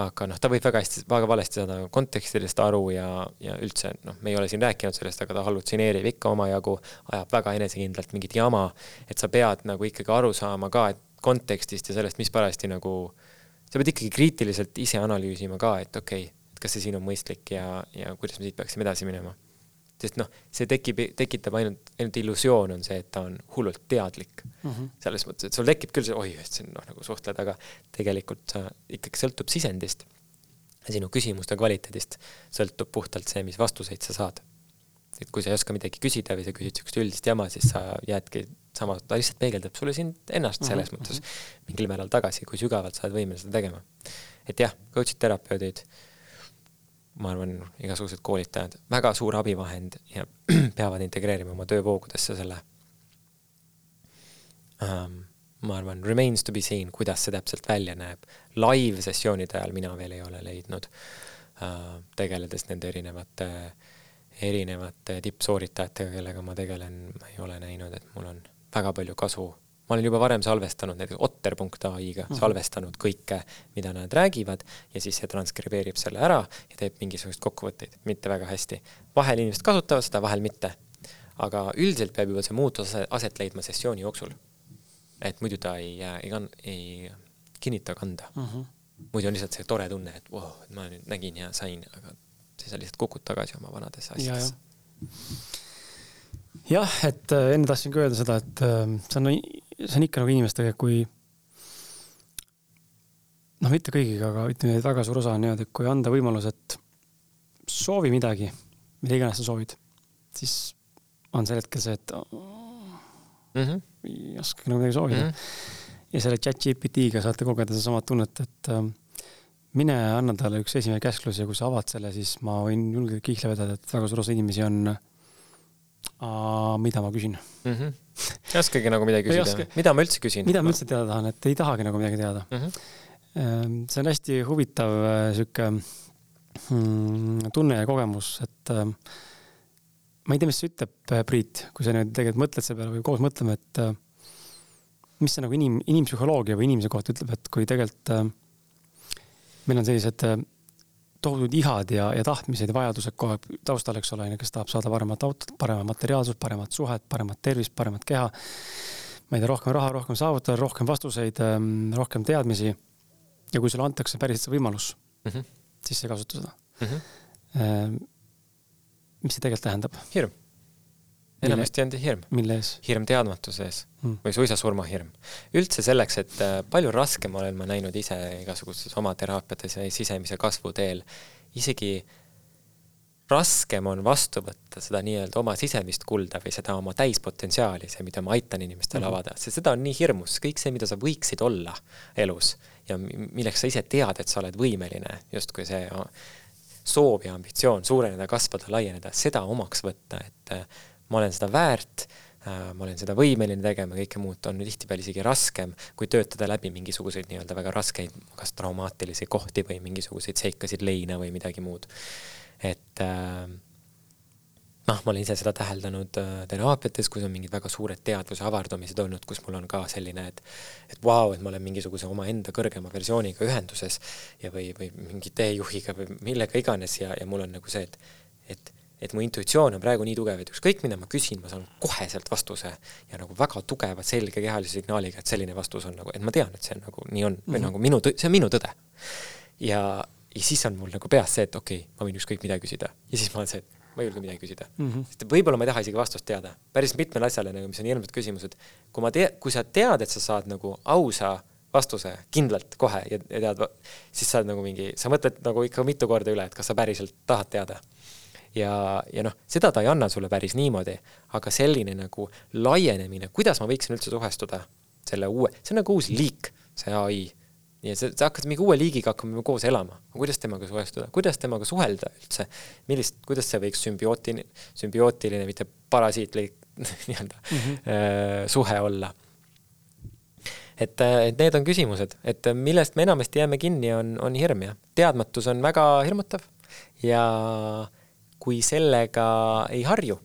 aga noh, ta võib väga hästi, väga valesti saada kontekstidest aru ja, ja üldse noh, me ei ole siin rääkinud sellest, aga ta hallutseneerib ikka omajagu, ajab väga enesekindlalt mingit jama, et sa pead nagu ikkagi aru saama ka, et kontekstist ja sellest, mis parajasti nagu, sa pead ikkagi kriitiliselt ise analüüsima ka, et okei okay,, et kas see siin on mõistlik ja, ja kuidas me siit peaksime edasi minema sest noh, see tekib, tekitab ainult, ainult illusioon on see, et ta on hullult teadlik mm. -hmm. selles mõttes, et sul tekib küll see, oi, et siin noh, nagu suhtled, aga tegelikult sa ikkagi sõltub sisendist ja sinu küsimuste kvaliteedist sõltub puhtalt see, mis vastuseid sa saad. et kui sa ei oska midagi küsida või sa küsid niisugust üldist jama, siis sa jäädki sama, ta lihtsalt peegeldab sulle sind ennast mhm, selles mm -hmm. mõttes mingil määral tagasi, kui sügavalt sa oled võimeline seda tegema. et jah, coach'id, terapeudid ma arvan, igasugused koolitajad, väga suur abivahend ja peavad integreerima oma töövoogudesse selle um,. ma arvan, remains to be seen, kuidas see täpselt välja näeb. live-sessioonide ajal mina veel ei ole leidnud uh,, tegeledes nende erinevate, erinevate tippsooritajatega, kellega ma tegelen, ma ei ole näinud, et mul on väga palju kasu ma olen juba varem salvestanud näiteks otter.ai-ga mm salvestanud kõike, mida nad räägivad ja siis see transkribeerib selle ära ja teeb mingisuguseid kokkuvõtteid, mitte väga hästi. vahel inimesed kasutavad seda, vahel mitte. aga üldiselt peab juba see muutus aset leidma sessiooni jooksul et muidu ta ei, ei ei kinnita kanda mm. -hmm. muidu on lihtsalt see tore tunne, et voh, ma nüüd nägin ja sain, aga siis sa lihtsalt kukud tagasi oma vanadesse asjadesse ja,. jah, et äh, enne tahtsin ka öelda seda, et äh, see on, see on ikka nagu inimestega, kui noh, mitte kõigiga, aga ütleme, väga suur osa on niimoodi, et kui anda võimalus, et soovi midagi, mida iganes sa soovid, siis on sel hetkel see, et mm -hmm. ei oskagi nagu midagi soovida mm. -hmm. ja selle chat GPT-ga saate kogeda sedasama tunnet, et äh, mine anna talle üks esimene käsklus ja kui sa avad selle, siis ma võin julgelt kihla vedada, et väga suur osa inimesi on mida ma küsin mm? -hmm. Ei oskagi nagu midagi küsida, mida ma üldse küsin? mida ma üldse teada tahan, et ei tahagi nagu midagi teada mm. -hmm. see on hästi huvitav äh, sihuke mm, tunne ja kogemus, et äh, ma ei tea, mis see ütleb, äh, Priit, kui sa nüüd tegelikult mõtled selle peale või koos mõtleme, et mis see nagu inim, inimpsühholoogia või inimese kohta ütleb, et kui tegelikult meil on sellised tohutud ihad ja, ja tahtmised ja vajadused kohe taustal, eks ole, kes tahab saada paremat autot, paremat materiaalsust, paremat suhet, paremat tervist, paremat keha. ma ei tea, rohkem raha, rohkem saavutada, rohkem vastuseid, ähm, rohkem teadmisi. ja kui sulle antakse päriselt see võimalus mm, -hmm. siis sa ei kasuta seda mm. -hmm mis see tegelikult tähendab? hirm. Enamasti on ta hirm. mille ees? hirm teadmatuse ees hmm. või suisa surmahirm. üldse selleks, et äh, palju raskem olen ma näinud ise igasugustes oma teraapiates ja sisemise kasvu teel, isegi raskem on vastu võtta seda nii-öelda oma sisemist kulda või seda oma täispotentsiaali, see, mida ma aitan inimestel mm -hmm. avada, sest seda on nii hirmus, kõik see, mida sa võiksid olla elus ja milleks sa ise tead, et sa oled võimeline, justkui see soov ja ambitsioon suureneda, kasvada, laieneda, seda omaks võtta, et äh, ma olen seda väärt, äh, ma olen seda võimeline tegema, kõike muud on tihtipeale isegi raskem, kui töötada läbi mingisuguseid nii-öelda väga raskeid, kas traumaatilisi kohti või mingisuguseid seikasid leine või midagi muud. et äh, noh, ma olen ise seda täheldanud äh, teraapiates, kus on mingid väga suured teadvuse avardumised olnud, kus mul on ka selline, et et vau wow,, et ma olen mingisuguse omaenda kõrgema versiooniga ühenduses ja või, või mingi teejuhiga või millega iganes ja, ja mul on nagu see, et et et mu intuitsioon on praegu nii tugev, et ükskõik, mida ma küsin, ma saan koheselt vastuse ja nagu väga tugeva, selge kehalise signaaliga, et selline vastus on nagu, et ma tean, et see on nagu nii on või mm -hmm. nagu minu, see on minu tõde. ja, ja siis on mul nagu peas see, et okei okay,, ma võin ükskõik mida küsida ja siis ma olen see, et ma ei julge midagi küsida mm. -hmm. sest võib-olla ma ei taha isegi vastust teada. päris mitmele asjale nagu, mis on hirmsad küsimused. kui ma tea-, kui sa tead, et sa saad nagu ausa vastuse kindlalt kohe ja, ja tead, siis sa oled nagu mingi, sa mõtled nagu ikka mitu korda üle, et kas sa päriselt tahad teada. Ja, ja noh, seda ta ei anna sulle päris niimoodi, aga selline nagu laienemine, kuidas ma võiksin üldse suhestuda selle uue, see on nagu uus liik, see ai ja sa, sa hakkad mingi uue liigiga hakkama koos elama, kuidas temaga suhestuda, kuidas temaga suhelda üldse, millist, kuidas see võiks sümbiootiline, sümbiootiline, mitte parasiitlik nii-öelda mm -hmm. suhe olla. et, et need on küsimused, et millest me enamasti jääme kinni, on, on hirm ja teadmatus on väga hirmutav ja kui sellega ei harju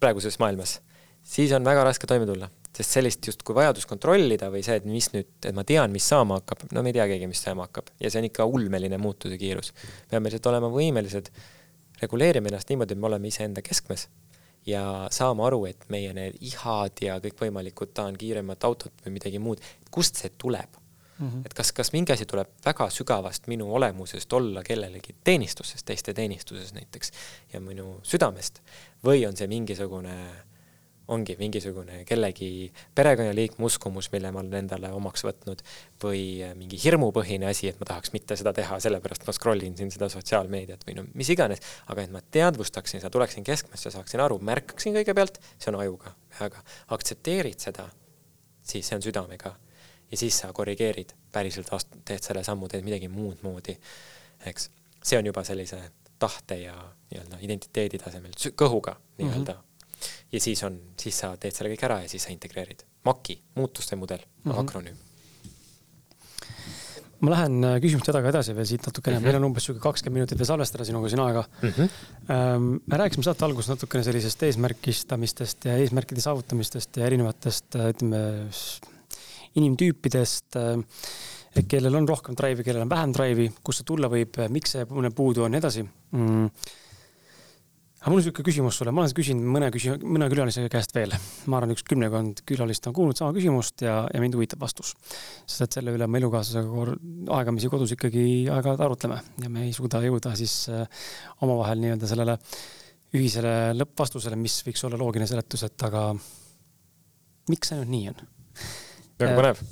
praeguses maailmas, siis on väga raske toime tulla. Sest sellist justkui vajadust kontrollida või see, et mis nüüd, et ma tean, mis saama hakkab, no me ei tea keegi, mis saama hakkab. Ja see on ikka ulmeline muutuse kiirus. peame lihtsalt olema võimelised reguleerima ennast niimoodi, et me oleme iseenda keskmes ja saama aru, et meie need ihad ja kõikvõimalikud, tahan kiiremat autot või midagi muud, kust see tuleb Mm -hmm. et kas, kas mingi asi tuleb väga sügavast minu olemusest olla kellelegi teenistuses, teiste teenistuses näiteks ja minu südamest või on see mingisugune ongi mingisugune kellegi perekonnaliikme uskumus, mille ma olen endale omaks võtnud või mingi hirmupõhine asi, et ma tahaks mitte seda teha, sellepärast ma scroll in siin seda sotsiaalmeediat või no mis iganes, aga et ma teadvustaksin seda, tuleksin keskmesse, saaksin aru, märkaksin kõigepealt, see on ajuga, aga aktsepteerid seda, siis see on südamega. Ja siis sa korrigeerid, päriselt ast-, teed selle sammu, teed midagi muud moodi, eks. see on juba sellise tahte ja nii-öelda identiteedi tasemel, kõhuga nii-öelda mm -hmm ja siis on, siis sa teed selle kõik ära ja siis sa integreerid. MAK-i, muutuste mudel mm, -hmm. akronüüm. ma lähen äh, küsimustega edasi veel siit natukene mm, -hmm. meil on umbes sihuke kakskümmend minutit veel salvestada sinuga siin aega mm. -hmm. me rääkisime saate alguses natukene sellisest eesmärgistamistest ja eesmärkide saavutamistest ja erinevatest, äh, ütleme, inimtüüpidest kellel on rohkem drive'i, kellel on vähem drive'i, kust see tulla võib, miks see puudu on ja nii edasi mm aga mul on niisugune küsimus sulle, ma olen küsinud mõne küsi-, mõne külalise käest veel. ma arvan, üks kümmekond külalist on kuulnud sama küsimust ja, ja mind huvitab vastus. sest et selle üle me elukaaslasega aegamisi kodus ikkagi aeg-ajalt arutleme ja me ei suuda jõuda siis äh, omavahel nii-öelda sellele ühisele lõppvastusele, mis võiks olla loogiline seletus, et aga miks see nüüd nii on? Väga äh, põnev.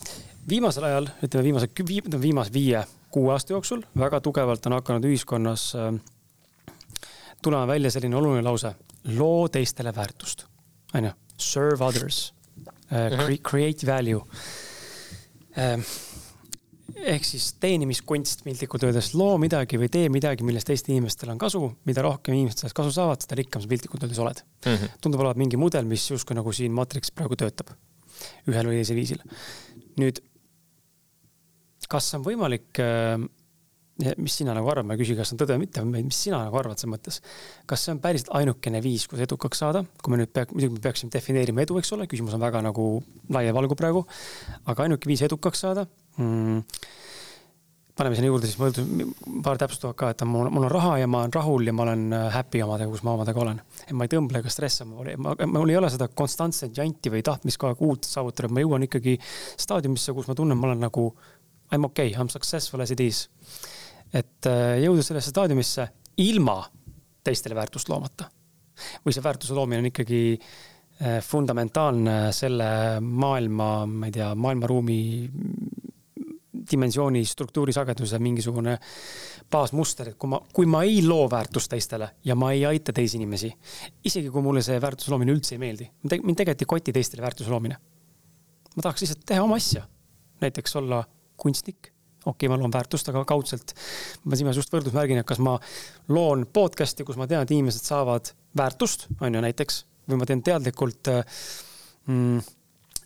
viimasel ajal, ütleme viimase, viimase viie-kuue aasta jooksul väga tugevalt on hakanud ühiskonnas äh, tulema välja selline oluline lause, loo teistele väärtust, on ju, serve others uh,, create value uh,. ehk siis teenimiskunst piltlikult öeldes, loo midagi või tee midagi, millest teistel inimestel on kasu, mida rohkem inimesed sellest kasu saavad, seda rikkam sa piltlikult öeldes oled mm. -hmm. tundub olevat mingi mudel, mis justkui nagu siin Matrix praegu töötab ühel või teisel viisil. nüüd, kas on võimalik äh, mis sina nagu arvad, ma ei küsi, kas on tõde või mitte, mis sina nagu arvad selles mõttes. kas see on päriselt ainukene viis, kuidas edukaks saada, kui me nüüd pea, muidugi me peaksime defineerima edu, eks ole, küsimus on väga nagu laia valgu praegu. aga ainuke viis edukaks saada mm,. Paneme sinna juurde siis, ma ütlen paar täpsustavat ka, et mul, mul on raha ja ma olen rahul ja ma olen äh, happy omadega, kus ma omadega olen. et ma ei tõmble ega stressa, mul ei ole seda konstantset janti või tahtmist kogu aeg uut saavutada, ma jõuan ikkagi staadiumisse, kus ma tunnen, ma olen nagu I m okei okay,, I m successful as it is et äh, jõuda sellesse staadiumisse ilma teistele väärtust loomata. või see väärtuse loomine on ikkagi äh, fundamentaalne selle maailma, ma ei tea, maailmaruumi dimensiooni, struktuuri, sageduse mingisugune baasmuster, et kui ma, kui ma ei loo väärtust teistele ja ma ei aita teisi inimesi, isegi kui mulle see väärtuse loomine üldse ei meeldi, mind tegelikult ei koti teistele väärtuse loomine. ma tahaks lihtsalt teha oma asja, näiteks olla kunstnik okei okay,, ma loon väärtust, aga kaudselt. ma silmas just võrdusmärgin, et kas ma loon podcast'i, kus ma tean, et inimesed saavad väärtust, on ju näiteks, või ma teen teadlikult mm,,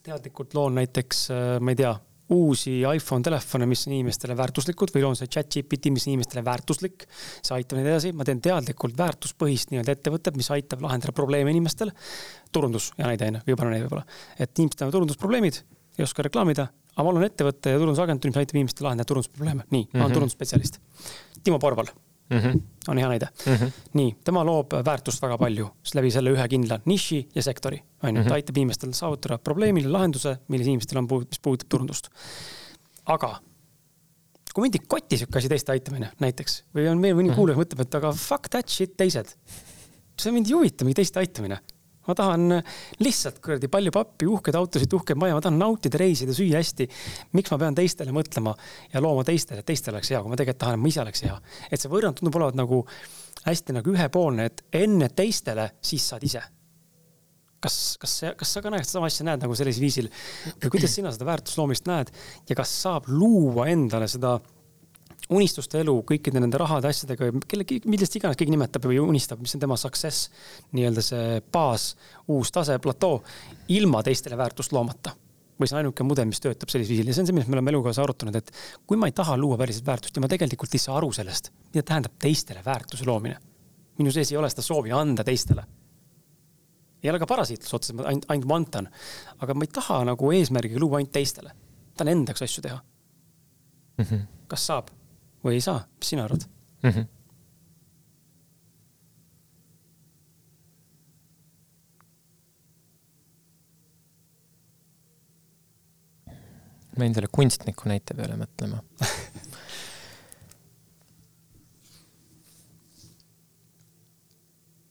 teadlikult loon näiteks, ma ei tea, uusi iPhone telefone, mis on inimestele väärtuslikud või loon see chat GPT, mis on inimestele väärtuslik. see aitab neid edasi, ma teen teadlikult väärtuspõhist nii-öelda ettevõtet, mis aitab lahendada probleeme inimestel. turundus ja näide on ju, parem näide võib-olla. et inimestel on turundusprobleemid, ei oska reklaamida, aga ma olen ettevõte ja turundusagentuur, mis aitab inimestel lahendada turundusprobleeme. nii mm, -hmm. ma olen mhm. turundusspetsialist. Timo Porval mm -hmm. on hea näide mm. -hmm. nii, tema loob väärtust väga palju läbi selle ühe kindla niši ja sektori, on ju, ta mhm. aitab inimestel saavutada probleemile lahenduse, milles inimestel on, mis puudutab turundust. aga kui mind ei koti sihuke asi teiste aitamine näiteks või on meil mõni -hmm. kuulaja mõtleb, et aga fuck that shit teised. see mind ei huvita mingi teiste aitamine ma tahan lihtsalt kuradi palju pappi, uhkeid autosid, uhkeid maja, ma tahan nautida, reisida, süüa hästi. miks ma pean teistele mõtlema ja looma teistele, et teistel oleks hea, kui ma tegelikult tahan, et ma ise oleks hea. et see võrrand tundub olevat nagu hästi nagu ühepoolne, et enne teistele, siis saad ise. kas, kas, kas sa ka näed sama asja, näed nagu sellisel viisil või kuidas sina seda väärtusloomist näed ja kas saab luua endale seda unistuste elu kõikide nende rahade, asjadega, kelle, millest iganes keegi nimetab või unistab, mis on tema success, nii-öelda see baas, uus tase, platoo, ilma teistele väärtust loomata. või see on ainuke mudel, mis töötab sellisel viisil ja see on see, millest me oleme elukaasa arutanud, et kui ma ei taha luua päriselt väärtust ja ma tegelikult ei saa aru sellest, mida tähendab teistele väärtuse loomine. minu sees ei ole seda soovi anda teistele. ei ole ka parasiitlus otseselt, ainult, ainult vantan. aga ma ei taha nagu eesmärgiga luua ainult teistele. tahan endaks asju teha mm. -hmm. kas saab? Või ei saa, mis sina arvad mm? -hmm. ma jäin selle kunstniku näite peale mõtlema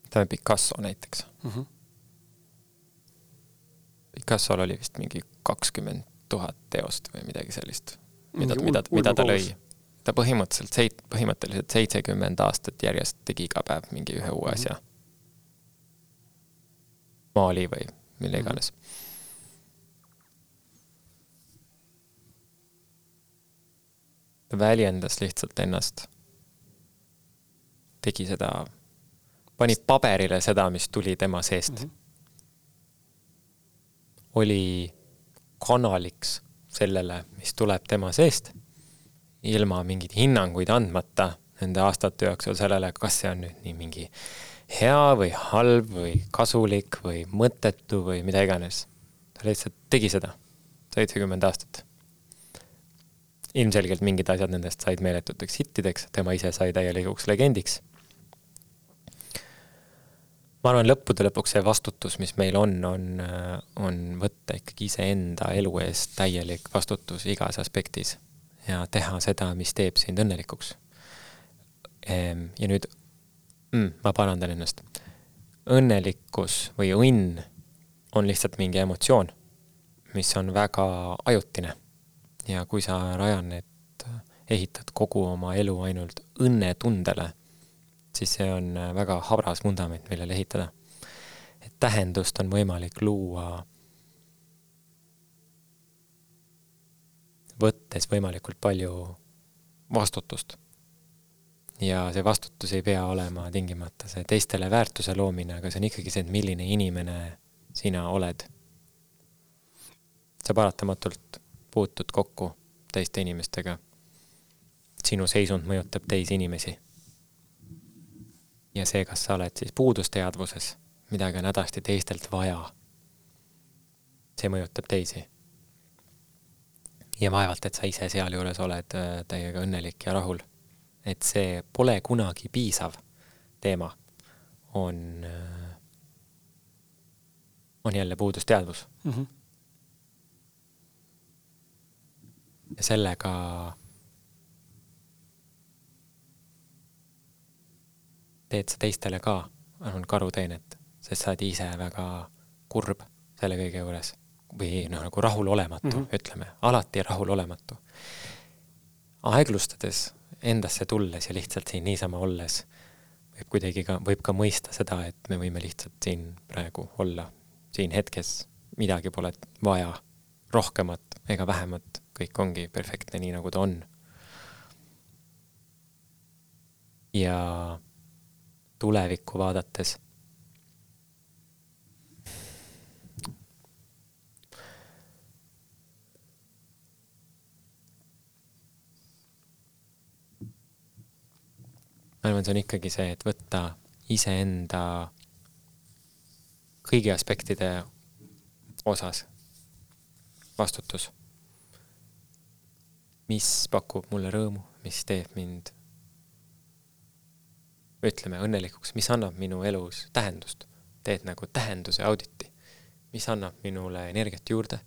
ütleme Picasso näiteks mm. -hmm. Picassol oli vist mingi kakskümmend tuhat teost või midagi sellist, mida, mida, mida ta lõi ta põhimõtteliselt seit-, põhimõtteliselt seitsekümmend aastat järjest tegi iga päev mingi ühe uue asja. maali või mille mhm. iganes. ta väljendas lihtsalt ennast. tegi seda, pani paberile seda, mis tuli tema seest mm. -hmm. oli kanaliks sellele, mis tuleb tema seest ilma mingeid hinnanguid andmata nende aastate jooksul sellele, kas see on nüüd nii mingi hea või halb või kasulik või mõttetu või mida iganes. ta lihtsalt tegi seda seitsekümmend aastat. ilmselgelt mingid asjad nendest said meeletuteks hittideks, tema ise sai täielikuks legendiks. ma arvan, lõppude lõpuks see vastutus, mis meil on, on, on võtta ikkagi iseenda elu eest täielik vastutus igas aspektis ja teha seda, mis teeb sind õnnelikuks. Ehm, ja nüüd mm, ma parandan ennast. õnnelikkus või õnn on lihtsalt mingi emotsioon, mis on väga ajutine. ja kui sa, Rajanet, ehitad kogu oma elu ainult õnnetundele siis see on väga habras vundament, millele ehitada. et tähendust on võimalik luua võttes võimalikult palju vastutust. ja see vastutus ei pea olema tingimata see teistele väärtuse loomine, aga see on ikkagi see, et milline inimene sina oled. sa paratamatult puutud kokku teiste inimestega. sinu seisund mõjutab teisi inimesi ja see, kas sa oled siis puudusteadvuses, midagi on hädasti teistelt vaja, see mõjutab teisi. Ja vaevalt, et sa ise sealjuures oled äh, täiega õnnelik ja rahul. et see pole kunagi piisav teema, on, äh, on jälle puudusteadvus mm. -hmm. ja sellega teed sa teistele ka, arvan, karuteenet, sest sa oled ise väga kurb selle kõige juures või noh, nagu rahulolematu mm, -hmm. ütleme, alati rahulolematu. aeglustades, endasse tulles ja lihtsalt siin niisama olles, võib kuidagi ka, võib ka mõista seda, et me võime lihtsalt siin praegu olla, siin hetkes, midagi pole vaja, rohkemat ega vähemat, kõik ongi perfektne, nii nagu ta on. ja tulevikku vaadates. Ma arvan, see on ikkagi see, et võtta iseenda kõigi aspektide osas vastutus. mis pakub mulle rõõmu, mis teeb mind ütleme, õnnelikuks, mis annab minu elus tähendust. teed nagu tähenduse auditi, mis annab minule energiat juurde,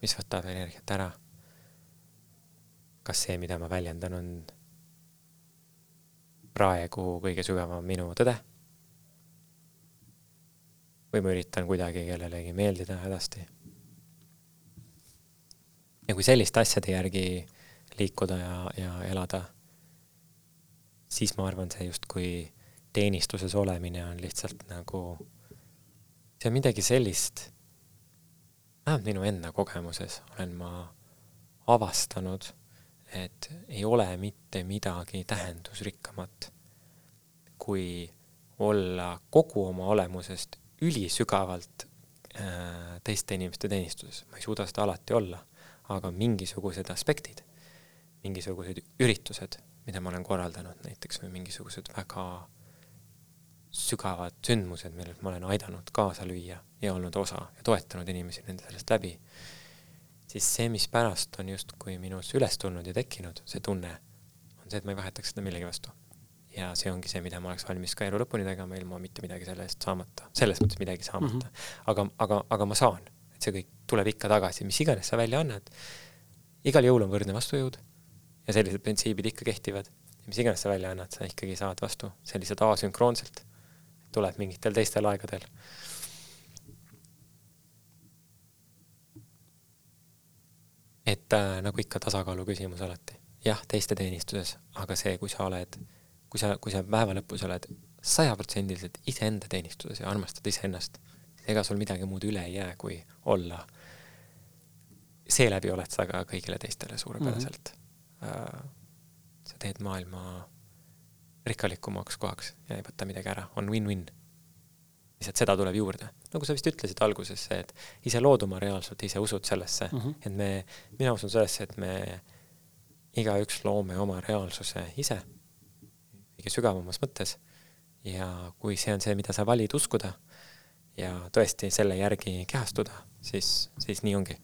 mis võtab energiat ära. kas see, mida ma väljendan, on praegu kõige sügavam minu tõde? või ma üritan kuidagi kellelegi meeldida hädasti? ja kui selliste asjade järgi liikuda ja, ja elada, siis ma arvan, see justkui teenistuses olemine on lihtsalt nagu, see on midagi sellist, vähemalt minu enda kogemuses olen ma avastanud, et ei ole mitte midagi tähendusrikkamat, kui olla kogu oma olemusest ülisügavalt äh, teiste inimeste teenistuses. ma ei suuda seda alati olla, aga mingisugused aspektid, mingisugused üritused, mida ma olen korraldanud näiteks või mingisugused väga sügavad sündmused, millelt ma olen aidanud kaasa lüüa ja olnud osa ja toetanud inimesi nende sellest läbi, siis see, mis pärast on justkui minus üles tulnud ja tekkinud, see tunne, on see, et ma ei vahetaks seda millegi vastu. ja see ongi see, mida ma oleks valmis ka elu lõpuni tegema, ilma mitte midagi selle eest saamata, selles mõttes midagi saamata mm. -hmm. aga, aga, aga ma saan, et see kõik tuleb ikka tagasi, mis iganes sa välja annad. igal jõul on võrdne vastujõud ja sellised printsiibid ikka kehtivad. mis iganes sa välja annad, sa ikkagi saad vastu, sellised asünkroonselt tuleb mingitel teistel aegadel. Et äh, nagu ikka tasakaalu küsimus alati, jah, teiste teenistuses, aga see, kui sa oled, kui sa, kui sa päeva lõpus oled sajaprotsendiliselt iseenda teenistuses ja armastad iseennast, ega sul midagi muud üle ei jää, kui olla. seeläbi oled sa ka kõigile teistele suurepäraselt mm. -hmm. sa teed maailma rikkalikumaks kohaks ja ei võta midagi ära, on win-win. lihtsalt seda tuleb juurde. Nagu sa vist ütlesid alguses, see, et ise lood oma reaalsust, ise usud sellesse mm, -hmm. et me, mina usun sellesse, et me igaüks loome oma reaalsuse ise, kõige sügavamas mõttes. ja kui see on see, mida sa valid uskuda ja tõesti selle järgi kehastuda, siis, siis nii ongi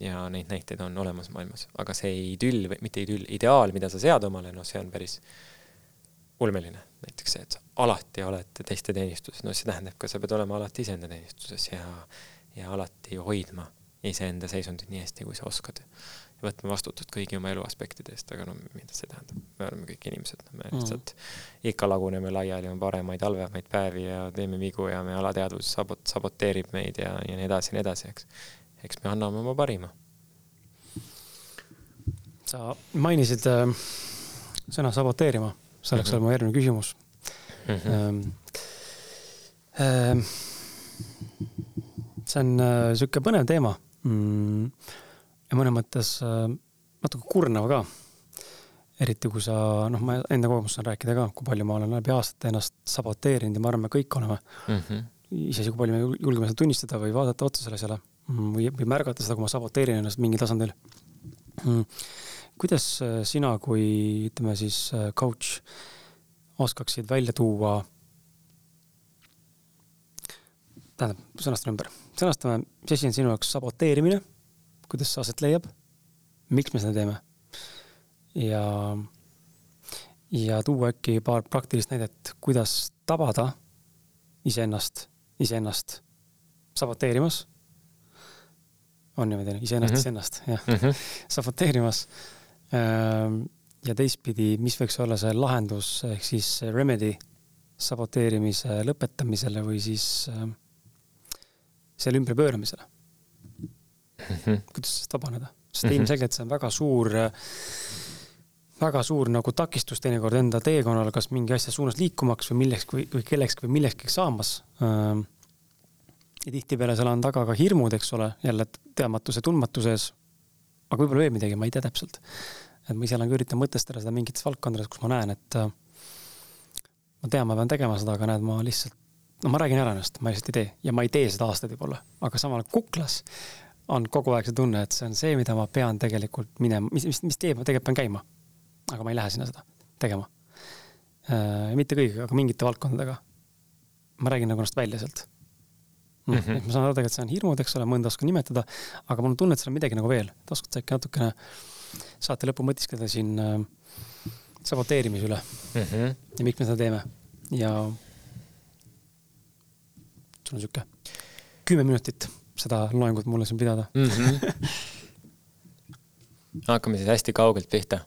ja neid näiteid on olemas maailmas, aga see idüll või mitte idüll, ideaal, mida sa sead omale, noh, see on päris ulmeline, näiteks see, et sa alati oled teiste teenistuses, no see tähendab ka, sa pead olema alati iseenda teenistuses ja, ja alati hoidma iseenda seisundit nii hästi, kui sa oskad. ja võtma vastutust kõigi oma elu aspektide eest, aga no mida see tähendab, me oleme kõik inimesed, me mm. lihtsalt ikka laguneme laiali, on paremaid, halvemaid päevi ja teeme vigu ja me alateadvus sabot-, saboteerib meid ja, ja nii edasi ja nii edasi, eks. eks me anname oma parima. sa mainisid äh, sõna saboteerima, see oleks mm -hmm. mu järgmine küsimus mm. -hmm. Ähm, äh, see on äh, sihuke põnev teema mm,. ja mõnes mõttes äh, natuke kurnav ka. eriti kui sa, noh, ma enda kogemust saan rääkida ka, kui palju ma olen läbi aastate ennast saboteerinud ja ma arvan, me kõik oleme mm. -hmm. iseasi, kui palju me julgeme seda tunnistada või vaadata otsa selle asjale mm, või, või märgata seda, kui ma saboteerin ennast mingil tasandil mm.. Kuidas äh, sina kui ütleme siis äh, coach oskaksid välja tuua tähendab, sõnastan ümber sõnastame, mis asi on sinu jaoks saboteerimine, kuidas see aset leiab, miks me seda teeme ja, ja tuua äkki paar praktilist näidet, kuidas tabada iseennast, iseennast saboteerimas. on niimoodi, iseennast mm, -hmm. iseennast, jah mm -hmm., saboteerimas. Ehm, ja teistpidi, mis võiks olla see lahendus ehk siis remedy saboteerimise lõpetamisele või siis äh, selle ümberpööramisele mm. -hmm. kuidas sellest vabaneda, sest mm -hmm. ilmselgelt see on väga suur, väga suur nagu takistus teinekord enda teekonnal, kas mingi asja suunas liikumaks või millekski või, või kellekski või millekski saamas. ja tihtipeale seal on taga ka hirmud, eks ole, jälle teadmatuse, tundmatuse ees. Aga võib-olla veel midagi, ma ei tea täpselt. et ma ise olen ka üritanud mõtestada seda mingites valdkondades, kus ma näen, et ma tean, ma pean tegema seda, aga näed, ma lihtsalt no ma räägin ära ennast, ma lihtsalt ei tee ja ma ei tee seda aastaid võib-olla, aga samal kuklas on kogu aeg see tunne, et see on see, mida ma pean tegelikult minema, mis, mis, mis teed ma tegelikult pean käima. aga ma ei lähe sinna seda tegema äh,. mitte kõigiga, aga mingite valdkondadega. ma räägin nagu ennast välja sealt mm. -hmm. et ma saan aru, tegelikult see on hirmud, eks ole, mõnda oskan nimetada, aga mul on tunne, et seal on midagi nagu veel, et oskad sa äkki natukene saate lõppu mõtiskleda siin äh, saboteerimise üle mm -hmm. ja miks me seda teeme ja sul on sihuke kümme minutit seda loengut mulle siin pidada mm. -hmm. hakkame siis hästi kaugelt pihta.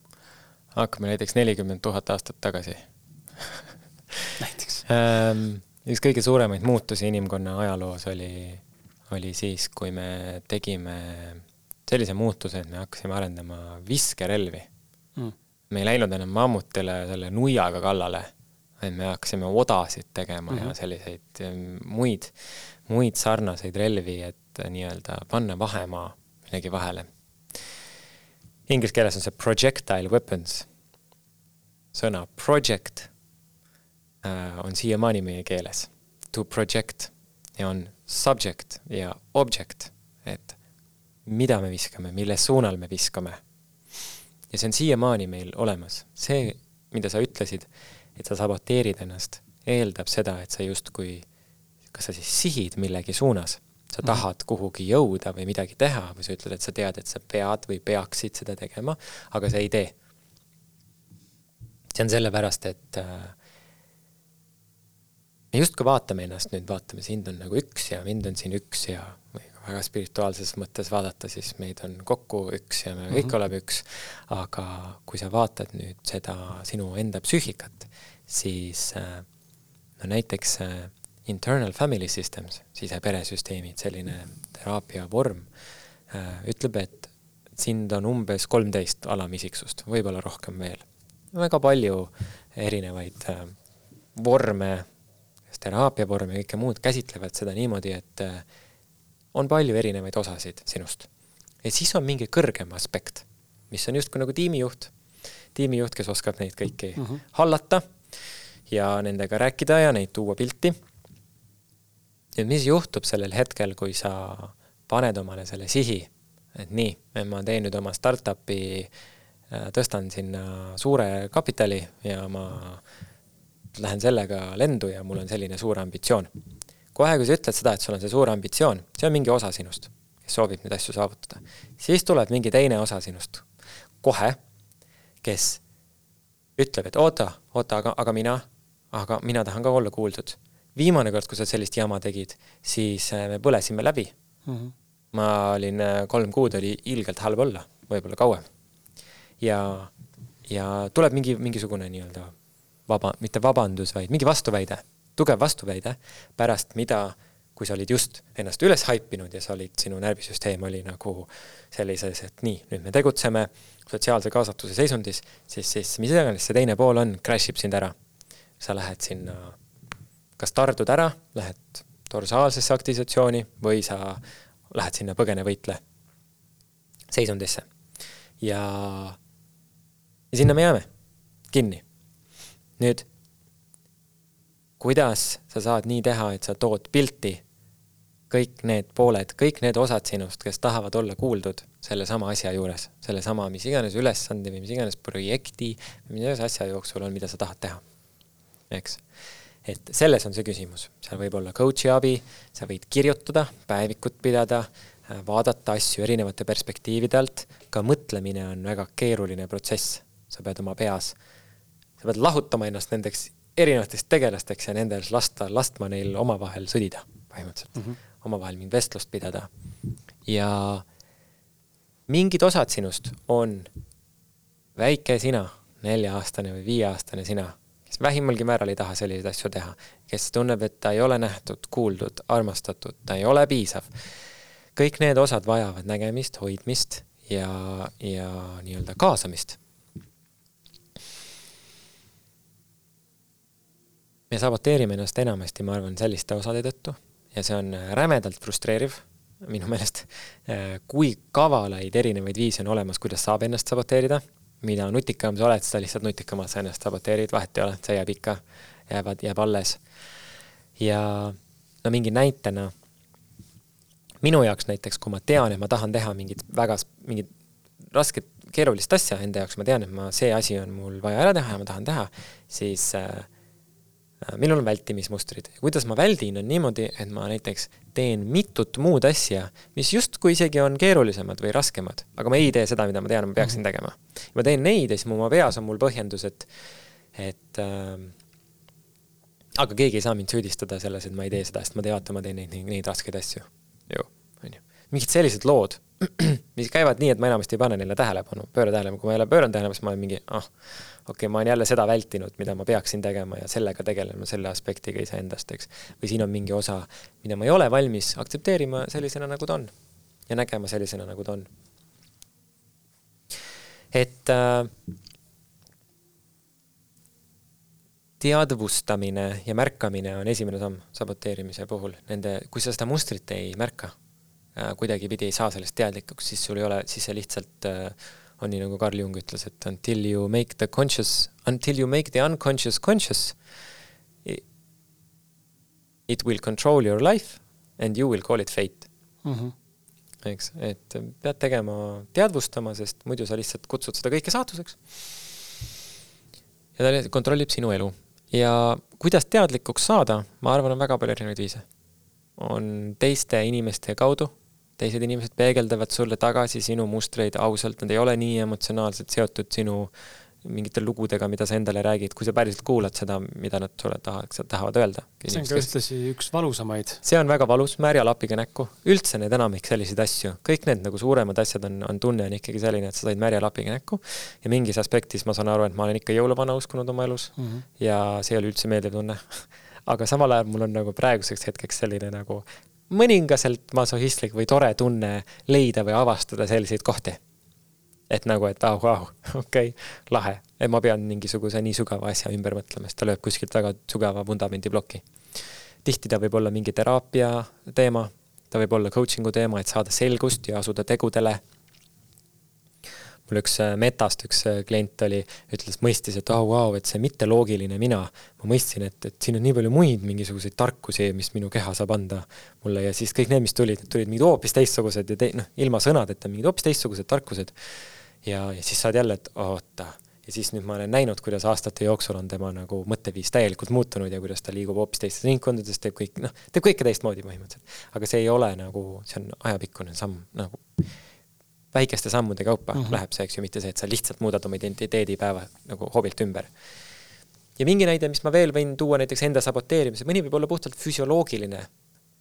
hakkame näiteks nelikümmend tuhat aastat tagasi näiteks ähm,. Üks kõige suuremaid muutusi inimkonna ajaloos oli, oli siis, kui me tegime sellise muutuse, et me hakkasime arendama viskerelvi mm.. me ei läinud enam mammutile selle nuiaga kallale et me hakkasime odasid tegema mm -hmm. ja mhm. selliseid ähm, muid, muid sarnaseid relvi, et nii-öelda panna vahemaa millegi vahele. Inglise keeles on see projectile weapons. sõna project on siiamaani meie keeles. To project ja on subject ja object, et mida me viskame, mille suunal me viskame. ja see on siiamaani meil olemas. see, mida sa ütlesid, et sa saboteerid ennast, eeldab seda, et sa justkui, kas sa siis sihid millegi suunas, sa mhm. tahad kuhugi jõuda või midagi teha või sa ütled, et sa tead, et sa pead või peaksid seda tegema, aga sa ei tee. see on sellepärast, et äh, me justkui vaatame ennast nüüd, vaatame, sind on nagu üks ja mind on siin üks ja väga spirituaalses mõttes vaadata, siis meid on kokku üks ja me kõik mm -hmm. oleme üks. aga kui sa vaatad nüüd seda sinu enda psüühikat, siis äh, no näiteks äh, internal family systems, siseperesüsteemid, selline teraapia vorm, äh, ütleb, et sind on umbes kolmteist alamisiksust, võib-olla rohkem veel. väga palju erinevaid vorme, teraapiavorme ja kõike muud käsitlevad seda niimoodi, et on palju erinevaid osasid sinust. ja siis on mingi kõrgem aspekt, mis on justkui nagu tiimijuht, tiimijuht, kes oskab neid kõiki mm -hmm. hallata ja nendega rääkida ja neid tuua pilti. ja mis juhtub sellel hetkel, kui sa paned omale selle sihi, et nii, ma teen nüüd oma startup'i, äh, tõstan sinna suure kapitali ja ma lähen sellega lendu ja mul on selline suur ambitsioon. kohe, kui sa ütled seda, et sul on see suur ambitsioon, see on mingi osa sinust, kes soovib neid asju saavutada, siis tuleb mingi teine osa sinust kohe, kes ütleb, et oota, oota, aga, aga mina, aga mina tahan ka olla kuuldud. viimane kord, kui sa sellist jama tegid, siis äh, me põlesime läbi mm. -hmm. ma olin äh, kolm kuud, oli ilgelt halb olla, võib-olla kauem. ja, ja tuleb mingi, mingisugune nii-öelda vaba, mitte vabandus, vaid mingi vastuväide, tugev vastuväide, pärast mida kui sa olid just ennast üles haipinud ja sa olid, sinu närvisüsteem oli nagu sellises, et nii, nüüd me tegutseme sotsiaalse kaasatuse seisundis, siis, siis mis iganes see teine pool on, crash ib sind ära. sa lähed sinna, kas tardud ära, lähed dorsaalsesse aktivisatsiooni või sa lähed sinna põgene-võitle seisundisse. ja, ja sinna me jääme kinni. Nüüd kuidas sa saad nii teha, et sa tood pilti kõik need pooled, kõik need osad sinust, kes tahavad olla kuuldud sellesama asja juures, sellesama mis iganes ülesande või mis iganes projekti või mis iganes asja jooksul on, mida sa tahad teha. eks, et selles on see küsimus, seal võib olla coach'i abi, sa võid kirjutada, päevikut pidada, vaadata asju erinevate perspektiivide alt, ka mõtlemine on väga keeruline protsess, sa pead oma peas, sa pead lahutama ennast nendeks erinevateks tegelasteks ja nendel lasta, lastma neil omavahel sõdida põhimõtteliselt mm, -hmm. omavahel mingit vestlust pidada. ja mingid osad sinust on väike sina, nelja-aastane või viieaastane sina, kes vähimalgi määral ei taha selliseid asju teha, kes tunneb, et ta ei ole nähtud, kuuldud, armastatud, ta ei ole piisav. kõik need osad vajavad nägemist, hoidmist ja, ja nii-öelda kaasamist me saboteerime ennast enamasti, ma arvan, selliste osade tõttu. Ja see on rämedalt frustreeriv minu meelest, kui kavalaid erinevaid viise on olemas, kuidas saab ennast saboteerida, mida nutikam sa oled, seda lihtsalt nutikamalt sa ennast saboteerid, vahet ei ole, see jääb ikka, jäävad, jääb alles. ja no mingi näitena, minu jaoks näiteks, kui ma tean, et ma tahan teha mingit väga, mingit rasket, keerulist asja enda jaoks, ma tean, et ma, see asi on mul vaja ära teha ja ma tahan teha, siis äh, Äh, minul on vältimismustrid. kuidas ma väldin, on niimoodi, et ma näiteks teen mitut muud asja, mis justkui isegi on keerulisemad või raskemad, aga ma ei tee seda, mida ma tean, ma peaksin mhm. tegema. ma teen neid ja siis mu oma peas on mul põhjendus, et, et äh, aga keegi ei saa mind süüdistada selles, et ma ei tee seda, sest ma tean, vaata, ma teen neid, neid, neid raskeid asju. ju. Mingid sellised lood, mis käivad nii, et ma enamasti ei pane neile tähelepanu, pööra tähelepanu, kui ma jälle pööran tähelepanu, siis ma olen mingi, ah, okei okay,, ma olen jälle seda vältinud, mida ma peaksin tegema ja sellega tegelema, selle aspektiga iseendast, eks. või siin on mingi osa, mida ma ei ole valmis aktsepteerima sellisena, nagu ta on. ja nägema sellisena, nagu ta on. et äh, teadvustamine ja märkamine on esimene samm saboteerimise puhul, nende, kui sa seda mustrit ei märka kuidagipidi ei saa sellest teadlikuks, siis sul ei ole, siis see lihtsalt äh, on nii, nagu Carl Jung ütles, et until you make the conscious, until you make the unconscious conscious, it will control your life and you will call it fate mm. -hmm. eks, et pead tegema, teadvustama, sest muidu sa lihtsalt kutsud seda kõike saatuseks. ja ta kontrollib sinu elu ja kuidas teadlikuks saada, ma arvan, on väga palju erinevaid viise. on teiste inimeste kaudu teised inimesed peegeldavad sulle tagasi sinu mustreid ausalt, nad ei ole nii emotsionaalselt seotud sinu mingite lugudega, mida sa endale räägid, kui sa päriselt kuulad seda, mida nad sulle tahaks, tahavad öelda. see on ka ühtlasi üks valusamaid. see on väga valus, märja lapiga näkku. üldse need enamik selliseid asju, kõik need nagu suuremad asjad on, on tunne on ikkagi selline, et sa said märja lapiga näkku. ja mingis aspektis ma saan aru, et ma olen ikka jõuluvana uskunud oma elus mm -hmm. ja see ei ole üldse meeldiv tunne aga samal ajal mul on nagu praeguseks hetkeks selline nagu mõningaselt masohhistlik või tore tunne leida või avastada selliseid kohti. et nagu, et au, au, okei okay,, lahe, et ma pean mingisuguse nii sügava asja ümber mõtlema, sest ta lööb kuskilt väga sügava vundamendiploki. tihti ta võib olla mingi teraapia teema, ta võib olla coaching'u teema, et saada selgust ja asuda tegudele mul üks äh, Metast üks äh, klient oli, ütles, mõistis, et vau wow,, et see mitteloogiline mina, ma mõistsin, et, et siin on nii palju muid mingisuguseid tarkusi, mis minu keha saab anda mulle ja siis kõik need, mis tulid, tulid mingid hoopis teistsugused ja te, noh, ilma sõnadeta mingid hoopis teistsugused tarkused. ja, ja siis saad jälle, et oota, ja siis nüüd ma olen näinud, kuidas aastate jooksul on tema nagu mõtteviis täielikult muutunud ja kuidas ta liigub hoopis teistes ringkondades, teeb kõik, noh, teeb kõike teistmoodi põhimõtteliselt. aga see ei ole nagu, see on ajapikkune samm nagu väikeste sammude kaupa mm -hmm. läheb see, eks ju, mitte see, et sa lihtsalt muudad oma identiteedi päeva nagu hoobilt ümber. ja mingi näide, mis ma veel võin tuua näiteks enda saboteerimise, mõni võib olla puhtalt füsioloogiline.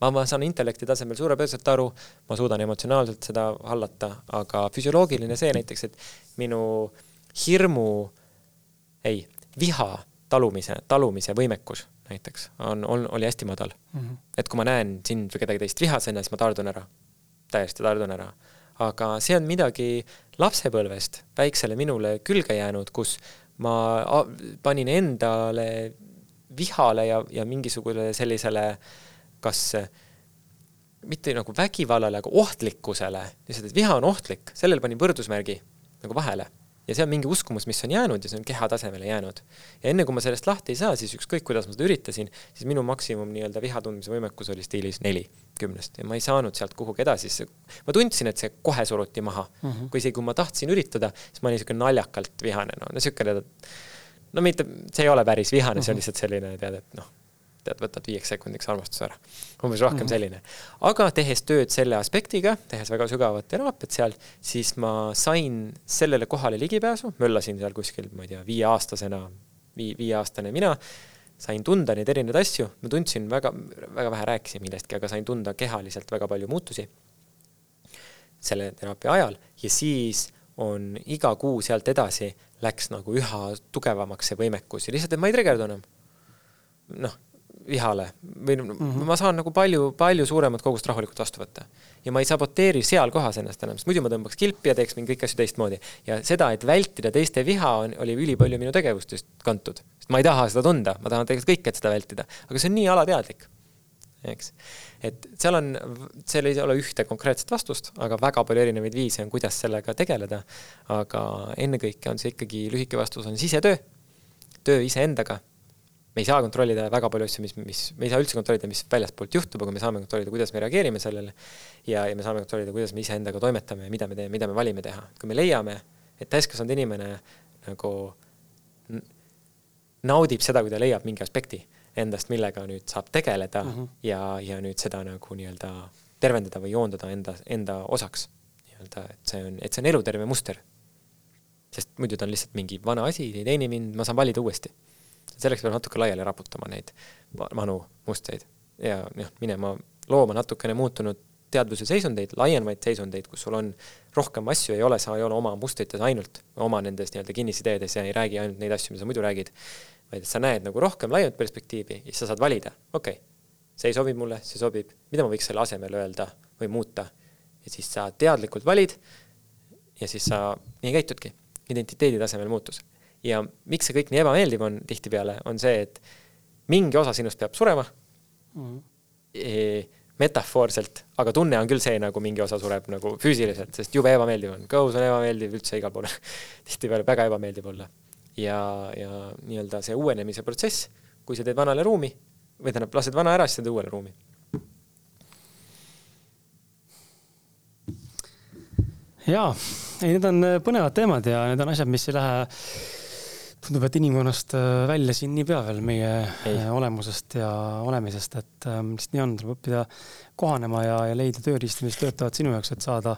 ma, ma saan intellekti tasemel suurepäraselt aru, ma suudan emotsionaalselt seda hallata, aga füsioloogiline see näiteks, et minu hirmu, ei, viha talumise, talumise võimekus näiteks on, on, oli hästi madal mm. -hmm. et kui ma näen sind või kedagi teist vihasena, siis ma tardun ära, täiesti tardun ära. Aga see on midagi lapsepõlvest väiksele minule külge jäänud, kus ma panin endale vihale ja, ja mingisugusele sellisele kas mitte nagu vägivallale, aga ohtlikkusele, lihtsalt, et viha on ohtlik, sellele panin võrdusmärgi nagu vahele ja see on mingi uskumus, mis on jäänud ja see on keha tasemele jäänud. ja enne kui ma sellest lahti ei saa, siis ükskõik, kuidas ma seda üritasin, siis minu maksimum nii-öelda viha tundmise võimekus oli stiilis neli kümnest ja ma ei saanud sealt kuhugi edasi, siis ma tundsin, et see kohe suruti maha mm. -hmm. kui isegi, kui ma tahtsin üritada, siis ma olin niisugune naljakalt vihane, no niisugune, no mitte, see ei ole päris vihane mm, -hmm. see on mhm. lihtsalt selline, tead, et noh tead, võtad viieks sekundiks armastuse ära. umbes rohkem mm -hmm. selline. aga tehes tööd selle aspektiga, tehes väga sügavat teraapiat seal, siis ma sain sellele kohale ligipääsu, möllasin seal kuskil, ma ei tea, viieaastasena, vii-, viieaastane mina, sain tunda neid erinevaid asju, ma tundsin väga, väga vähe rääkisin millestki, aga sain tunda kehaliselt väga palju muutusi selle teraapia ajal ja siis on iga kuu sealt edasi läks nagu üha tugevamaks see võimekus ja lihtsalt, et ma ei trigerdu enam. noh, vihale või mm -hmm. ma saan nagu palju, palju suuremat kogust rahulikult vastu võtta. ja ma ei saboteeri seal kohas ennast enam, sest muidu ma tõmbaks kilpi ja teeks mingeid kõiki asju teistmoodi. ja seda, et vältida teiste viha, on, oli ülipalju minu tegevustest kantud. sest ma ei taha seda tunda, ma tahan tegelikult kõike, et seda vältida. aga see on nii alateadlik, eks. et seal on, seal ei ole ühte konkreetset vastust, aga väga palju erinevaid viise on, kuidas sellega tegeleda. aga ennekõike on see ikkagi, lühike vastus on sisetöö, töö iseendaga me ei saa kontrollida väga palju asju, mis, mis, me ei saa üldse kontrollida, mis väljaspoolt juhtub, aga me saame kontrollida, kuidas me reageerime sellele. ja, ja me saame kontrollida, kuidas me iseendaga toimetame ja mida me teeme, mida me valime teha. kui me leiame, et täiskasvanud inimene nagu naudib seda, kui ta leiab mingi aspekti endast, millega nüüd saab tegeleda mm -hmm. ja, ja nüüd seda nagu nii-öelda tervendada või joondada enda, enda osaks. nii-öelda, et see on, et see on eluterve muster. sest muidu ta on lihtsalt mingi vana asi, ei teeni mind, ma saan valida uuesti selleks peab natuke laiali raputama neid vanu mustreid ja noh, minema looma natukene muutunud teadvuse seisundeid, laiemaid seisundeid, kus sul on rohkem asju, ei ole, sa ei ole oma mustrites ainult, oma nendes nii-öelda kinnisideedes ja ei räägi ainult neid asju, mida sa muidu räägid, vaid et sa näed nagu rohkem laiemat perspektiivi ja sa saad valida, okei okay,, see ei sobi mulle, see sobib, mida ma võiks selle asemel öelda või muuta. ja siis sa teadlikult valid ja siis sa nii käitudki, identiteedi tasemel muutus ja miks see kõik nii ebameeldiv on tihtipeale, on see, et mingi osa sinust peab surema. Mm. E, metafoorselt, aga tunne on küll see, nagu mingi osa sureb nagu füüsiliselt, sest jube ebameeldiv on, kõhus on ebameeldiv üldse igal pool. Tihtipeale väga ebameeldiv olla. ja, ja nii-öelda see uuenemise protsess, kui sa teed vanale ruumi või tähendab, lased vana ära, siis teed uuele ruumi. Jaa, ei, need on põnevad teemad ja need on asjad, mis ei lähe tundub, et inimkonnast äh, välja siin niipea veel meie Ei. Äh, olemusest ja olemisest, et ähm, lihtsalt nii on, tuleb õppida kohanema ja, ja leida tööriistu, mis töötavad sinu jaoks, et saada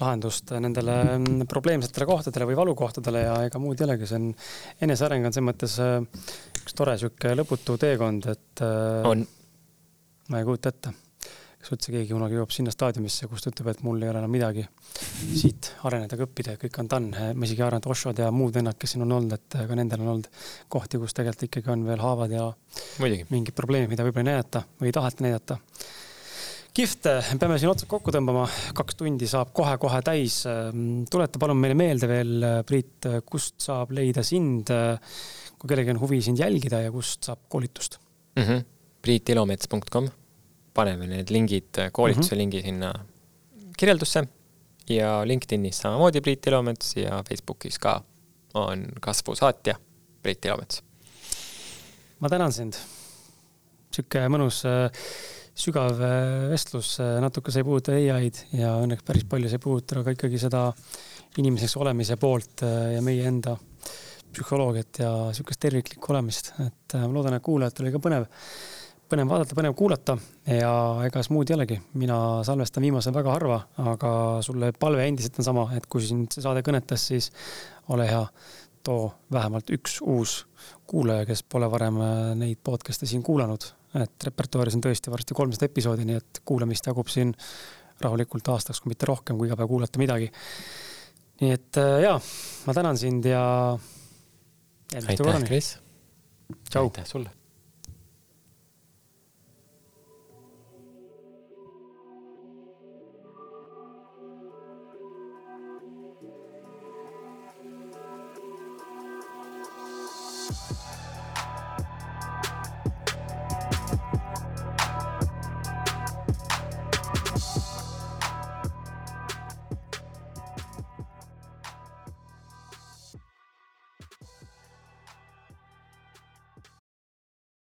lahendust nendele mm, probleemsetele kohtadele või valukohtadele ja ega muud ei olegi, see on, eneseareng on selles mõttes äh, üks tore sihuke lõputu teekond, et. on. ma ei kujuta ette kas üldse keegi kunagi jõuab sinna staadiumisse, kus ta ütleb, et mul ei ole enam midagi siit areneda ega õppida ja kõik on done. ma isegi arvan, et Oshod ja muud vennad, kes siin on olnud, et ka nendel on olnud kohti, kus tegelikult ikkagi on veel haavad ja Muidugi. mingid probleemid, mida võib-olla ei näidata või ei taheta näidata. kihvt, peame siin otsad kokku tõmbama, kaks tundi saab kohe-kohe täis. tuleta palun meile meelde veel, Priit, kust saab leida sind, kui kellelgi on huvi sind jälgida ja kust saab koolitust mm? -hmm. priitilomets.com paneme need lingid, koolituse mm -hmm. lingi sinna kirjeldusse ja LinkedInis samamoodi Priit Ilomets ja Facebookis ka on kasvusaatja Priit Ilomets. ma tänan sind. sihuke mõnus äh, sügav äh, vestlus, äh, natuke sai puudutada ai-d ja õnneks päris palju sai puudutada ka ikkagi seda inimeseks olemise poolt ja meie enda psühholoogiat ja sihukest terviklikku olemist, et ma loodan, et kuulajatel oli ka põnev põnev vaadata, põnev kuulata ja ega muud ei olegi. mina salvestan viimasel väga harva, aga sulle palve endiselt on sama, et kui sind see saade kõnetas, siis ole hea, too vähemalt üks uus kuulaja, kes pole varem äh, neid podcast'e siin kuulanud. et repertuaaris on tõesti varsti kolmsada episoodi, nii et kuulamist jagub siin rahulikult aastaks, kui mitte rohkem, kui iga päev kuulata midagi. nii et äh, jaa, ma tänan sind ja. aitäh, Kris. aitäh sulle